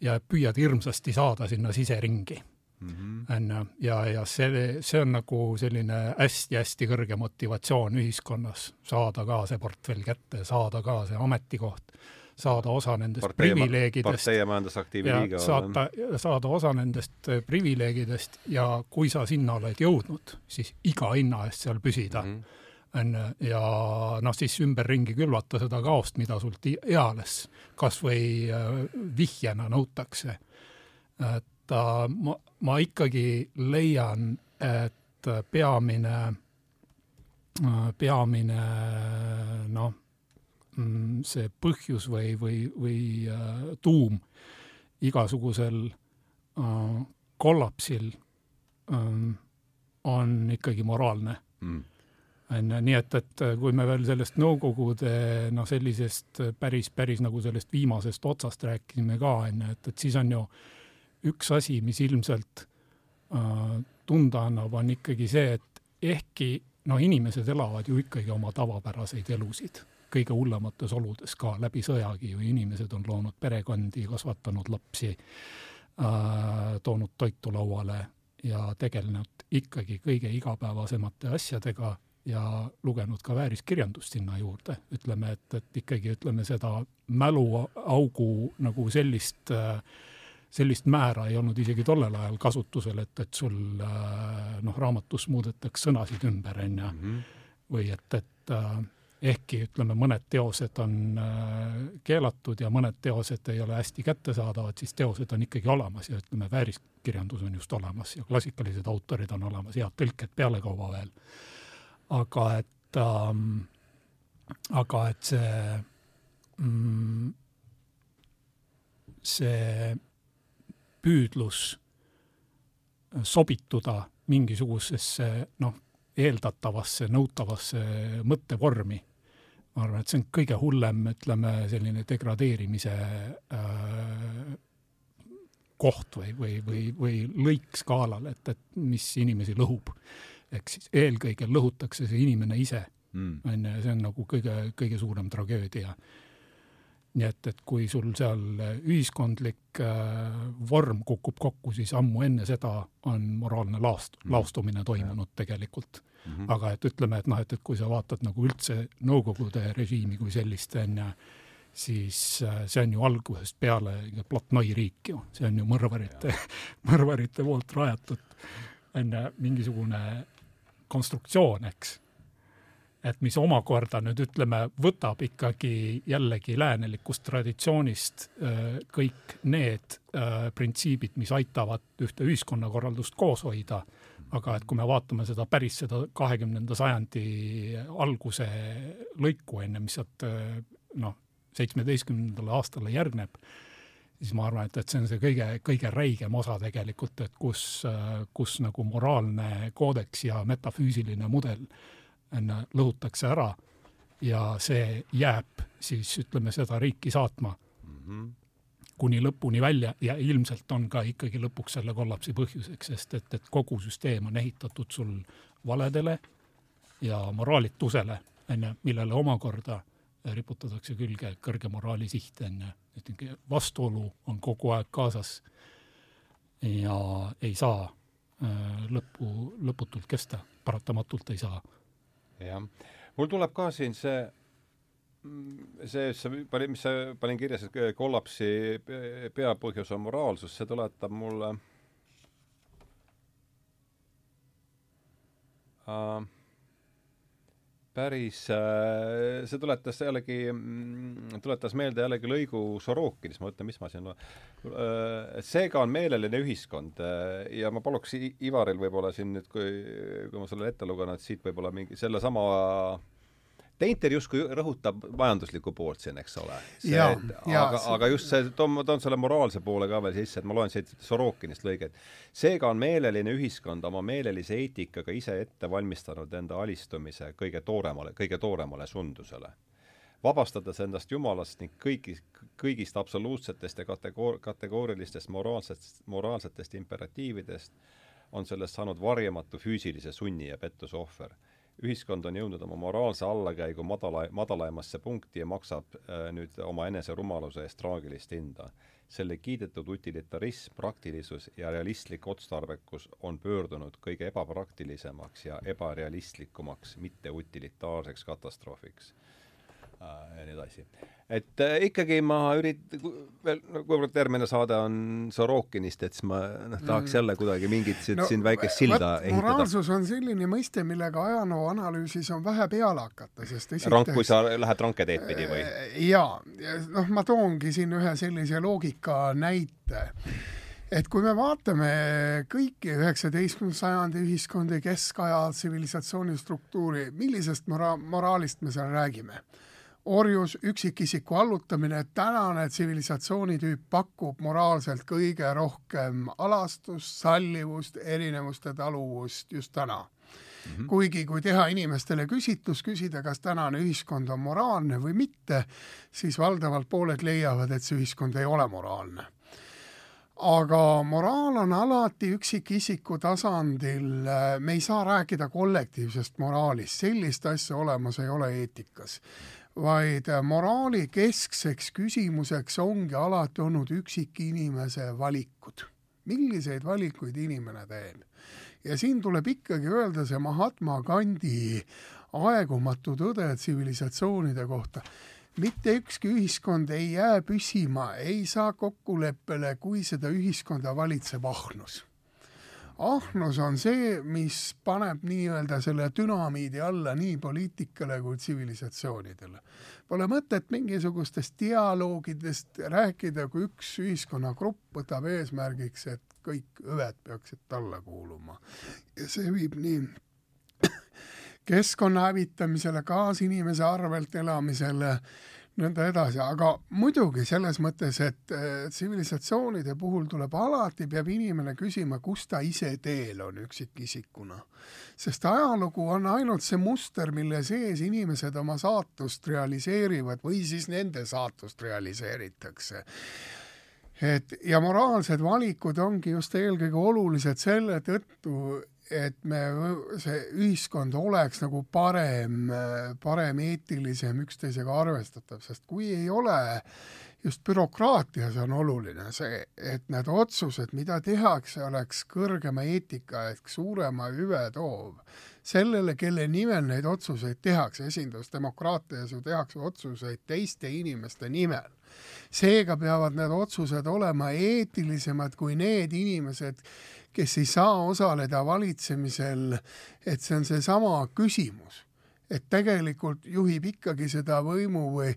ja püüad hirmsasti saada sinna siseringi. Mhm. on ju, ja, ja see, see on nagu selline hästi-hästi kõrge motivatsioon ühiskonnas, saada ka see portfell kätte, saada ka see ametikoht, saada osa nendest partei, privileegidest. partei ja majandusaktiivi ja liiga saata, saada osa nendest eh, privileegidest ja kui sa sinna oled jõudnud, siis iga hinna eest seal püsida. Mhm. On ju, ja noh, siis ümberringi külvata seda kaost, mida sult eales kas või äh, vihjena nõutakse. et äh, ma, ma ikkagi leian, et peamine, peamine noh, mm, see põhjus või, või, või äh, tuum igasugusel äh, kollapsil on ikkagi moraalne Mm. On ju, nii et, et kui me veel sellest Nõukogude noh, sellisest päris, päris nagu sellest viimasest otsast rääkisime ka, on ju, et, et siis on ju üks asi, mis ilmselt äh, tunda annab, on ikkagi see, et ehkki noh, inimesed elavad ju ikkagi oma tavapäraseid elusid, kõige hullemates oludes ka, läbi sõjagi ju inimesed on loonud perekondi, kasvatanud lapsi äh,, toonud toitu lauale ja tegelenud ikkagi kõige igapäevasemate asjadega ja lugenud ka vääriskirjandust sinna juurde, ütleme, et, et ikkagi ütleme seda mäluaugu nagu sellist, sellist määra ei olnud isegi tollel ajal kasutusel, et, et sul noh, raamatus muudetakse sõnasid ümber, on ju, Mhm. või et, et ehkki ütleme, mõned teosed on äh, keelatud ja mõned teosed ei ole hästi kättesaadavad, siis teosed on ikkagi olemas ja ütleme, vääriskirjandus on just olemas ja klassikalised autorid on olemas, head tõlked pealekauba veel. Aga et ähm,, aga et see mm, see püüdlus sobituda mingisugusesse noh, eeldatavasse, nõutavasse mõttevormi ma arvan, et see on kõige hullem, ütleme, selline degradeerimise äh, koht või, või, või, või lõik skaalal, et, et mis inimesi lõhub. Ehk siis eelkõige lõhutakse see inimene ise, Mm. on ju, ja see on nagu kõige, kõige suurem tragöödia. nii et, et kui sul seal ühiskondlik äh, vorm kukub kokku, siis ammu enne seda on moraalne laast- Mm. laostumine toimunud tegelikult Mhm. aga et ütleme, et noh, et, et kui sa vaatad nagu üldse Nõukogude režiimi kui sellist, on ju, siis äh, see on ju algusest peale platnoi riik ju, see on ju mõrvarite, mõrvarite poolt rajatud, on mingisugune konstruktsioon, eks. et mis omakorda nüüd ütleme, võtab ikkagi jällegi läänelikust traditsioonist äh, kõik need äh, printsiibid, mis aitavad ühte ühiskonnakorraldust koos hoida aga et kui me vaatame seda päris seda kahekümnenda sajandi alguse lõiku enne, mis sealt noh, seitsmeteistkümnendale aastale järgneb, siis ma arvan, et, et see on see kõige, kõige räigem osa tegelikult, et kus, kus nagu moraalne koodeks ja metafüüsiline mudel lõhutakse ära ja see jääb siis ütleme seda riiki saatma Mhm. kuni lõpuni välja ja ilmselt on ka ikkagi lõpuks selle kollapsi põhjuseks, sest et, et kogu süsteem on ehitatud sul valedele ja moraalitusele, on ju, millele omakorda riputatakse külge kõrge moraali siht, on ju. et vastuolu on kogu aeg kaasas ja ei saa äh, lõppu, lõputult kesta, paratamatult ei saa. jah, mul tuleb ka siin see see, see panin, mis sa panin kirja, see kollapsi peapõhjus on moraalsus, see tuletab mulle äh, päris äh,, see tuletas jällegi, tuletas meelde jällegi lõigu Sorokinis, ma mõtlen, mis ma siin äh,, seega on meeleline ühiskond äh, ja ma paluks Ivaril võib-olla siin nüüd, kui, kui ma selle ette lugen, et siit võib-olla mingi sellesama Painter justkui rõhutab majanduslikku poolt siin, eks ole. aga, aga just see, toon, ma toon selle moraalse poole ka veel sisse, et ma loen siit Sorokinist lõiget. seega on meeleline ühiskond oma meelelise eetikaga ise ette valmistanud enda alistumise kõige tooremale, kõige tooremale sundusele. vabastades endast jumalast ning kõigi, kõigist absoluutsetest ja kategoor-, kategoorilistest moraalsetest, moraalsetest imperatiividest, on sellest saanud varjamatu füüsilise sunni ja pettuse ohver ühiskond on jõudnud oma moraalse allakäigu madala, madalaimasse punkti ja maksab äh, nüüd oma enese rumaluse eest traagilist hinda. selle kiidetud utilitarism, praktilisus ja realistlik otstarbekus on pöördunud kõige ebapraktilisemaks ja ebarealistlikumaks, mitte utilitaarseks katastroofiks ja nii edasi et äh, ikkagi ma ürit-, veel, kuivõrd järgmine saade on Sorokinist, et siis ma noh, tahaks mm. jälle kuidagi mingit no, siin väikest silda ehitada. moraalsus on selline mõiste, millega ajaloo analüüsis on vähe peale hakata, sest esiteks rank, kui sa lähed ranketeed pidi või? Äh, jaa, noh, ma toongi siin ühe sellise loogika näite et kui me vaatame kõiki üheksateistkümnenda sajandi ühiskondi, keskaja tsivilisatsiooni struktuuri, millisest mora-, moraalist me seal räägime? Orjus, üksikisiku allutamine, tänane tsivilisatsioonitüüp pakub moraalselt kõige rohkem alastust, sallivust, erinevuste taluvust just täna mm. -hmm. kuigi kui teha inimestele küsitlus, küsida, kas tänane ühiskond on moraalne või mitte, siis valdavalt pooled leiavad, et see ühiskond ei ole moraalne aga moraal on alati üksikisiku tasandil, me ei saa rääkida kollektiivsest moraalist, sellist asja olemas ei ole eetikas vaid moraali keskseks küsimuseks ongi alati olnud üksikinimese valikud. milliseid valikuid inimene teeb? ja siin tuleb ikkagi öelda see Mahatma Gandhi aegumatu tõde tsivilisatsioonide kohta. mitte ükski ühiskond ei jää püsima, ei saa kokkuleppele, kui seda ühiskonda valitseb ahnus ahnus on see, mis paneb nii-öelda selle dünamiidi alla nii poliitikale kui tsivilisatsioonidele. Pole mõtet mingisugustest dialoogidest rääkida, kui üks ühiskonnagrupp võtab eesmärgiks, et kõik hüved peaksid talle kuuluma. ja see viib nii keskkonna hävitamisele, kaasinimese arvelt elamisele nõnda edasi, aga muidugi selles mõttes, et äh, tsivilisatsioonide puhul tuleb alati, peab inimene küsima, kus ta ise teel on üksikisikuna. sest ajalugu on ainult see muster, mille sees inimesed oma saatust realiseerivad või siis nende saatust realiseeritakse et ja moraalsed valikud ongi just eelkõige olulised selle tõttu, et me, see ühiskond oleks nagu parem, parem, eetilisem, üksteisega arvestatav, sest kui ei ole, just bürokraatias on oluline see, et need otsused, mida tehakse, oleks kõrgema eetika ehk suurema hüve toov sellele, kelle nimel neid otsuseid tehakse, esindusdemokraatias ju tehakse otsuseid teiste inimeste nimel. seega peavad need otsused olema eetilisemad kui need inimesed, kes ei saa osaleda valitsemisel, et see on seesama küsimus. Et tegelikult juhib ikkagi seda võimu või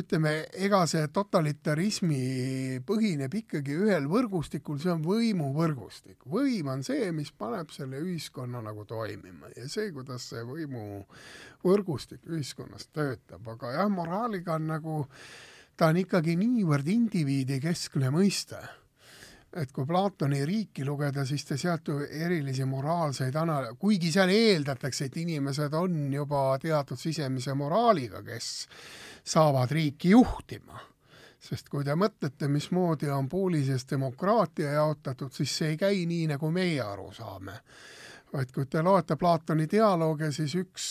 ütleme, ega see totalitarismi põhineb ikkagi ühel võrgustikul, see on võimuvõrgustik. võim on see, mis paneb selle ühiskonna nagu toimima ja see, kuidas see võimuvõrgustik ühiskonnas töötab, aga jah, moraaliga on nagu, ta on ikkagi niivõrd indiviidikeskne mõiste et kui Platoni riiki lugeda, siis te sealt ju erilisi moraalseid ana-, kuigi seal eeldatakse, et inimesed on juba teatud sisemise moraaliga, kes saavad riiki juhtima. sest kui te mõtlete, mismoodi on poolises demokraatia jaotatud, siis see ei käi nii, nagu meie aru saame vaid kui te loete Platoni dialoogi, siis üks,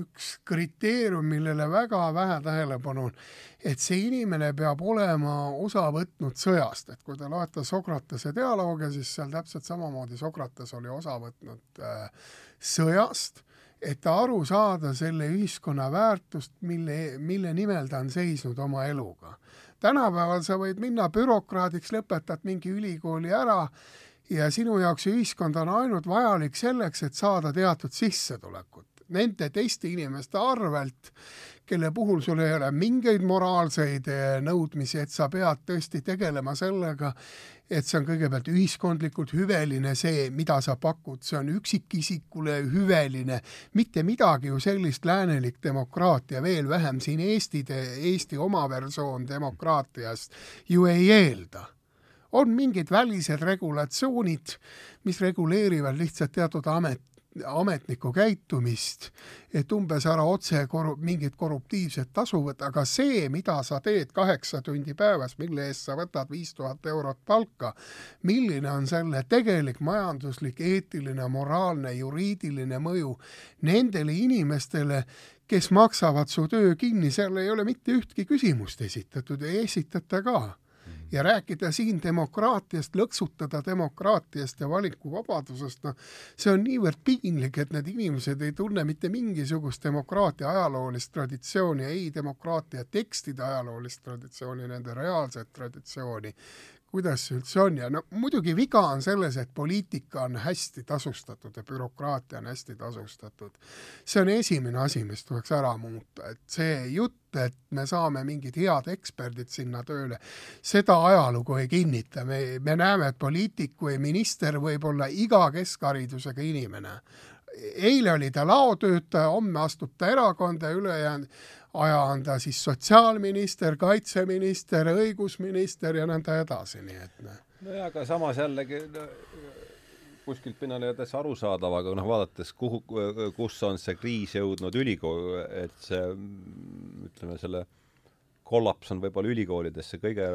üks kriteerium, millele väga vähe tähelepanu on, et see inimene peab olema osa võtnud sõjast, et kui te loete Sokratese dialoogi, siis seal täpselt samamoodi Sokrates oli osa võtnud äh, sõjast, et aru saada selle ühiskonna väärtust, mille, mille nimel ta on seisnud oma eluga. tänapäeval sa võid minna bürokraadiks, lõpetad mingi ülikooli ära ja sinu jaoks ühiskond on ainult vajalik selleks, et saada teatud sissetulekut. Nende teiste inimeste arvelt, kelle puhul sul ei ole mingeid moraalseid eh, nõudmisi, et sa pead tõesti tegelema sellega, et see on kõigepealt ühiskondlikult hüveline, see, mida sa pakud, see on üksikisikule hüveline, mitte midagi ju sellist läänelik demokraatia, veel vähem siin Eesti, Eesti oma versioon demokraatiast ju ei eelda on mingid välised regulatsioonid, mis reguleerivad lihtsalt teatud amet, ametniku käitumist, et umbes ära otse koru-, mingit korruptiivset tasu võtta, aga see, mida sa teed kaheksa tundi päevas, mille eest sa võtad viis tuhat eurot palka, milline on selle tegelik majanduslik, eetiline, moraalne, juriidiline mõju nendele inimestele, kes maksavad su töö kinni, seal ei ole mitte ühtki küsimust esitatud ei esitata ka ja rääkida siin demokraatiast, lõksutada demokraatiast ja valikuvabadusest, noh, see on niivõrd piinlik, et need inimesed ei tunne mitte mingisugust demokraatia ajaloolist traditsiooni, ei demokraatia tekstide ajaloolist traditsiooni, nende reaalset traditsiooni kuidas see üldse on ja no muidugi viga on selles, et poliitika on hästi tasustatud ja bürokraatia on hästi tasustatud. see on esimene asi, mis tuleks ära muuta, et see jutt, et me saame mingid head eksperdid sinna tööle, seda ajalugu ei kinnita, me, me näeme, et poliitik või minister võib olla iga keskharidusega inimene eile oli ta laotöötaja, homme astub ta erakonda ja ülejäänud aja on ta siis sotsiaalminister, kaitseminister, õigusminister ja nõnda edasi, nii et nojah, aga samas jällegi no, kuskilt ole täitsa arusaadav, aga noh, vaadates kuhu, kus on see kriis jõudnud ülikool, et see ütleme, selle kollaps on võib-olla ülikoolidesse kõige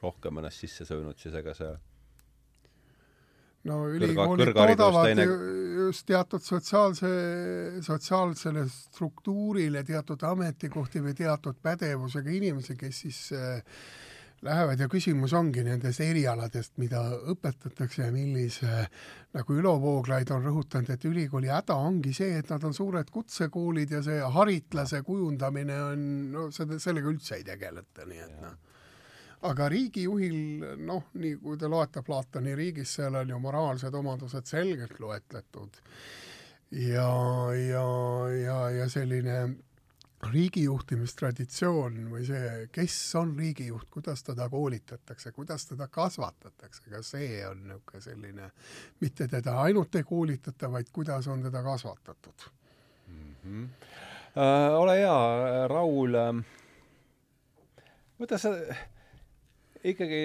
rohkem ennast sisse söönud, siis ega see no ülikoolid toodavad just teatud sotsiaalse, sotsiaalsele struktuurile teatud ametikohti või teatud pädevusega inimesi, kes siis äh, lähevad ja küsimus ongi nendest erialadest, mida õpetatakse ja millise, nagu Ülo Vooglaid on rõhutanud, et ülikooli häda ongi see, et nad on suured kutsekoolid ja see haritlase kujundamine on, no seda, sellega üldse ei tegeleta, nii et noh aga riigijuhil, noh, nii kui te loete Platoni riigis, seal on ju moraalsed omadused selgelt loetletud. ja, ja, ja, ja selline riigijuhtimistraditsioon või see, kes on riigijuht, kuidas teda koolitatakse, kuidas teda kasvatatakse, ka see on niisugune selline, mitte teda ainult ei koolitata, vaid kuidas on teda kasvatatud mm. -hmm. Äh, ole hea, Raul äh,, võta sa ikkagi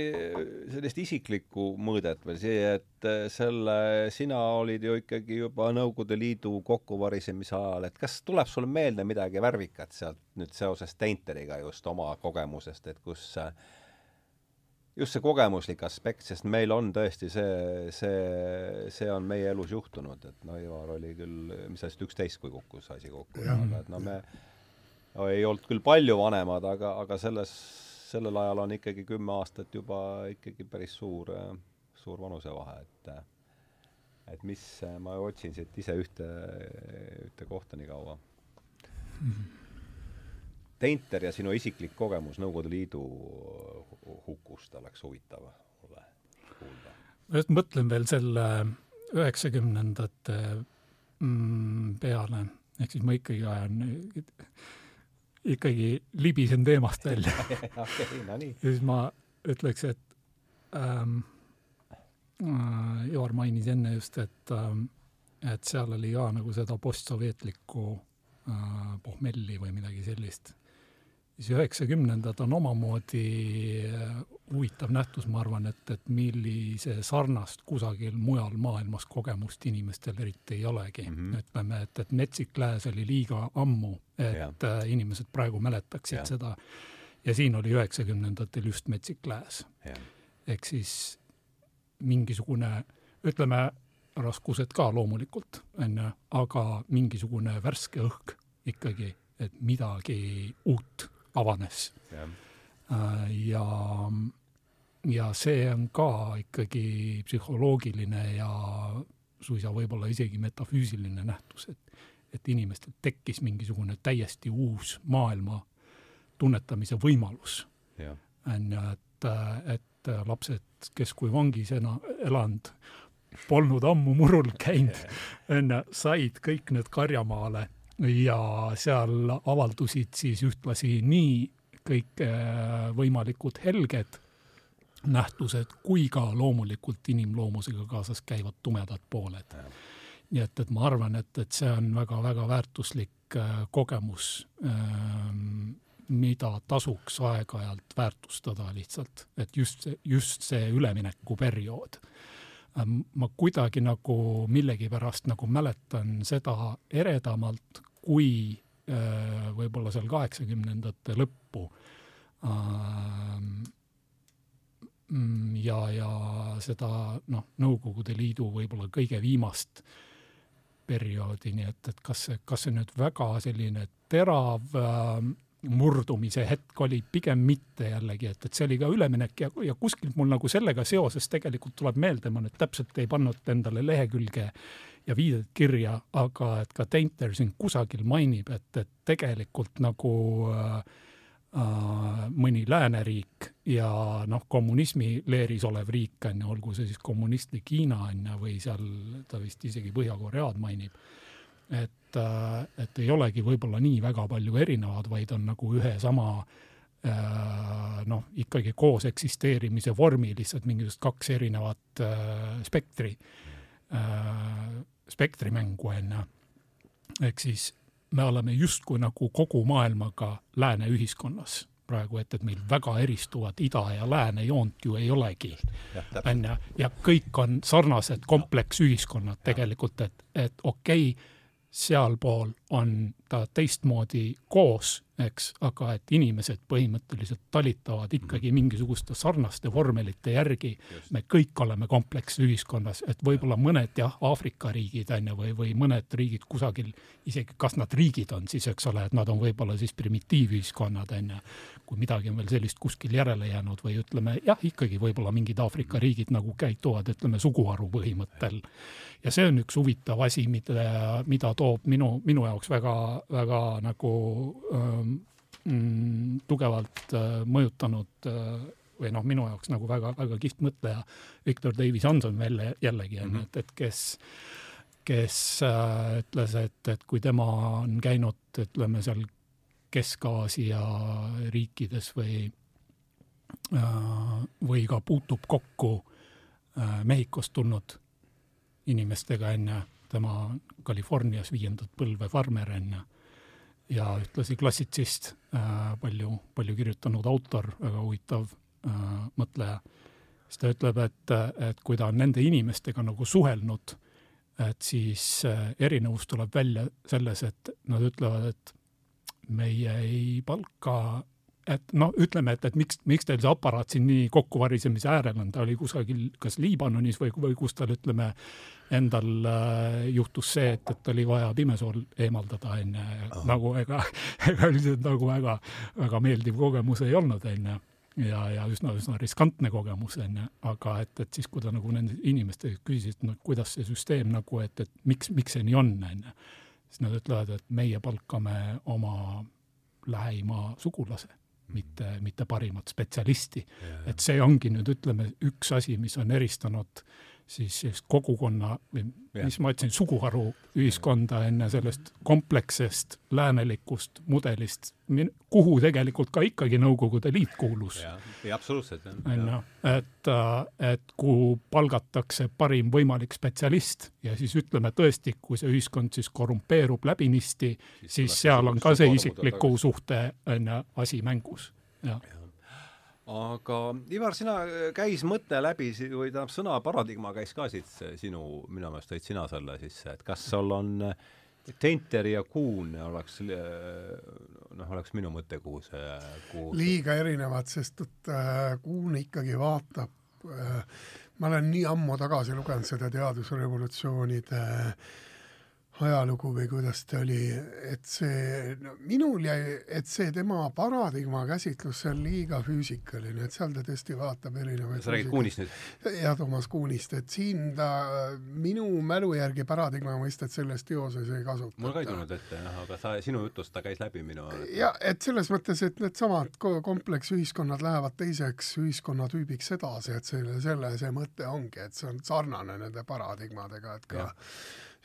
sellist isiklikku mõõdet veel, see, et äh, selle, sina olid ju ikkagi juba Nõukogude Liidu kokkuvarisemise ajal, et kas tuleb sulle meelde midagi värvikat sealt nüüd seoses Teinteriga just oma kogemusest, et kus äh, just see kogemuslik aspekt, sest meil on tõesti see, see, see on meie elus juhtunud, et no Ivar oli küll, mis asjast üksteist, kui kukkus asi kokku, aga et no me no, ei olnud küll palju vanemad, aga, aga selles sellel ajal on ikkagi kümme aastat juba ikkagi päris suur, suur vanusevahe, et et mis, ma otsin siit ise ühte, ühte kohta nii kaua. Teinter ja sinu isiklik kogemus Nõukogude Liidu hukust oleks huvitav mulle kuulda. ma just mõtlen veel selle üheksakümnendate mm, peale, ehk siis ma ikkagi ajan ikkagi libisen teemast välja okay, no nii. ja siis ma ütleks, et ähm, äh, Ivar mainis enne just, et ähm, et seal oli ka nagu seda postsovetlikku äh, pohmelli või midagi sellist siis üheksakümnendad on omamoodi äh, huvitav nähtus, ma arvan, et, et millise sarnast kusagil mujal maailmas kogemust inimestel eriti ei olegi mm. -hmm. ütleme, et, et Metsik Lääs oli liiga ammu, et ja. Äh, inimesed praegu mäletaksid ja. seda. ja siin oli üheksakümnendatel just Metsik Lääs. ehk siis mingisugune, ütleme, raskused ka loomulikult, on ju, aga mingisugune värske õhk ikkagi, et midagi uut avanes. Äh, ja, ja see on ka ikkagi psühholoogiline ja suisa võib-olla isegi metafüüsiline nähtus, et, et inimestel tekkis mingisugune täiesti uus maailma tunnetamise võimalus. on ju, et, et lapsed, kes kui vangis ena, elanud, polnud ammu murul käinud, on ju, said kõik need karjamaale ja seal avaldusid siis ühtlasi nii kõik äh, helged nähtused kui ka loomulikult inimloomusega kaasas käivad tumedad pooled. nii et, et ma arvan, et, et see on väga-väga väärtuslik äh, kogemus, ähm, mida tasuks aeg-ajalt väärtustada lihtsalt, et just see, just see üleminekuperiood ma kuidagi nagu millegipärast nagu mäletan seda eredamalt, kui võib-olla seal kaheksakümnendate lõppu. Ja, ja seda noh, Nõukogude Liidu võib-olla kõige viimast perioodi, nii et, et kas see, kas see nüüd väga selline terav äh, murdumise hetk oli, pigem mitte jällegi, et, et see oli ka üleminek ja, ja kuskilt mul nagu sellega seoses tegelikult tuleb meelde, ma nüüd täpselt ei pannud endale lehekülge ja viidet kirja, aga et ka Tainter siin kusagil mainib, et, et tegelikult nagu äh, äh, mõni lääneriik ja noh, kommunismi leeris olev riik, on ju, olgu see siis kommunistlik Hiina, on ju, või seal ta vist isegi Põhja-Koread mainib et, äh, et ei olegi võib-olla nii väga palju erinevad, vaid on nagu ühe sama äh, noh, ikkagi koos eksisteerimise vormi, lihtsalt mingisugust kaks erinevat äh, spektri, spektrimängu, on ju. ehk siis me oleme justkui nagu kogu maailmaga lääne ühiskonnas praegu, et, et meil väga eristuvat ida ja lääne joont ju ei olegi. on ju, ja kõik on sarnased kompleksühiskonnad tegelikult, et, et okei okay,, sealpool on ta teistmoodi koos, eks, aga et inimesed põhimõtteliselt talitavad ikkagi mhm. mingisuguste sarnaste vormelite järgi. me kõik oleme kompleksühiskonnas, et võib-olla mõned jah, Aafrika riigid on ju, või, või mõned riigid kusagil, isegi kas nad riigid on siis, eks ole, et nad on võib-olla siis primitiivühiskonnad on ju, kui midagi on veel sellist kuskil järele jäänud või ütleme jah, ikkagi võib-olla mingid Aafrika riigid nagu käituvad, ütleme suguharu põhimõttel. ja see on üks huvitav asi, mida, mida toob minu, minu jaoks väga, väga nagu ähm, mm, tugevalt äh, mõjutanud äh, või noh, minu jaoks nagu väga-väga kihvt mõtleja Victor Davis Hanson välja jällegi on ju mm -hmm., et, et kes kes äh, ütles, et, et kui tema on käinud, ütleme seal Kesk-Aasia riikides või, äh, või ka puutub kokku äh, Mehhikost tulnud inimestega, ju, tema Californias viiendat põlve farmer, ju, ja ühtlasi klassitsist, äh, palju, palju kirjutanud autor, väga huvitav mõtleja, siis ta ütleb, et, et kui ta on nende inimestega nagu suhelnud, et siis erinevus tuleb välja selles, et nad ütlevad, et meie ei palka, et noh, ütleme, et, et miks, miks teil see aparaat siin nii kokkuvarisemise äärel on, ta oli kusagil kas Liibanonis või, või kus tal, ütleme, endal äh, juhtus see, et, et oli vaja pimesool eemaldada, on ju, nagu ega, ega üldiselt nagu väga, väga meeldiv kogemus ei olnud, on ju. Ja, ja üsna, üsna riskantne kogemus, on ju, aga et, et siis, kui ta nagu nende inimeste küsisid, no kuidas see süsteem nagu, et, et miks, miks see nii on, on ju siis nad ütlevad, et meie palkame oma lähima sugulase, mitte, mitte parimat spetsialisti. et see ongi nüüd, ütleme, üks asi, mis on eristanud siis sellist kogukonna või ja. mis ma ütlesin, suguharu ühiskonda enne sellest komplekssest läänelikust mudelist, kuhu tegelikult ka ikkagi Nõukogude Liit kuulus. absoluutselt. on ju, et, äh, et kuhu palgatakse parim võimalik spetsialist ja siis ütleme tõesti, kui see ühiskond siis korrumpeerub läbinisti, siis seal on ka see isikliku suhte on ju asi mängus, jah ja aga Ivar, sina, äh, käis mõte läbi või tähendab, sõna paradigma käis ka siit sinu, minu meelest tõid sina selle sisse, et kas sul on Tenter ja Kuhn oleks, äh, noh, oleks minu mõte, kuhu see kuhu liiga erinevad, sest et äh, Kuhn ikkagi vaatab äh,, ma olen nii ammu tagasi lugenud seda teadusrevolutsioonide äh, ajalugu või kuidas ta oli, et see no,, minul jäi, et see tema paradigma käsitlus, see on liiga füüsikaline, et seal ta tõesti vaatab erinevaid sa räägid Kuunist nüüd? jah, Toomas Kuunist, et siin ta minu mälu järgi paradigma mõistet selles teoses ei kasuta. mul ka ei tulnud ette jah, aga sa, sinu jutust ta käis läbi minu ja et selles mõttes, et needsamad kompleksühiskonnad lähevad teiseks ühiskonnatüübiks edasi, et selle, selle see mõte ongi, et see on sarnane nende paradigmadega, et ka ja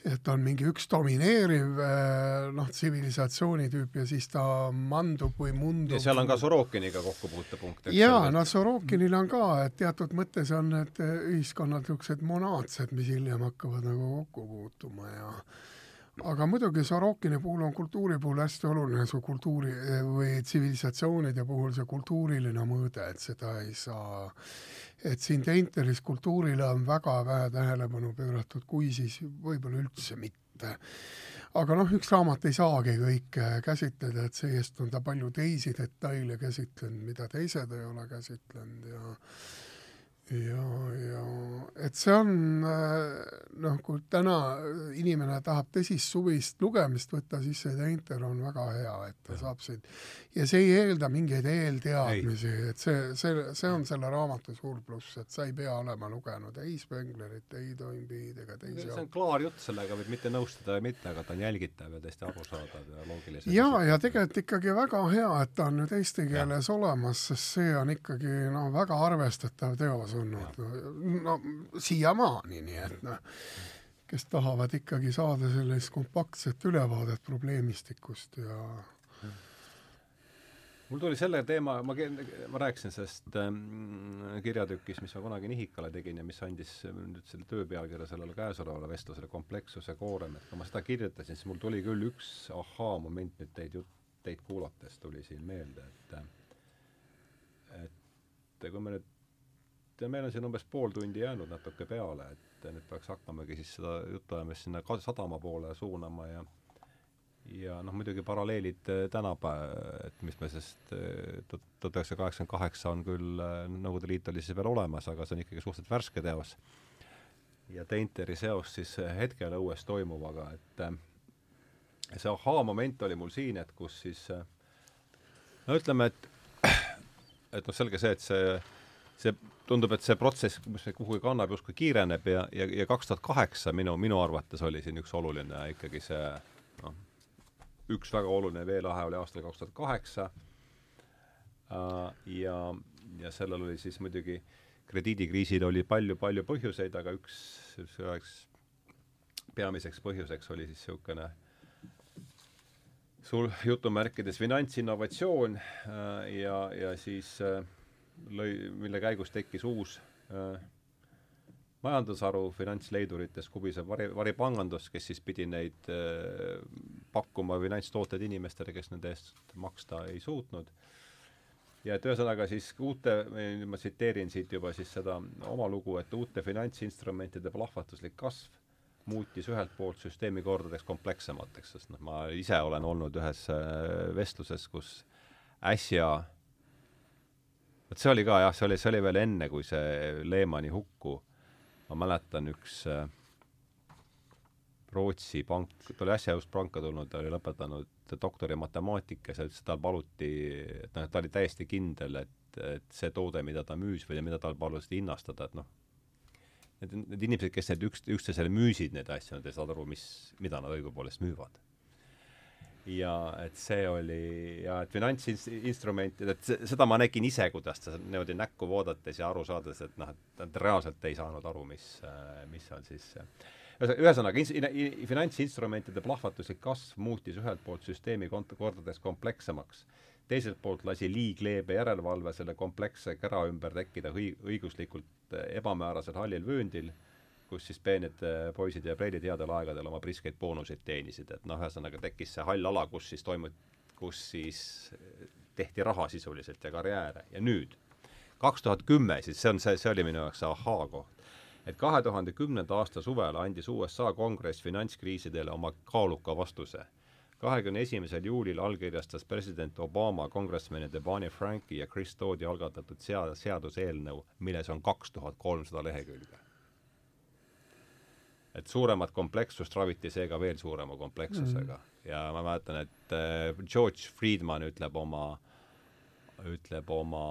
et on mingi üks domineeriv eh, noh, tsivilisatsiooni tüüp ja siis ta mandub või mundub. ja seal on ka Sorokiniga kokkupuutepunkt. jaa, no Sorokinil on ka, et teatud mõttes on need ühiskonnad niisugused monaadsed, mis hiljem hakkavad nagu kokku puutuma ja aga muidugi Sorokini puhul on kultuuri puhul hästi oluline see kultuuri või tsivilisatsioonide puhul see kultuuriline mõõde, et seda ei saa, et siin Teinteris kultuurile on väga vähe tähelepanu pööratud, kui siis võib-olla üldse mitte. aga noh, üks raamat ei saagi kõike käsitleda, et see-eest on ta palju teisi detaile käsitlenud, mida teised ei ole käsitlenud ja ja, ja et see on noh, kui täna inimene tahab tõsist suvist lugemist võtta, siis see Teinter on väga hea, et ta ja. saab sind ja see ei eelda mingeid eelteadmisi, et see, see, see on selle raamatu suur pluss, et sa ei pea olema lugenud ei Spenglerit, ei Toynbee'd ega teisi. see on klaar jutt, sellega võib mitte nõustuda või mitte, aga ta on jälgitav ja täiesti arusaadav ja loogiline. ja, ja tegelikult ikkagi väga hea, et ta on nüüd eesti keeles ja. olemas, sest see on ikkagi noh, väga arvestatav teos olnud, no siiamaani, nii et noh, kes tahavad ikkagi saada sellist kompaktset ülevaadet probleemistikust ja mul tuli selle teema, ma, ma rääkisin sellest ähm, kirjatükis, mis ma kunagi Nihikale tegin ja mis andis nüüd selle töö pealkirja sellele käesolevale vestlusele, komplekssuse koorem, et kui ma seda kirjutasin, siis mul tuli küll üks ahaa-moment nüüd teid jut-, teid kuulates tuli siin meelde, et et kui me nüüd ja meil on siin umbes pool tundi jäänud natuke peale, et nüüd peaks hakkamegi siis seda jutuajamist sinna sadama poole suunama ja ja noh, muidugi paralleelid äh, tänapäev, et mis me sest äh, tuhat üheksasada kaheksakümmend kaheksa on küll, äh, Nõukogude Liit oli siis veel olemas, aga see on ikkagi suhteliselt värske teos. ja Teinteri seos siis hetkel õues toimuvaga, et see ahaa-moment oli mul siin, et kus siis no ütleme, et et noh, selge see, et see see tundub, et see protsess, mis kuhugi kannab, justkui kiireneb ja, ja, ja kaks tuhat kaheksa minu, minu arvates oli siin üks oluline ikkagi see noh, üks väga oluline veelahe oli aastal kaks tuhat kaheksa. Äh, ja, ja sellel oli siis muidugi, krediidikriisil oli palju-palju põhjuseid, aga üks, üheks peamiseks põhjuseks oli siis niisugune sul jutumärkides finantsinnovatsioon äh, ja, ja siis äh, lõi, mille käigus tekkis uus äh, majandusharu finantsleidurites kubisev vari, varipangandus, kes siis pidi neid äh, pakkuma finantstooteid inimestele, kes nende eest maksta ei suutnud. ja et ühesõnaga siis uute, ma tsiteerin siit juba siis seda oma lugu, et uute finantsinstrumentide plahvatuslik kasv muutis ühelt poolt süsteemi kordades komplekssemateks, sest noh, ma ise olen olnud ühes äh, vestluses, kus äsja vot see oli ka jah, see oli, see oli veel enne, kui see Lehmani hukku, ma mäletan, üks äh, Rootsi pank, ta oli äsja just panka tulnud, ta oli lõpetanud doktori matemaatikas ja ütles, et tal paluti, et noh, ta oli täiesti kindel, et, et see toode, mida ta müüs või mida tal paluti hinnastada, et noh, need, need inimesed, kes need üks, üksteisele müüsid neid asju, nad ei saanud aru, mis, mida nad õigupoolest müüvad ja et see oli ja et finantsinstrumentid, et seda ma nägin ise, kuidas ta niimoodi näkku vaadates ja aru saades, et noh, et nad reaalselt ei saanud aru, mis, mis on siis ühesõnaga, finantsinstrumentide plahvatuslik kasv muutis ühelt poolt süsteemi kont-, kordades komplekssemaks, teiselt poolt lasi liigleebe järelevalve selle kompleksse kära ümber tekkida õi-, õiguslikult ebamäärasel hallil vööndil kus siis peened äh, poisid ja preilid headel aegadel oma priskeid boonuseid teenisid, et noh, ühesõnaga tekkis see hall ala, kus siis toimu-, kus siis äh, tehti raha sisuliselt ja karjääre. Ja nüüd, kaks tuhat kümme, siis see on see, see oli minu jaoks see ahaa-koht, et kahe tuhande kümnenda aasta suvel andis USA kongress finantskriisidele oma kaaluka vastuse. kahekümne esimesel juulil allkirjastas president Obama kongressmenide Barney Franki ja Chris Toodi algatatud sea-, seaduseelnõu, milles on kaks tuhat kolmsada lehekülge et suuremat komplekssust raviti seega veel suurema komplekssusega mm. ja ma mäletan, et äh, George Friedman ütleb oma, ütleb oma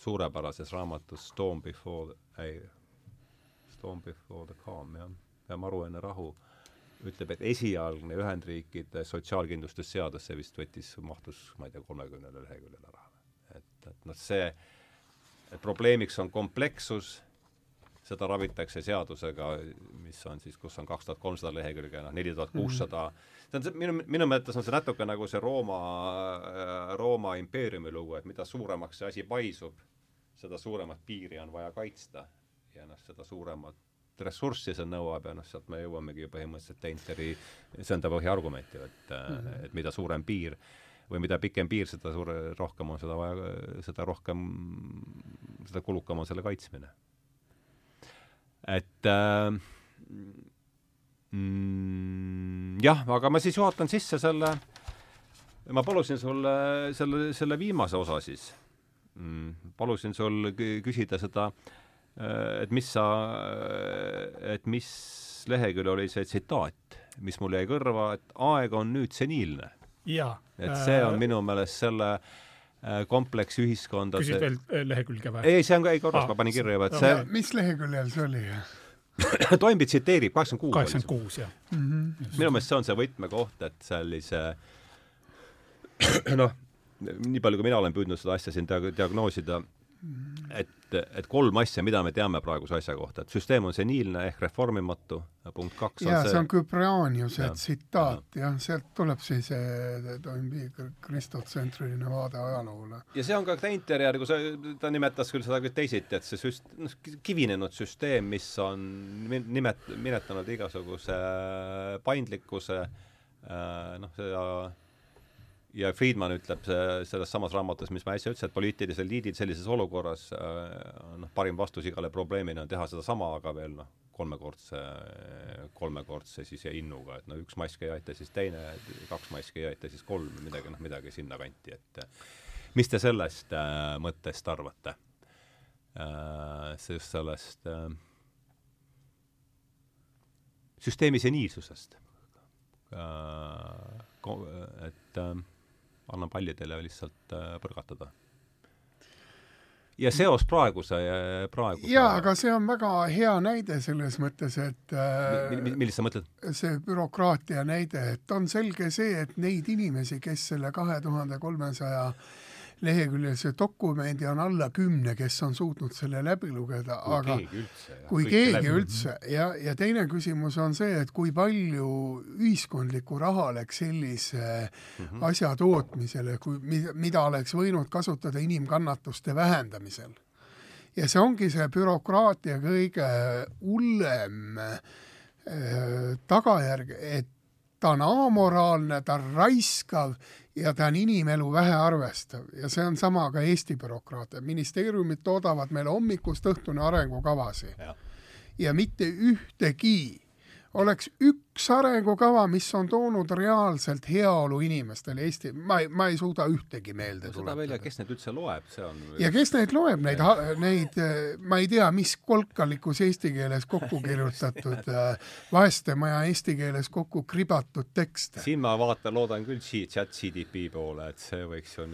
suurepärases raamatus Storm before, ei, Storm before the calm, jah, ja Maru enne rahu, ütleb, et esialgne Ühendriikide sotsiaalkindlustusseadus, see vist võttis, mahtus, ma ei tea, kolmekümnele leheküljele ära. et, et noh, see, et probleemiks on komplekssus seda ravitakse seadusega, mis on siis, kus on kaks tuhat kolmsada lehekülge, noh, neli tuhat kuussada, see on see, minu, minu mõttes on see natuke nagu see Rooma, Rooma impeeriumi lugu, et mida suuremaks see asi paisub, seda suuremat piiri on vaja kaitsta ja noh, seda suuremat ressurssi see nõuab ja noh, sealt me jõuamegi põhimõtteliselt Teinteri, põhiargument ju, et mm, -hmm. et mida suurem piir või mida pikem piir, seda suure, rohkem on seda vaja, seda rohkem, seda kulukam on selle kaitsmine. Et äh, mm, jah, aga ma siis juhatan sisse selle, ma palusin sulle selle, selle viimase osa siis mm,. palusin sul küsida seda, äh, et mis sa, et mis lehekülg oli see tsitaat, mis mul jäi kõrva, et aeg on nüüd seniilne. et see on äh, minu meelest selle äh, kompleksi ühiskondade küsid veel lehekülge või? ei, see on ka, ei korras ah, ma panin kirja juba, et see mis leheküljel see oli? Toimbi tsiteerib kaheksakümmend kuus. kaheksakümmend kuus, jah mm. -hmm. minu meelest see on see võtmekoht, et sellise noh, nii palju, kui mina olen püüdnud seda asja siin diagnoosida, et, et kolm asja, mida me teame praeguse asja kohta, et süsteem on seniilne ehk reformimatu, punkt kaks jaa, see on Küprianiuse tsitaat, jah, sealt tuleb siis Toimbi kristotsentriline vaade ajaloole. ja see on ka Teinteri järgi, sa, ta nimetas küll seda küll teisiti, et see süst-, noh, kivinenud süsteem, mis on nimet-, minetanud igasuguse paindlikkuse, äh, noh, seda ja Friedman ütleb selles samas raamatus, mis ma äsja ütlesin, et poliitilised eliidid sellises olukorras äh, noh, parim vastus igale probleemile on teha sedasama, aga veel noh, kolmekordse, kolmekordse siis innuga, et no üks mask ei aita, siis teine, kaks maski ei aita, siis kolm, midagi noh, midagi sinnakanti, et mis te sellest äh, mõttest arvate äh,? just sellest äh, süsteemi seniilsusest äh,. et äh, annan pallidele lihtsalt äh, põrgatada. ja seos praeguse, praeguse jaa, aga see on väga hea näide selles mõttes, et äh, millist sa mõtled? see bürokraatia näide, et on selge see, et neid inimesi, kes selle kahe tuhande kolmesaja leheküljelise dokumendi on alla kümne, kes on suutnud selle läbi lugeda, aga keegi üldse, kui keegi läbi. üldse ja, ja teine küsimus on see, et kui palju ühiskondlikku raha läks sellise mm -hmm. asja tootmisele, kui, mida oleks võinud kasutada inimkannatuste vähendamisel. ja see ongi see bürokraatia kõige hullem äh, tagajärg, et ta on amoraalne, ta on raiskav ja ta on inimelu vähearvestav ja see on sama ka Eesti bürokraatia. ministeeriumid toodavad meile hommikust õhtuni arengukavasid ja. ja mitte ühtegi oleks üks arengukava, mis on toonud reaalselt heaolu inimestele Eesti, ma ei, ma ei suuda ühtegi meelde tuletada. välja, kes neid üldse loeb, see on ja kes neid loeb, neid, neid, ma ei tea, mis kolkalikus eesti keeles kokku kirjutatud äh, vaestemaja eesti keeles kokku kribatud tekste. siin ma vaatan, loodan küll chat GDP poole, et see võiks ju,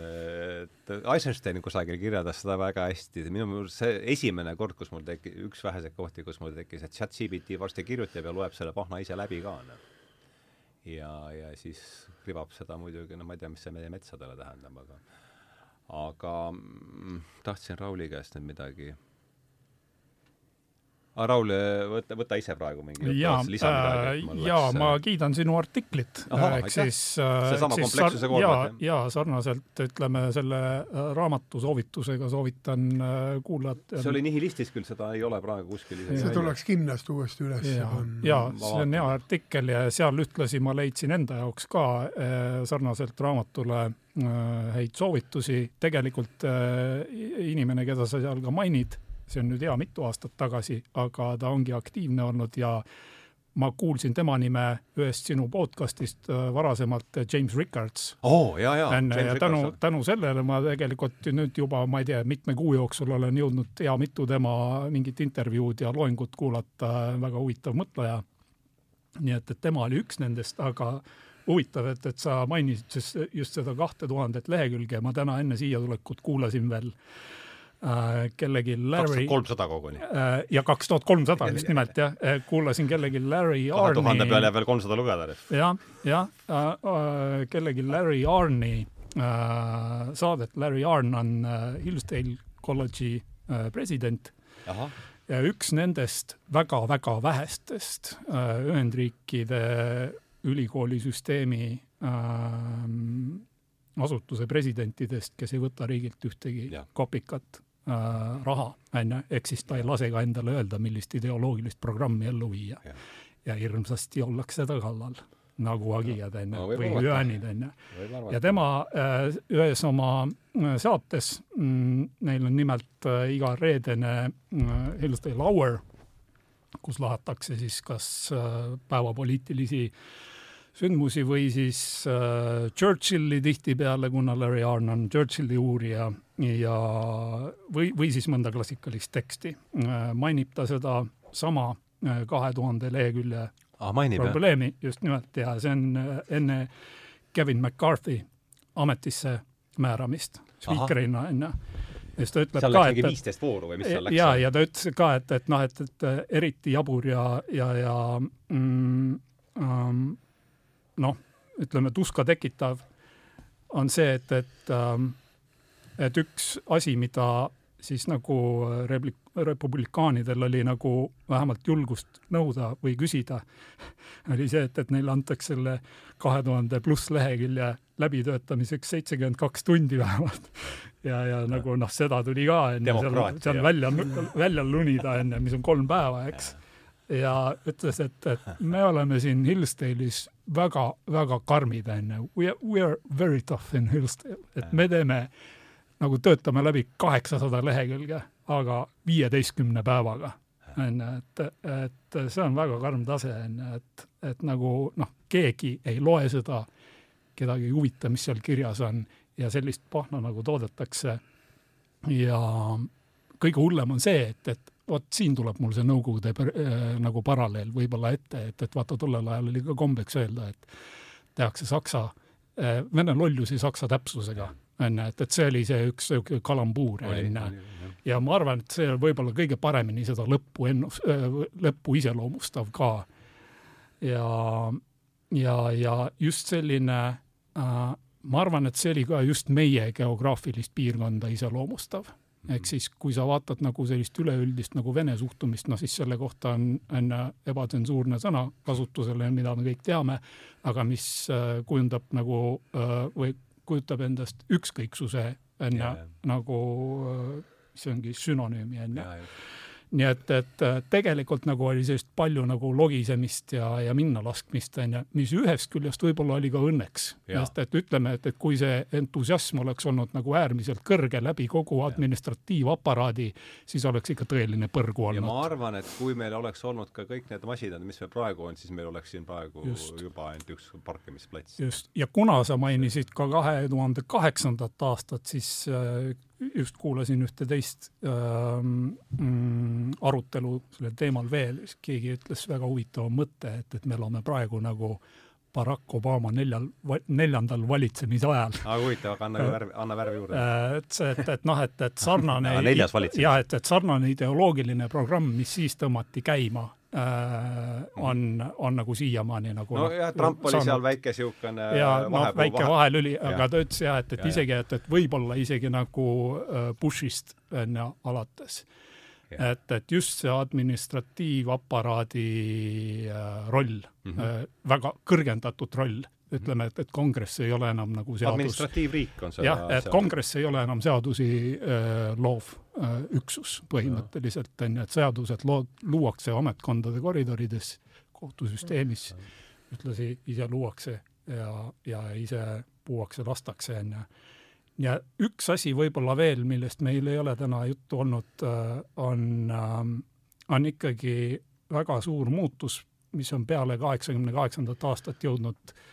Eisenstein kusagil kirjeldas seda väga hästi, minu meelest see esimene kord, kus mul tekkis, üks väheseid kohti, kus mul tekkis, et chat GDP varsti kirjutab ja loeb selle selle pahna ise läbi ka, noh. ja, ja siis kribab seda muidugi, no ma ei tea, mis see meie metsadele tähendab, aga aga mm, tahtsin Rauli käest nüüd midagi aga Raul, võta, võta ise praegu mingi jaa, äh, jaa, ma kiidan sinu artiklit. ehk siis äh, seesama komplekssuse koha pealt, jah? jaa, sarnaselt ütleme selle äh, raamatu soovitusega soovitan kuulajat see oli Nihilistis küll, seda ei ole praegu kuskil isegi. see tuleks kindlasti uuesti üles panna. jaa, see on hea artikkel ja seal ühtlasi ma leidsin enda jaoks ka sarnaselt raamatule häid soovitusi, tegelikult inimene, keda sa seal ka mainid, see on nüüd hea mitu aastat tagasi, aga ta ongi aktiivne olnud ja ma kuulsin tema nime ühest sinu podcast'ist äh, varasemalt, äh, James Rickards oh,. ja, ja, ja tänu, tänu sellele ma tegelikult nüüd juba, ma ei tea, mitme kuu jooksul olen jõudnud hea mitu tema mingit intervjuud ja loengut kuulata, väga huvitav mõtleja. nii et, et tema oli üks nendest, aga huvitav, et, et sa mainisid just seda kahte tuhandet lehekülge, ma täna enne siia tulekut kuulasin veel Äh, kellegi Larry. kolmsada koguni. Äh, ja kaks tuhat kolmsada just nimelt jah, äh, kuulasin kellegi Larry Arni. tuhande peale jääb veel kolmsada lugeda. jah, jah, kellegi Larry Arni saadet, Larry Arn on Hillsdale kolledži president. ja üks nendest väga-väga vähestest Ühendriikide ülikoolisüsteemi asutuse presidentidest, kes ei võta riigilt ühtegi ja. kopikat äh, raha, on ju, ehk siis ta ei lase ka endale öelda, millist ideoloogilist programmi ellu viia. ja hirmsasti ollakse ta kallal, nagu agijad, on ju, või hüäänid, on ju. ja tema äh, ühes oma äh, saates mm,, neil on nimelt äh, iga reedene äh, Hillsdale Hour, kus lahatakse siis kas äh, päevapoliitilisi äh, sündmusi või siis äh, Churchilli tihtipeale, kuna Larry Arn on Churchilli uurija ja või, või siis mõnda klassikalist teksti äh,. mainib ta seda sama äh, kahe tuhande lehekülje ah, mainib, probleemi jah. just nimelt ja see on äh, enne Kevin McCarthy ametisse määramist spiikrina onju ja siis ta ütleb seal ka, et viisteist vooru või mis seal läks? ja, ja ta ütles ka, et, et noh, et, et eriti jabur ja, ja, ja mm, um, noh, ütleme tuska tekitav on see, et, et, ähm, et üks asi, mida siis nagu repli-, republikaanidel oli nagu vähemalt julgust nõuda või küsida, oli see, et, et neile antakse selle kahe tuhande pluss lehekülje läbitöötamiseks seitsekümmend kaks tundi vähemalt. ja, ja nagu noh, seda tuli ka enne seal, seal välja, välja lunida enne, mis on kolm päeva, eks. Ja ütles, et, et me oleme siin Hillsdale'is väga-väga karmid, onju. We, we are very tough in Hillsdale, et me teeme, nagu töötame läbi kaheksasada lehekülge, aga viieteistkümne päevaga, onju, et, et see on väga karm tase, onju, et, et nagu noh, keegi ei loe seda, kedagi ei huvita, mis seal kirjas on ja sellist pahna nagu toodetakse. ja kõige hullem on see, et, et vot siin tuleb mul see Nõukogude äh, nagu paralleel võib-olla ette, et, et vaata, tollel ajal oli ka kombeks öelda, et tehakse saksa äh,, vene lollusi saksa täpsusega, onju, et, et see oli see üks sihuke kalambuur, onju. ja ma arvan, et see võib-olla kõige paremini seda lõppu ennus- äh,, lõppu iseloomustav ka. ja, ja, ja just selline äh, ma arvan, et see oli ka just meie geograafilist piirkonda iseloomustav ehk siis, kui sa vaatad nagu sellist üleüldist nagu Vene suhtumist, noh siis selle kohta on, on ebatsensuurne sõna kasutusele, mida me kõik teame, aga mis äh, kujundab nagu äh, või kujutab endast ükskõiksuse, ju, nagu äh, see ongi sünonüümi, on ju nii et, et tegelikult nagu oli sellist palju nagu logisemist ja, ja minnalaskmist, onju, mis ühest küljest võib-olla oli ka õnneks. sest et ütleme, et, et kui see entusiasm oleks olnud nagu äärmiselt kõrge läbi kogu administratiivaparaadi, siis oleks ikka tõeline põrgu olnud. ja ma arvan, et kui meil oleks olnud ka kõik need masinad, mis meil praegu on, siis meil oleks siin praegu just. juba ainult üks parkimisplats. just, ja kuna sa mainisid ka kahe tuhande kaheksandat aastat, siis äh, just kuulasin ühte teist ähm, mm, arutelu sellel teemal veel, siis keegi ütles väga huvitava mõtte, et, et me elame praegu nagu Barack Obama neljal, neljandal valitsemise ajal. aga huvitav, aga anna värvi, anna värvi juurde. Äh, et see, et, et noh, et, et sarnane jah, et, et sarnane ideoloogiline programm, mis siis tõmmati käima äh, on, on nagu siiamaani nagu nojah, Trump oli saanud. seal väike niisugune ja noh, väike vahe. vahelüli, aga ta ütles jah, et, et ja, isegi, et, et võib-olla isegi nagu äh, Bushist on ju alates. et, et just see administratiivaparaadi äh, roll mm, -hmm. äh, väga kõrgendatud roll ütleme, et, et kongress ei ole enam nagu seadus. administratiivriik on seda. jah, et seadus. kongress ei ole enam seadusi äh, loov äh, üksus põhimõtteliselt on ju, et seadused lood, luuakse ametkondade koridorides, kohtusüsteemis, ühtlasi ise luuakse ja, ja ise puuakse, lastakse on ju. ja üks asi võib-olla veel, millest meil ei ole täna juttu olnud äh,, on äh,, on ikkagi väga suur muutus, mis on peale kaheksakümne kaheksandat aastat jõudnud äh,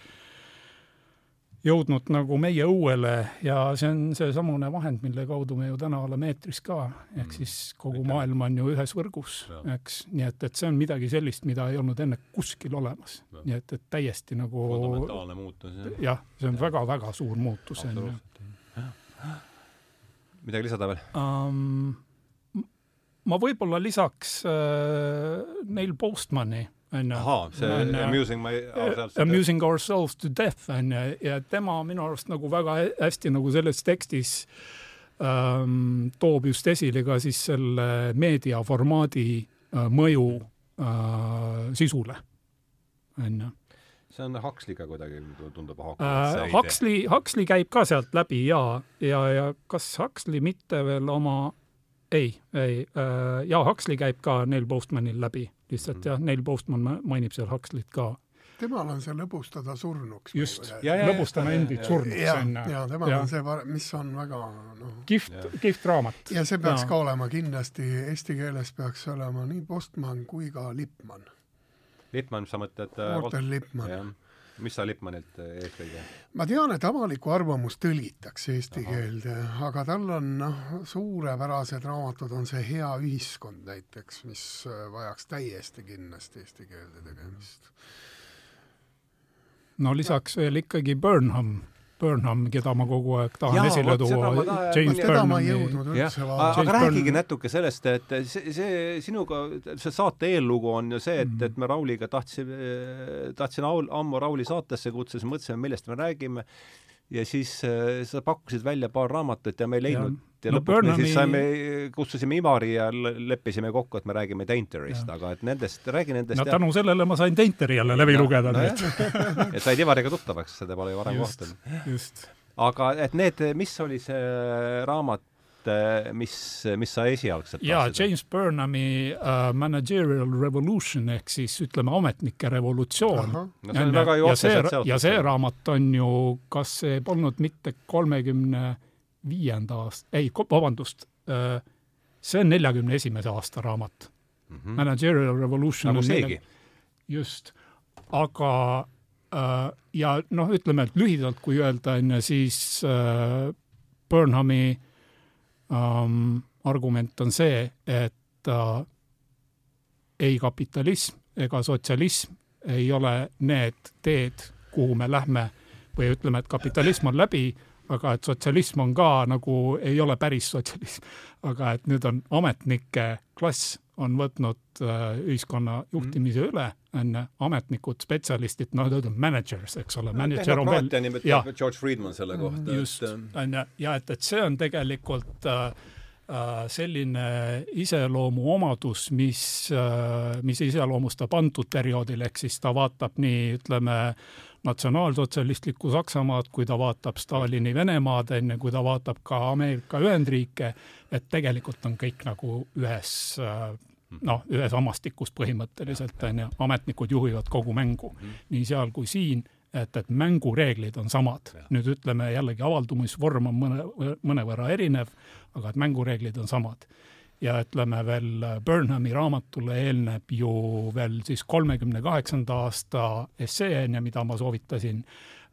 jõudnud nagu meie õuele ja see on seesamune vahend, mille kaudu me ju täna oleme eetris ka, ehk mm. siis kogu Aitäh. maailm on ju ühes võrgus, eks, nii et, et see on midagi sellist, mida ei olnud enne kuskil olemas. nii et, et täiesti nagu fundamentaalne muutus, jah. jah, see on väga-väga suur muutus, on ju. midagi lisada veel um,? ma võib-olla lisaks äh, Neil Postmani onju. ahaa, see on, Amusing my ourselves Amusing ourselves to death onju ja tema minu arust nagu väga hästi nagu selles tekstis ähm, toob just esile ka siis selle meediaformaadi äh, mõju äh, sisule, onju see on Huxley'ga kuidagi tundub haakuvalt äh,. Huxley, Huxley käib ka sealt läbi ja, ja, ja kas Huxley mitte veel oma ei, ei äh,, jaa, Huxley käib ka Neil Postmanil läbi, lihtsalt mm. jah, Neil Postman ma- mainib seal Huxley't ka. temal on see lõbustada surnuks. just, Ja, ja, ja, lõbustame ja, endid ja, surnuks ja, ja temal Ja. on see, mis on väga noh, kihvt kihvt raamat. ja see peaks Jaa. ka olema kindlasti, eesti keeles peaks olema nii Postman kui ka Lippmann, Lippmann, sa mõtled äh, Walter Lippmann. Mis sa Lippmannilt äh, eelkõige? ma tean, et avalikku arvamust tõlgitakse eesti Ahah. keelde, aga tal on noh, suurepärased raamatud on see Hea ühiskond näiteks, mis äh, vajaks täiesti kindlasti eesti keelde tegemist. no lisaks veel ikkagi Burnham, Burnham, keda ma kogu aeg tahan Jaa, esile tuua. James Burnhami aga rääkige Burnham- natuke sellest, et see, see sinuga, see saate eellugu on ju see, et, Mhm. et me Rauliga tahtsime, tahtsin Aul, ammu Rauli saatesse kutsuda, siis mõtlesime, millest me räägime. Ja siis äh, sa pakkusid välja paar raamatut ja me ei leidnud ja, ja No lõpuks me Burnhami- siis saime, kutsusime Ivari ja leppisime kokku, et me räägime Dainterist, Jah. aga et nendest, räägi nendest no tänu sellele ma sain Dainteri jälle läbi No- lugeda no nüüd. et said Ivariga tuttavaks, seda pole ju varem kohtunud., just. aga et need, mis oli see raamat, mis, mis sa esialgselt jaa? James Burnhami uh, Managerial Revolution ehk siis ütleme, ametnike revolutsioon. no see on väga ju ja see ja see raamat on ju, kas see polnud mitte kolmekümne viienda aasta, ei, vabandust, see on neljakümne esimese aasta raamat. mm -hmm. Managerial Revolution nagu seegi. just, aga äh, ja noh, ütleme, et lühidalt, kui öelda, on ju, siis äh, Burnhami ähm, argument on see, et äh, ei kapitalism ega sotsialism ei ole need teed, kuhu me lähme või ütleme, et kapitalism on läbi, aga et sotsialism on ka nagu, ei ole päris sotsialism, aga et nüüd on ametnike klass on võtnud äh, ühiskonna juhtimise mm. üle, on ametnikud, spetsialistid, noh, nad on managers, eks ole, manager on veel tehnokraatia nimetab. George Friedman selle kohta, just äh, on ju, ja et, et see on tegelikult äh, äh, selline iseloomuomadus, mis äh,, mis iseloomustab antud perioodil, ehk siis ta vaatab nii, ütleme, natsionaalsotsialistlikku Saksamaad, kui ta vaatab Stalini Venemaad, on ju, kui ta vaatab ka Ameerika Ühendriike, et tegelikult on kõik nagu ühes äh, noh, ühes amastikus põhimõtteliselt on ju, ametnikud juhivad kogu mängu, nii seal kui siin et, et mängureeglid on samad. Nüüd ütleme jällegi avaldumisvorm on mõne, mõnevõrra erinev, aga et mängureeglid on samad. Ja ütleme veel Burnhami raamatule eelneb ju veel siis kolmekümne kaheksanda aasta essee on ju, mida ma soovitasin,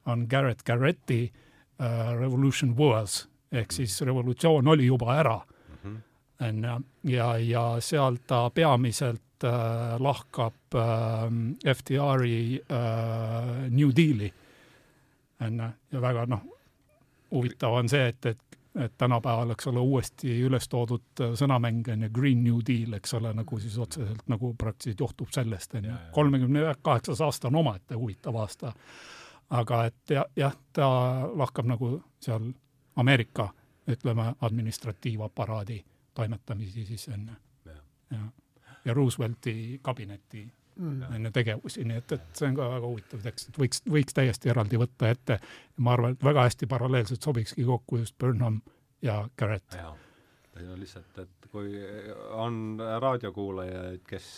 on Garrett Garretti uh, Revolution Was ehk siis revolutsioon oli juba ära. Mhm. on ju, ja, ja seal ta peamiselt äh, lahkab äh, FDR-i äh, New Deali, on ju, ja väga noh, huvitav on see, et, et et tänapäeval, eks ole, uuesti üles toodud äh, sõnamäng on ju Green New Deal, eks ole, nagu siis otseselt nagu praktiliselt johtub sellest, on ju kolmekümne kaheksas aasta on omaette huvitav aasta. aga et ja, jah, ta lahkab nagu seal Ameerika, ütleme, administratiivaparaadi toimetamisi siis on ju. Ja, ja Roosevelti kabineti. On ju tegevusi, nii et, et see on ka väga huvitav tekst, et võiks, võiks täiesti eraldi võtta ette. ma arvan, et väga hästi paralleelselt sobikski kokku just Burnham ja Garrett. jaa, siin on lihtsalt, et kui on raadiokuulajaid, kes,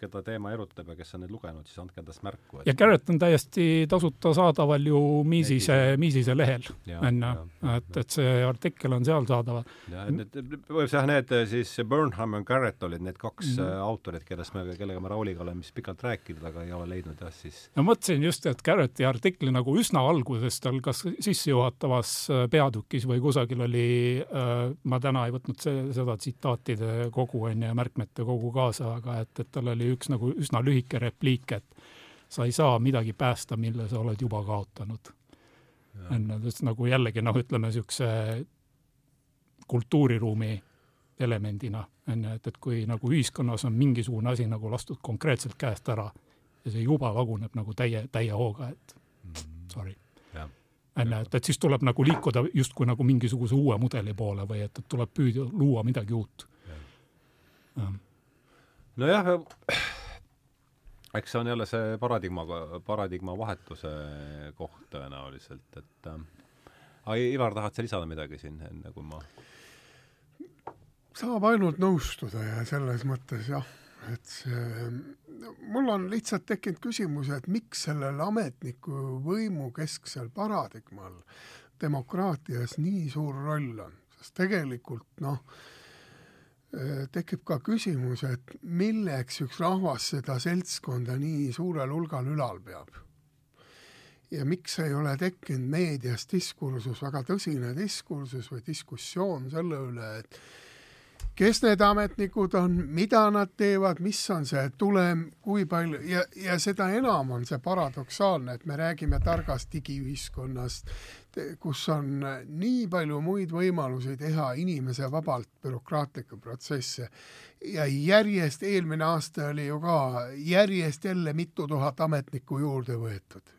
keda teema erutab ja kes on neid lugenud, siis andke endast märku. ja Garrett on täiesti tasuta saadaval ju Miisise, Miisise lehel, on ju, et, et see artikkel on seal saadaval. ja need, võib jah, need siis Burnham ja Garrett olid need kaks mm. autorit, kellest me, kellega me Rauliga oleme siis pikalt rääkinud, aga ei ole leidnud jah, siis ma mõtlesin just, et Garretti artikli nagu üsna alguses tal kas sissejuhatavas äh, peatükis või kusagil oli äh,, ma täna ei võtnud see, seda tsitaatide kogu on ju ja märkmete kogu kaasa, aga et, et tal oli üks nagu üsna lühike repliik, et sa ei saa midagi päästa, mille sa oled juba kaotanud. sest nagu jällegi noh, ütleme niisuguse kultuuriruumi elemendina on ju, et, et kui nagu ühiskonnas on mingisugune asi nagu lastud konkreetselt käest ära ja see juba laguneb nagu täie, täie hooga, et sorry. jah, on ju, et, et siis tuleb nagu liikuda justkui nagu mingisuguse uue mudeli poole või et, et tuleb püüda luua midagi uut. nojah, eks see on jälle see paradigma, paradigma vahetuse koht tõenäoliselt, et äh, Ivar, tahad sa lisada midagi siin, enne kui ma saab ainult nõustuda ja selles mõttes jah, et see, mul on lihtsalt tekkinud küsimus, et miks sellel ametniku võimu kesksel paradigmal demokraatias nii suur roll on, sest tegelikult noh, tekib ka küsimus, et milleks üks rahvas seda seltskonda nii suurel hulgal ülal peab. ja miks ei ole tekkinud meedias diskursus, väga tõsine diskursus või diskussioon selle üle, et kes need ametnikud on, mida nad teevad, mis on see tulem, kui palju ja, ja seda enam on see paradoksaalne, et me räägime targast digiühiskonnast, kus on nii palju muid võimalusi teha inimese vabalt bürokraatlikke protsesse. Ja järjest, eelmine aasta oli ju ka järjest jälle mitu tuhat ametnikku juurde võetud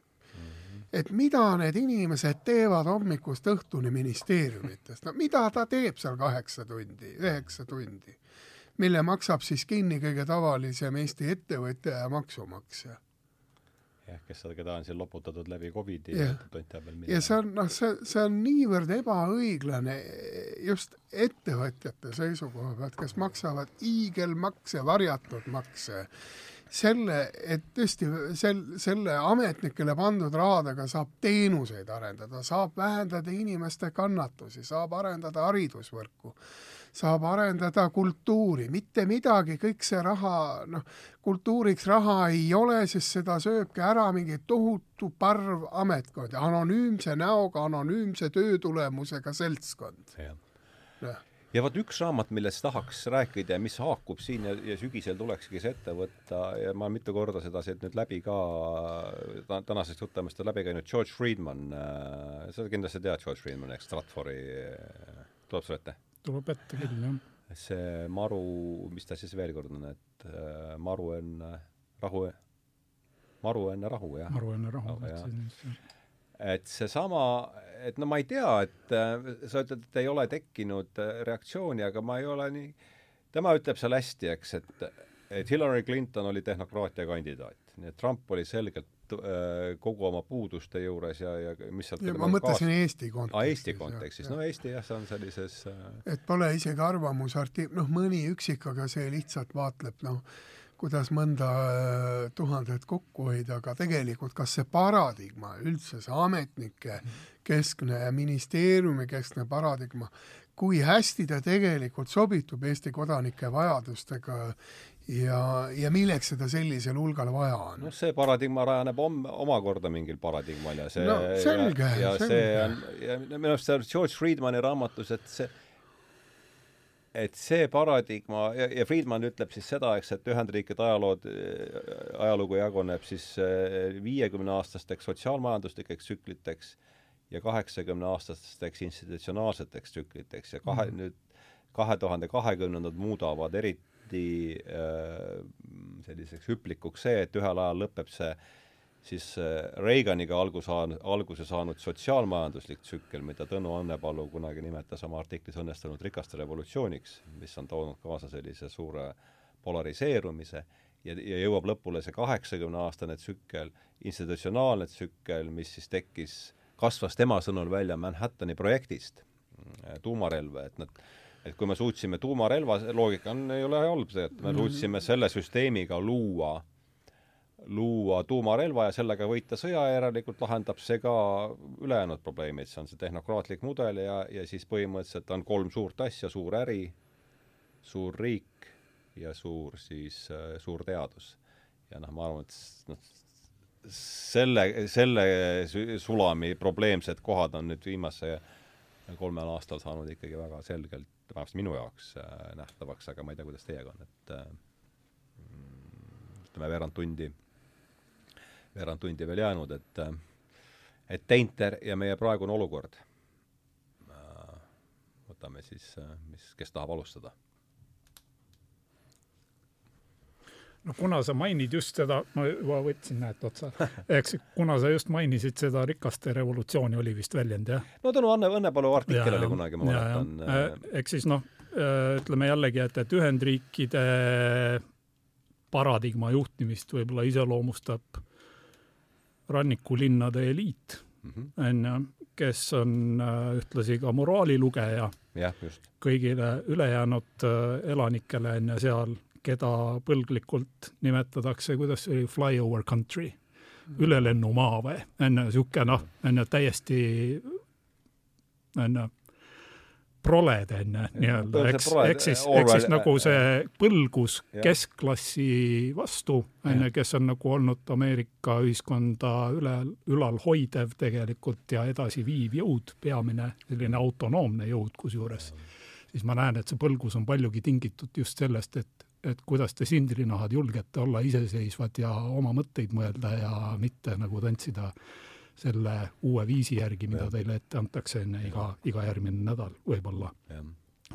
et mida need inimesed teevad hommikust õhtuni ministeeriumites, no mida ta teeb seal kaheksa tundi, üheksa tundi, mille maksab siis kinni kõige tavalisem Eesti ettevõtja ja maksumaksja. jah, kes seda, keda on siin loputatud läbi Covidi ja, ja tont teab veel mida. ja see on, noh, see, see on niivõrd ebaõiglane just ettevõtjate seisukoha pealt, kes maksavad hiigelmakse, varjatud makse selle, et tõesti sel, selle ametnikele pandud rahadega saab teenuseid arendada, saab vähendada inimeste kannatusi, saab arendada haridusvõrku, saab arendada kultuuri, mitte midagi, kõik see raha, noh, kultuuriks raha ei ole, sest seda sööbki ära mingi tohutu parv ametkondi, anonüümse näoga, anonüümse töötulemusega seltskond. jah ja vot üks raamat, millest tahaks rääkida ja mis haakub siin ja, ja sügisel tulekski see ette võtta ja ma mitu korda seda siit nüüd läbi ka tänasest jutuajamist on läbi käinud, George Friedman äh,, sa kindlasti tead George Friedmani, eks, Stratfori äh,, tuleb sulle ette? tuleb ette küll, jah. see maru, mis ta siis veel kord on, et äh, maru enne rahu, maru enne rahu, jah? maru enne rahu, et siis et seesama, et no ma ei tea, et äh, sa ütled, et ei ole tekkinud äh, reaktsiooni, aga ma ei ole nii, tema ütleb seal hästi, eks, et et Hillary Clinton oli tehnokraatia kandidaat, nii et Trump oli selgelt äh, kogu oma puuduste juures ja, ja mis sealt ma mõtlesin kaas... Eesti kontekstis. aa, Eesti kontekstis, no Eesti jah, see on sellises et pole isegi arvamusarti-, noh, mõni üksik, aga see lihtsalt vaatleb, noh, kuidas mõnda äh, tuhandet kokku hoida, aga tegelikult kas see paradigma üldse, see ametnike keskne ja ministeeriumi keskne paradigma, kui hästi ta tegelikult sobitub Eesti kodanike vajadustega ja, ja milleks seda sellisel hulgal vaja on? noh, see paradigma rajaneb om-, omakorda mingil paradigmal ja see no selge, ja, ja selge. see on, ja minu arust see George Friedmani raamatus, et see et see paradigma ja, ja Friedman ütleb siis seda, eks, et Ühendriikide ajalood, ajalugu jaguneb siis eh, viiekümneaastasteks sotsiaalmajanduslikeks tsükliteks ja kaheksakümneaastasteks institutsionaalseteks tsükliteks ja kahe mm, -hmm. nüüd kahe tuhande kahekümnendad muudavad eriti äh, selliseks hüplikuks see, et ühel ajal lõpeb see äh, siis äh, Reaganiga algus, alguse saanud sotsiaalmajanduslik tsükkel, mida Tõnu Annepalu kunagi nimetas oma artiklis õnnestunud rikaste revolutsiooniks, mis on toonud kaasa sellise suure polariseerumise ja, ja jõuab lõpule see kaheksakümne-aastane tsükkel, institutsionaalne tsükkel, mis siis tekkis, kasvas tema sõnul välja Manhattani projektist, äh, tuumarelv, et nad et kui me suutsime tuumarelva, loogika on, ei ole halb see, et me mhm. suutsime selle süsteemiga luua äh, luua tuumarelva ja sellega võita sõja, järelikult lahendab see ka ülejäänud probleemid, see on see tehnokraatlik mudel ja, ja siis põhimõtteliselt on kolm suurt asja, suur äri, suur riik ja suur siis äh,, suur teadus. ja noh, ma arvan, et noh, selle, selle sulami probleemsed kohad on nüüd viimase kolmel aastal saanud ikkagi väga selgelt, vähemasti minu jaoks äh, nähtavaks, aga ma ei tea, kuidas teiega on, et äh, ütleme, veerand tundi veerand tundi veel jäänud, et et Teinter ja meie praegune olukord. võtame siis, mis, kes tahab alustada? no kuna sa mainid just seda, ma juba võtsin näed otsa, eks kuna sa just mainisid seda rikaste revolutsiooni, oli vist väljend, jah? no tänu Anne Õnnepalu artikkel oli kunagi, ma mäletan. Äh, eks siis noh, äh, ütleme jällegi, et, et Ühendriikide paradigma juhtimist võib-olla iseloomustab rannikulinnade eliit, mhm. onju, kes on äh, ühtlasi ka moraalilugeja kõigile ülejäänud äh, elanikele on ju seal, keda põlglikult nimetatakse, kuidas see oli, flyover country, ülelennumaa või, on ju, niisugune noh, on ju täiesti, on ju, proled on ju, nii-öelda, eks, eks siis, eks siis nagu see põlgus keskklassi vastu, on ju, kes on nagu olnud Ameerika ühiskonda üle, ülal hoidev tegelikult ja edasiviiv jõud, peamine selline autonoomne jõud kusjuures, siis ma näen, et see põlgus on paljugi tingitud just sellest, et et kuidas te sindrinahad julgete olla iseseisvad ja oma mõtteid mõelda ja mitte nagu tantsida äh, selle uue viisi järgi, mida teile ette antakse enne iga, iga järgmine nädal võib-olla.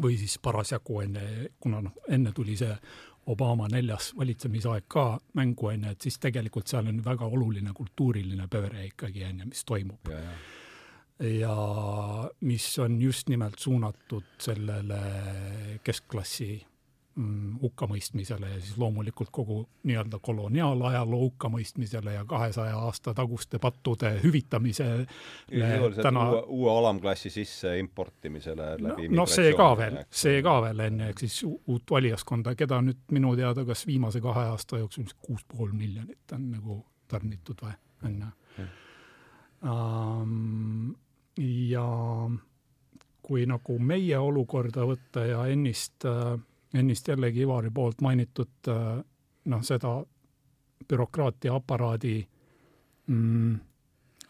või siis parasjagu enne, kuna noh, enne tuli see Obama neljas valitsemisaeg ka mängu, on ju, et siis tegelikult seal on väga oluline kultuuriline pööre ikkagi, on ju, mis toimub. ja mis on just nimelt suunatud sellele keskklassi hukkamõistmisele ja siis loomulikult kogu nii-öelda koloniaalajaloo hukkamõistmisele ja kahesaja aasta taguste pattude hüvitamisele täna uue, uue alamklassi sisse importimisele läbi no, no see ka veel, see ka veel enne, ehk siis uut valijaskonda, keda nüüd minu teada kas viimase kahe aasta jooksul kuus pool miljonit on nagu tarnitud või, on ju. ja kui nagu meie olukorda võtta ja ennist äh, ennist jällegi Ivari poolt mainitud äh, noh, seda bürokraatia aparaadi mm,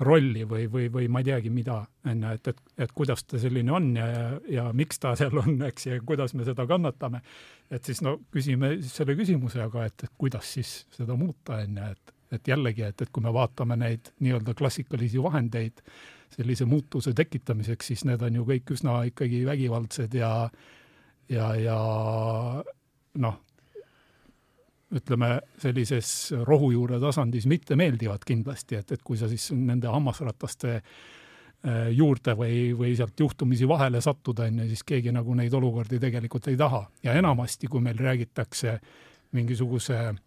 rolli või, või, või ma ei teagi, mida, on ju, et, et, et kuidas ta selline on ja, ja, ja miks ta seal on, eks, ja kuidas me seda kannatame. et siis no küsime siis selle küsimuse, aga et, et kuidas siis seda muuta, on ju, et, et jällegi, et, et kui me vaatame neid nii-öelda klassikalisi vahendeid sellise muutuse tekitamiseks, siis need on ju kõik üsna ikkagi vägivaldsed ja äh, ja, ja noh, ütleme sellises rohujuure tasandis mittemeeldivad kindlasti, et, et kui sa siis nende hammasrataste äh, juurde või, või sealt juhtumisi vahele sattuda, on ju, siis keegi nagu neid olukordi tegelikult ei taha. ja enamasti, kui meil räägitakse mingisuguse äh,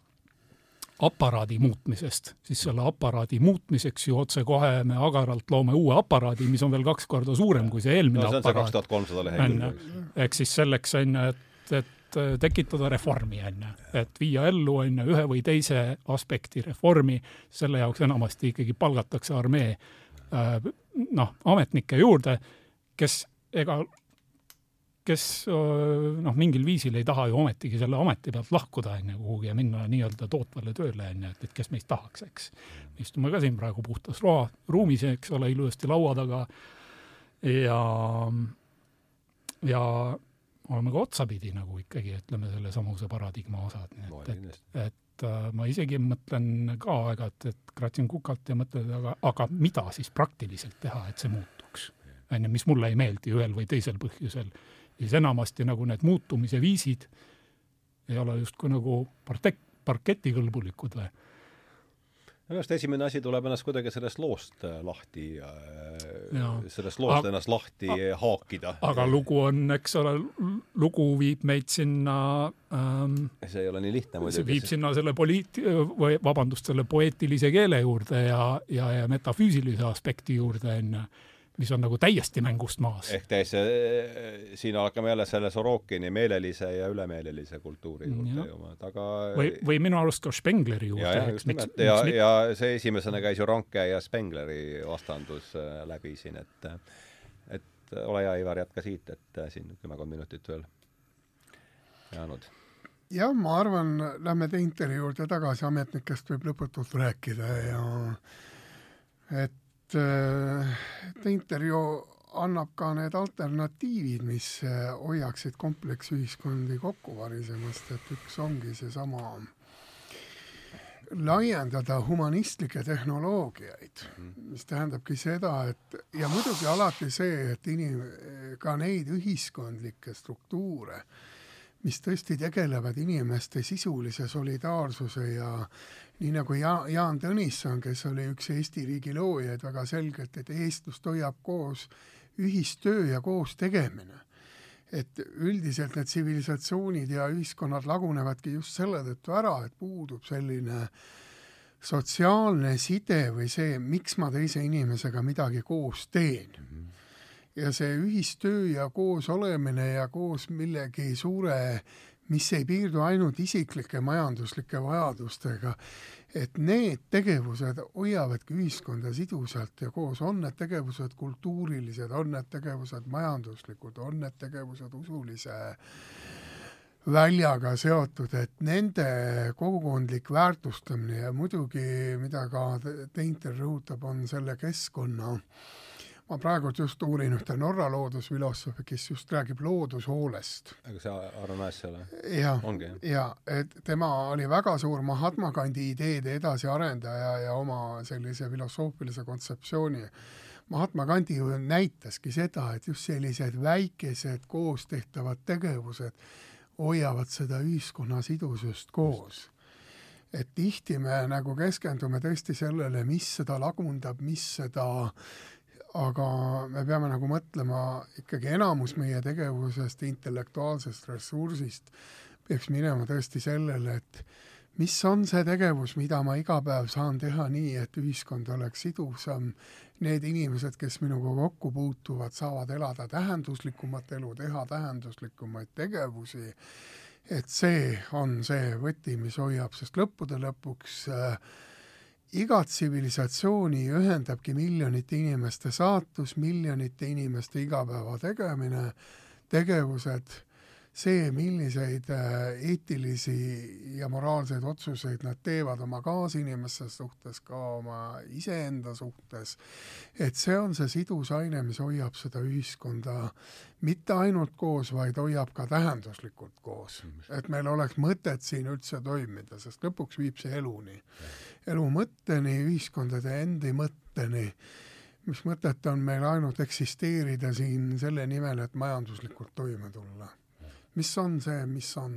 aparaadi muutmisest, siis selle aparaadi muutmiseks ju otsekohe me agaralt loome uue aparaadi, mis on veel kaks korda suurem kui see eelmine no, see aparaat. kaks tuhat kolmsada lehekülge. ehk siis selleks on ju, et, et tekitada reformi, on ju, et viia ellu, on ju, ühe või teise aspekti reformi, selle jaoks enamasti ikkagi palgatakse armee äh, noh, ametnikke juurde, kes ega kes noh, mingil viisil ei taha ju ometigi selle ameti pealt lahkuda, on ju, kuhugi ja minna nii-öelda tootvale tööle, on ju, et, et kes meist tahaks, eks. istume ka siin praegu puhtas roa, ruumis, eks ole, ilusasti laua taga ja, ja oleme ka otsapidi nagu ikkagi, ütleme, selle samuse paradigma osad, nii et, et, et ma isegi mõtlen ka aeg-ajalt, et kratsin kukalt ja mõtlen, aga, aga mida siis praktiliselt teha, et see muutuks? on ju, mis mulle ei meeldi ühel või teisel põhjusel siis enamasti nagu need muutumise viisid ei ole justkui nagu partek-, parketikõlbulikud või? minu arust esimene asi tuleb ennast kuidagi sellest loost äh, lahti äh,, sellest loost aga, ennast lahti a, haakida. aga lugu on, eks ole, lugu viib meid sinna ähm, see ei ole nii lihtne muidugi. see viib sinna selle poliit-, või vabandust, selle poeetilise keele juurde ja, ja, ja metafüüsilise aspekti juurde, on ju mis on nagu täiesti mängust maas. ehk täiesti, siin hakkame jälle selle Sorokini meelelise ja ülemeelelise kultuuri juurde jõudma, et aga või, või minu arust ka Spengleri juurde. ja, just nimelt, ja, ja see esimesena käis ju Ronke ja Spengleri vastandus äh, läbi siin, et et ole hea, Ivar, jätka siit, et äh, siin kümmekond minutit veel jäänud jah, ma arvan, lähme Teinteri juurde tagasi, ametnikest võib lõputult rääkida ja et et äh, intervjuu annab ka need alternatiivid, mis äh, hoiaksid kompleksühiskondi kokku varisemast, et üks ongi seesama laiendada humanistlikke tehnoloogiaid, mis tähendabki seda, et ja muidugi alati see, et inim-, ka neid ühiskondlikke struktuure, mis tõesti tegelevad inimeste sisulise solidaarsuse ja nii nagu Ja-, Jaan Tõnisson, kes oli üks Eesti riigi loojaid, väga selgelt, et eestlust hoiab koos ühistöö ja koos tegemine. et üldiselt need tsivilisatsioonid ja ühiskonnad lagunevadki just selle tõttu ära, et puudub selline sotsiaalne side või see, miks ma teise inimesega midagi koos teen mm. -hmm. ja see ühistöö ja koos olemine ja koos millegi suure, mis ei piirdu ainult isiklike majanduslike vajadustega, et need tegevused hoiavadki ühiskonda sidusalt ja koos, on need tegevused kultuurilised, on need tegevused majanduslikud, on need tegevused usulise väljaga seotud, et nende kogukondlik väärtustamine ja muidugi, mida ka Teinter rõhutab, on selle keskkonna äh, ma praegult just uurin ühte Norra loodusfilosoofi, kes just räägib loodushoolest. aga see Aron Asjala? jah, ja et tema oli väga suur Mahatma Gandhi ideede edasiarendaja ja oma sellise filosoofilise kontseptsiooni Mahatma Gandhi ju näitaski seda, et just sellised väikesed koos tehtavad tegevused hoiavad seda ühiskonna sidusust koos et tihti me nagu keskendume tõesti sellele, mis seda lagundab, mis seda aga me peame nagu mõtlema ikkagi enamus meie tegevusest, intellektuaalsest ressursist peaks minema tõesti sellele, et mis on see tegevus, mida ma iga päev saan teha nii, et ühiskond oleks sidusam, need inimesed, kes minuga kokku puutuvad, saavad elada tähenduslikumat elu, teha tähenduslikumaid tegevusi, et see on see võti, mis hoiab, sest lõppude lõpuks äh, iga tsivilisatsiooni ühendabki miljonite inimeste saatus, miljonite inimeste igapäeva tegemine, tegevused, see, milliseid äh, eetilisi ja moraalseid otsuseid nad teevad oma kaasinimeste suhtes, ka oma iseenda suhtes, et see on see sidus aine, mis hoiab seda ühiskonda mitte ainult koos, vaid hoiab ka tähenduslikult koos. et meil oleks mõtet siin üldse toimida, sest lõpuks viib see eluni elu mõtteni, ühiskondade endi mõtteni, mis mõtet on meil ainult eksisteerida siin selle nimel, et majanduslikult toime tulla. mis on see, mis on,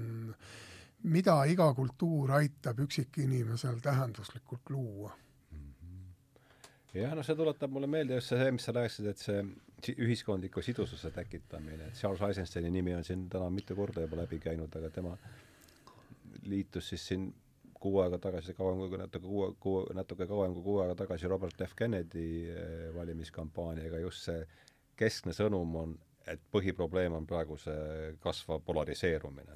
mida iga kultuur aitab üksikinimesel tähenduslikult luua? jah, no see tuletab mulle meelde just see, mis sa rääkisid, et see ühiskondliku sidususe tekitamine, et Charles Eisensteini nimi on siin täna mitu korda juba läbi käinud, aga tema liitus siis siin kuu aega tagasi, kauem kui natuke kuu, kuu, natuke kauem kui kuu aega tagasi Robert F Kennedy eh, valimiskampaaniaga, just see keskne sõnum on, et põhiprobleem on praegu see kasvav polariseerumine.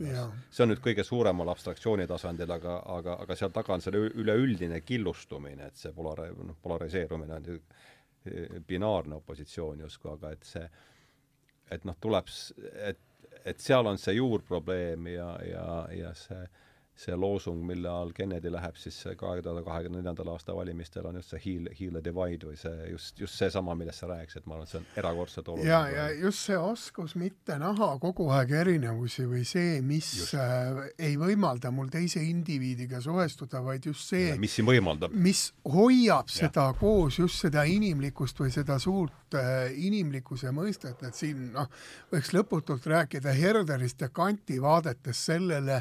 see on nüüd kõige suuremal abstraktsiooni tasandil, aga, aga, aga seal taga on selle üleüldine killustumine, et see polari-, noh, polariseerumine on ju eh, binaarne opositsioon justkui, aga et see, et noh, tuleb, et, et seal on see juurprobleem ja, ja, ja see see loosung, mille all Kennedy läheb siis kahe tuhande kahekümne neljandal aasta valimistel, on just see heal, heal the divide või see just, just seesama, millest sa rääkisid, ma arvan, et see on erakordselt oluline. ja, ja just see oskus mitte näha kogu aeg erinevusi või see, mis just. äh, ei võimalda mul teise indiviidiga suhestuda, vaid just see, mis siin võimaldab. mis hoiab ja. seda koos, just seda inimlikkust või seda suurt inimlikkuse mõistet, et siin noh, võiks lõputult rääkida Herderist ja Kanti vaadetest sellele,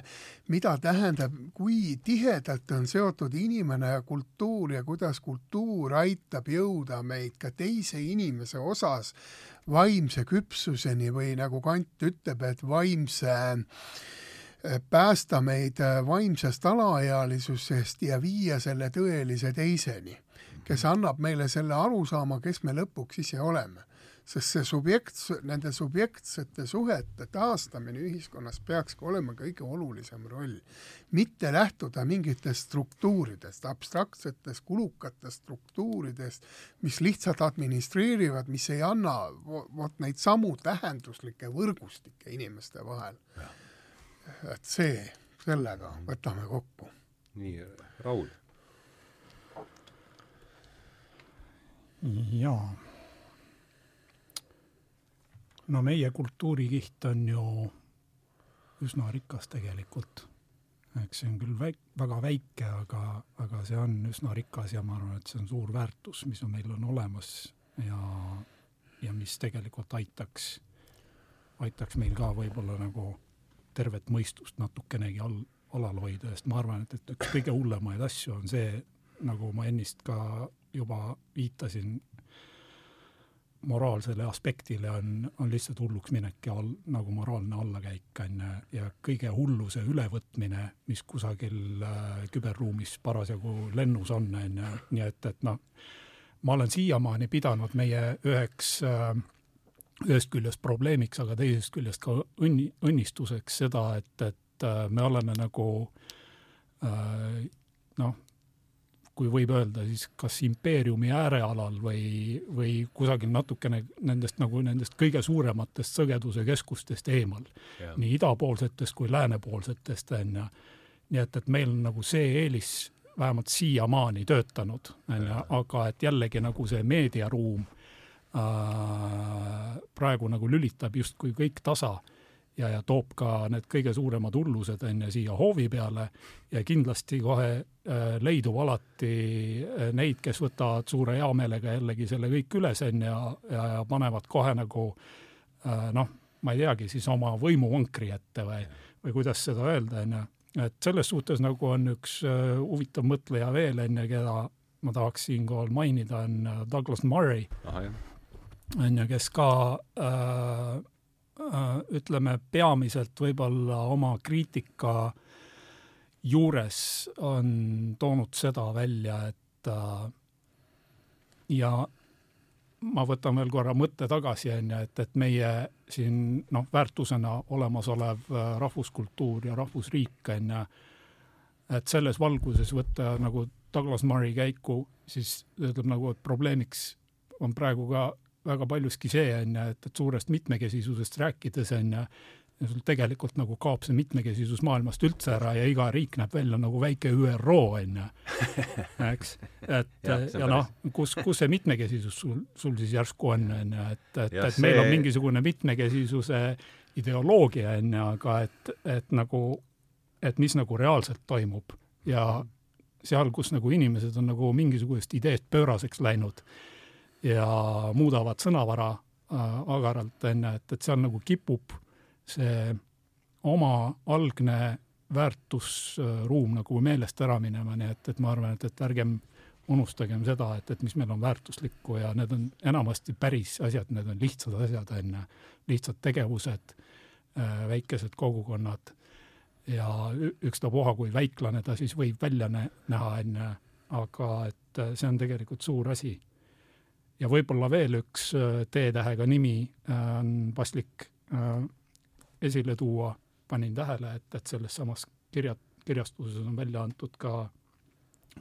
mida tähendab, kui tihedalt on seotud inimene ja kultuur ja kuidas kultuur aitab jõuda meid ka teise inimese osas vaimse küpsuseni või nagu Kant ütleb, et vaimse päästa meid vaimsest alaealisusest ja viia selle tõelise teiseni, kes annab meile selle arusaama, kes me lõpuks ise oleme sest see subjekt, nende subjektsete suhete taastamine ühiskonnas peakski olema kõige olulisem roll. mitte lähtuda mingitest struktuuridest, abstraktsetest kulukatest struktuuridest, mis lihtsalt administreerivad, mis ei anna vot neid samu tähenduslikke võrgustikke inimeste vahel. et see, sellega võtame kokku. nii, Raul. Jaa no meie kultuurikiht on ju üsna rikas tegelikult. eks see on küll väik-, väga väike, aga, aga see on üsna rikas ja ma arvan, et see on suur väärtus, mis on, meil on olemas ja, ja mis tegelikult aitaks, aitaks meil ka võib-olla nagu tervet mõistust natukenegi all, alal hoida, sest ma arvan, et, et üks kõige hullemaid asju on see, nagu ma ennist ka juba viitasin, moraalsele aspektile on, on lihtsalt hulluks minek ja all, nagu moraalne allakäik, on ja kõige hulluse ülevõtmine, mis kusagil äh, küberruumis parasjagu lennus on, on ju, nii et, et noh, ma olen siiamaani pidanud meie üheks äh, ühest küljest probleemiks, aga teisest küljest ka õnni, õnnistuseks seda, et, et äh, me oleme nagu äh, noh, kui võib öelda, siis kas impeeriumi äärealal või, või kusagil natukene nendest nagu nendest kõige suurematest sõgeduse keskustest eemal. nii idapoolsetest kui läänepoolsetest, on ju. nii et, et meil on nagu see eelis vähemalt siiamaani töötanud, on ju, aga et jällegi nagu see meediaruum äh, praegu nagu lülitab justkui kõik tasa ja, ja toob ka need kõige suuremad hullused on ju siia hoovi peale. Ja kindlasti kohe äh, leidub alati äh, neid, kes võtavad suure heameelega jällegi selle kõik üles on ja, ja, ja panevad kohe nagu äh, noh, ma ei teagi, siis oma võimuvankri ette või, või kuidas seda öelda, on ju. et selles suhtes nagu on üks äh, huvitav mõtleja veel, on ju, keda ma tahaks siinkohal mainida, on äh, Douglas Murray, on ju, kes ka äh, Äh, ütleme, peamiselt võib-olla oma kriitika juures on toonud seda välja, et äh, ja ma võtan veel korra mõtte tagasi, on ju, et, et meie siin noh, väärtusena olemasolev äh, rahvuskultuur ja rahvusriik, on ju, et selles valguses võtta nagu Douglas Murray käiku, siis ütleb nagu, et probleemiks on praegu ka väga paljuski see, on ju, et, et suurest mitmekesisusest rääkides, on ju, sul tegelikult nagu kaob see mitmekesisus maailmast üldse ära ja iga riik näeb välja nagu väike ÜRO, on ju, eks. et ja, ja noh, kus, kus see mitmekesisus sul, sul siis järsku on, on ju, et, et, et see... meil on mingisugune mitmekesisuse ideoloogia, on ju, aga et, et nagu, et mis nagu reaalselt toimub ja seal, kus nagu inimesed on nagu mingisugusest ideest pööraseks läinud ja muudavad sõnavara äh, agaralt, on ju, et, et seal nagu kipub see oma algne väärtusruum nagu meelest ära minema, nii et, et ma arvan, et, et ärgem unustagem seda, et, et mis meil on väärtuslikku ja need on enamasti päris asjad, need on lihtsad asjad, on ju, lihtsad tegevused, äh, väikesed kogukonnad ja ükstapuha, kui väiklane ta siis võib välja näha, on ju, aga et äh, see on tegelikult suur asi ja võib-olla veel üks äh, T-tähega nimi äh, on paslik äh, esile tuua, panin tähele, et, et selles samas kirja, kirjastuses on välja antud ka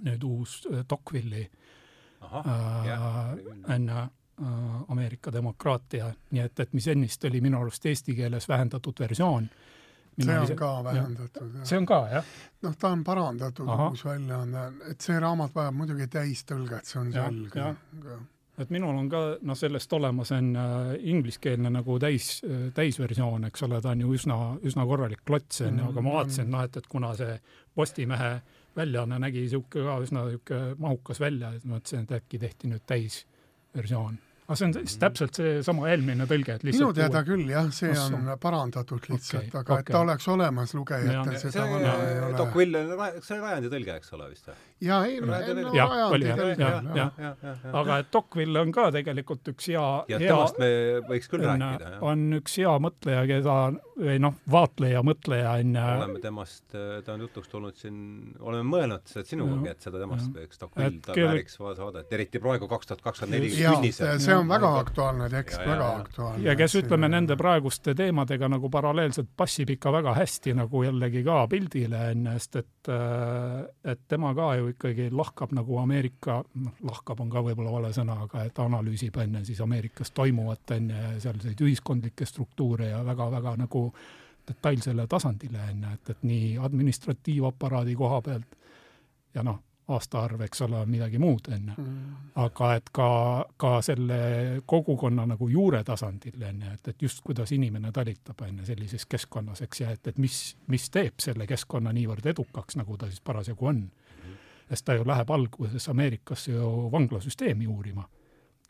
nüüd uus Tocqueville'i enne Ameerika demokraatia, nii et, et mis ennist oli minu arust eesti keeles vähendatud versioon. see on ise, ka vähendatud, see on ka, jah? noh, ta on parandatud uus väljaanne, et see raamat vajab muidugi täistõlget, see on selge et minul on ka noh, sellest olemas on äh, ingliskeelne nagu täis, täisversioon, eks ole, ta on ju üsna, üsna korralik klots, on ju, aga ma vaatasin, et noh, et, et kuna see Postimehe väljaanne nägi niisugune ka üsna niisugune mahukas välja, et ma mõtlesin, et äkki tehti nüüd täisversioon aga see on siis täpselt seesama eelmine tõlge, et lihtsalt minu teada küll jah, see Osso. on parandatud lihtsalt okay,, aga okay. et ta oleks olemas lugejatel, seda vana ei ole. Tocqueville on, see oli Rajandi tõlge, eks ole vist või? jaa, ei, no Rajandi tõlge, aga et Tocqueville on ka tegelikult üks hea ja temast me võiks küll on, rääkida, jah. on üks hea mõtleja, keda, või noh, vaatleja, mõtleja on oleme temast, ta on jutuks tulnud siin, oleme mõelnud seda sinugagi, et seda temast võiks Tocqueville vääriks saadet, eriti praegu kaks tuhat kakskümmend neli künnised on väga aktuaalne tekst, väga aktuaalne. ja kes ütleme nende praeguste teemadega nagu paralleelselt passib ikka väga hästi nagu jällegi ka pildile ennast, et äh, et tema ka ju ikkagi lahkab nagu Ameerika, noh, lahkab on ka võib-olla vale sõna, aga et analüüsib enne siis Ameerikas toimuvat enne ja sealseid ühiskondlikke struktuure ja väga-väga nagu detailsele tasandile enne, et, et nii administratiivaparaadi koha pealt ja noh aastaarv, eks ole, on midagi muud, on ju. Mm. aga et ka, ka selle kogukonna nagu juure tasandil, on ju, et, et just kuidas inimene talitab, on ju, sellises keskkonnas, eks, ja et, et mis, mis teeb selle keskkonna niivõrd edukaks, nagu ta siis parasjagu on. sest ta ju läheb alguses Ameerikasse ju vanglasüsteemi uurima.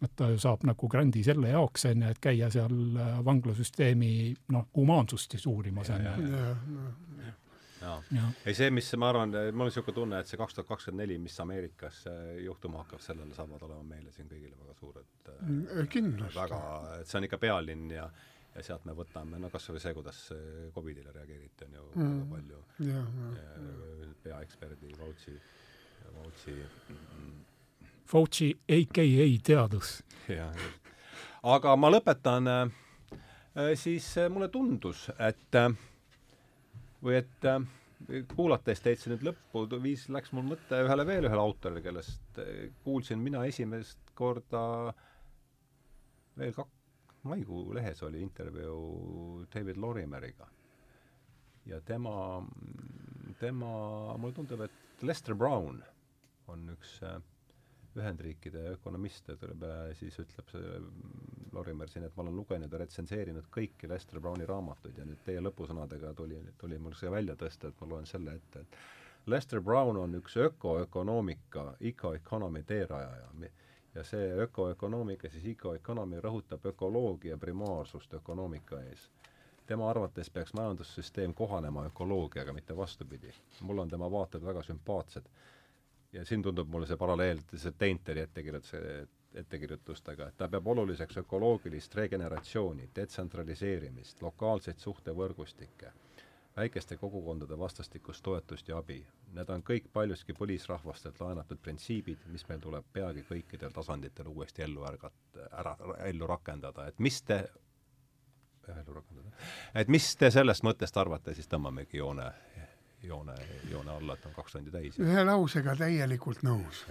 et ta ju saab nagu grandi selle jaoks, on ju, et käia seal vanglasüsteemi noh, humaansust siis uurimas, on ju jah, ei see, mis ma arvan, mul on niisugune tunne, et see kaks tuhat kakskümmend neli, mis Ameerikas äh, juhtuma hakkab, sellele saavad olema meile siin kõigile väga suured äh, Mm, kindlasti. väga, et see on ikka pealinn ja ja sealt me võtame, no kas või see, kuidas äh, Covidile reageeriti, on ju mm. väga palju jah, äh, peaeksperdi Vautsi, Vautsi Fauci AKA teadus. jah, aga ma lõpetan siis mulle tundus, et äh, või et äh, kuulates teid siin nüüd lõppu, viis, läks mul mõte ühele veel ühele autorile, kellest äh, kuulsin mina esimest korda veel kak-, maikuu lehes oli intervjuu David Lorimeriga. ja tema, tema, mulle tundub, et Lester Brown on üks äh, Ühendriikide ökonomiste tuleb ja siis ütleb see Lorimer siin, et ma olen lugenud ja retsenseerinud kõiki Lester Browni raamatuid ja nüüd teie lõpusõnadega tuli, tuli mul see välja tõsta, et ma loen selle ette, et Lester Brown on üks ökoökonoomika, eco-economy teerajaja. ja see ökoökonoomika, siis eco-economy rõhutab ökoloogia primaarsust ökonoomika ees. tema arvates peaks majandussüsteem kohanema ökoloogiaga, mitte vastupidi. mulle on tema vaated väga sümpaatsed ja siin tundub mulle see paralleel see Teinteri ettekirjutuse ettekirjutustega, et ta peab oluliseks ökoloogilist regeneratsiooni, detsentraliseerimist, lokaalseid suhtevõrgustikke, väikeste kogukondade vastastikust toetust ja abi. Need on kõik paljuski põlisrahvastelt laenatud printsiibid, mis meil tuleb peagi kõikidel tasanditel uuesti ellu ärgata, ära, ellu rakendada, et mis te ellu rakendada, et mis te sellest mõttest arvate, siis tõmbamegi joone joone, joone alla, et on kaks tundi täis. ühe lausega täielikult nõus.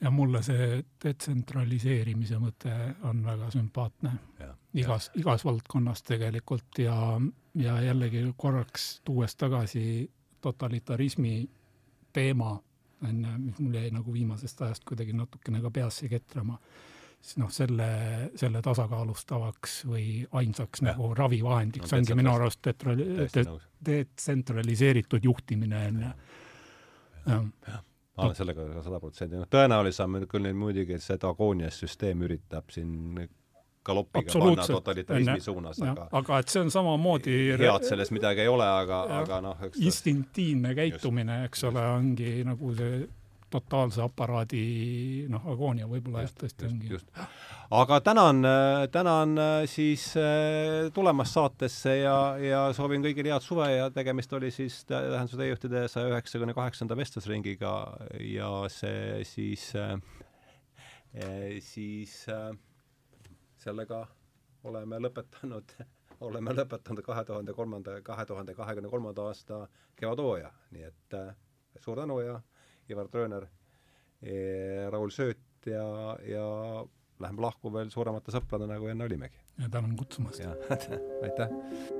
ja mulle see detsentraliseerimise mõte on väga sümpaatne Ja, igas, igas valdkonnas tegelikult ja, ja jällegi korraks tuues tagasi totalitarismi teema, on ju, mis mul jäi nagu viimasest ajast kuidagi natukene ka peasse ketrama, noh, selle, selle tasakaalustavaks või ainsaks Jah. nagu ravivahendiks No ongi minu arust detsentraliseeritud juhtimine on ju. ma olen sellega sada protsenti, noh tõenäolisem on küll nüüd muidugi, et see Dagonias süsteem üritab siin galoppiga panna totalitarismi suunas, aga aga et see on samamoodi head selles midagi ei ole, aga, Jah. aga noh, eks ta instinktiivne käitumine, eks ole, ongi nagu see totaalse aparaadi noh, agoonia võib-olla jah, tõesti just, ongi. just. aga tänan, tänan äh, siis äh, tulemast saatesse ja, ja soovin kõigile head suve ja tegemist oli siis tä- Tähenduse teejuhtide saja üheksakümne kaheksanda vestlusringiga ja see siis äh,, siis sellega oleme lõpetanud, oleme lõpetanud kahe tuhande kolmanda, kahe tuhande kahekümne kolmanda aasta kevadhooaja, nii et suur tänu ja Ivar Trööner, Raul Sööt ja, ja läheme lahku veel suuremate sõpradena, kui enne olimegi. ja tänan kutsumast. aitäh!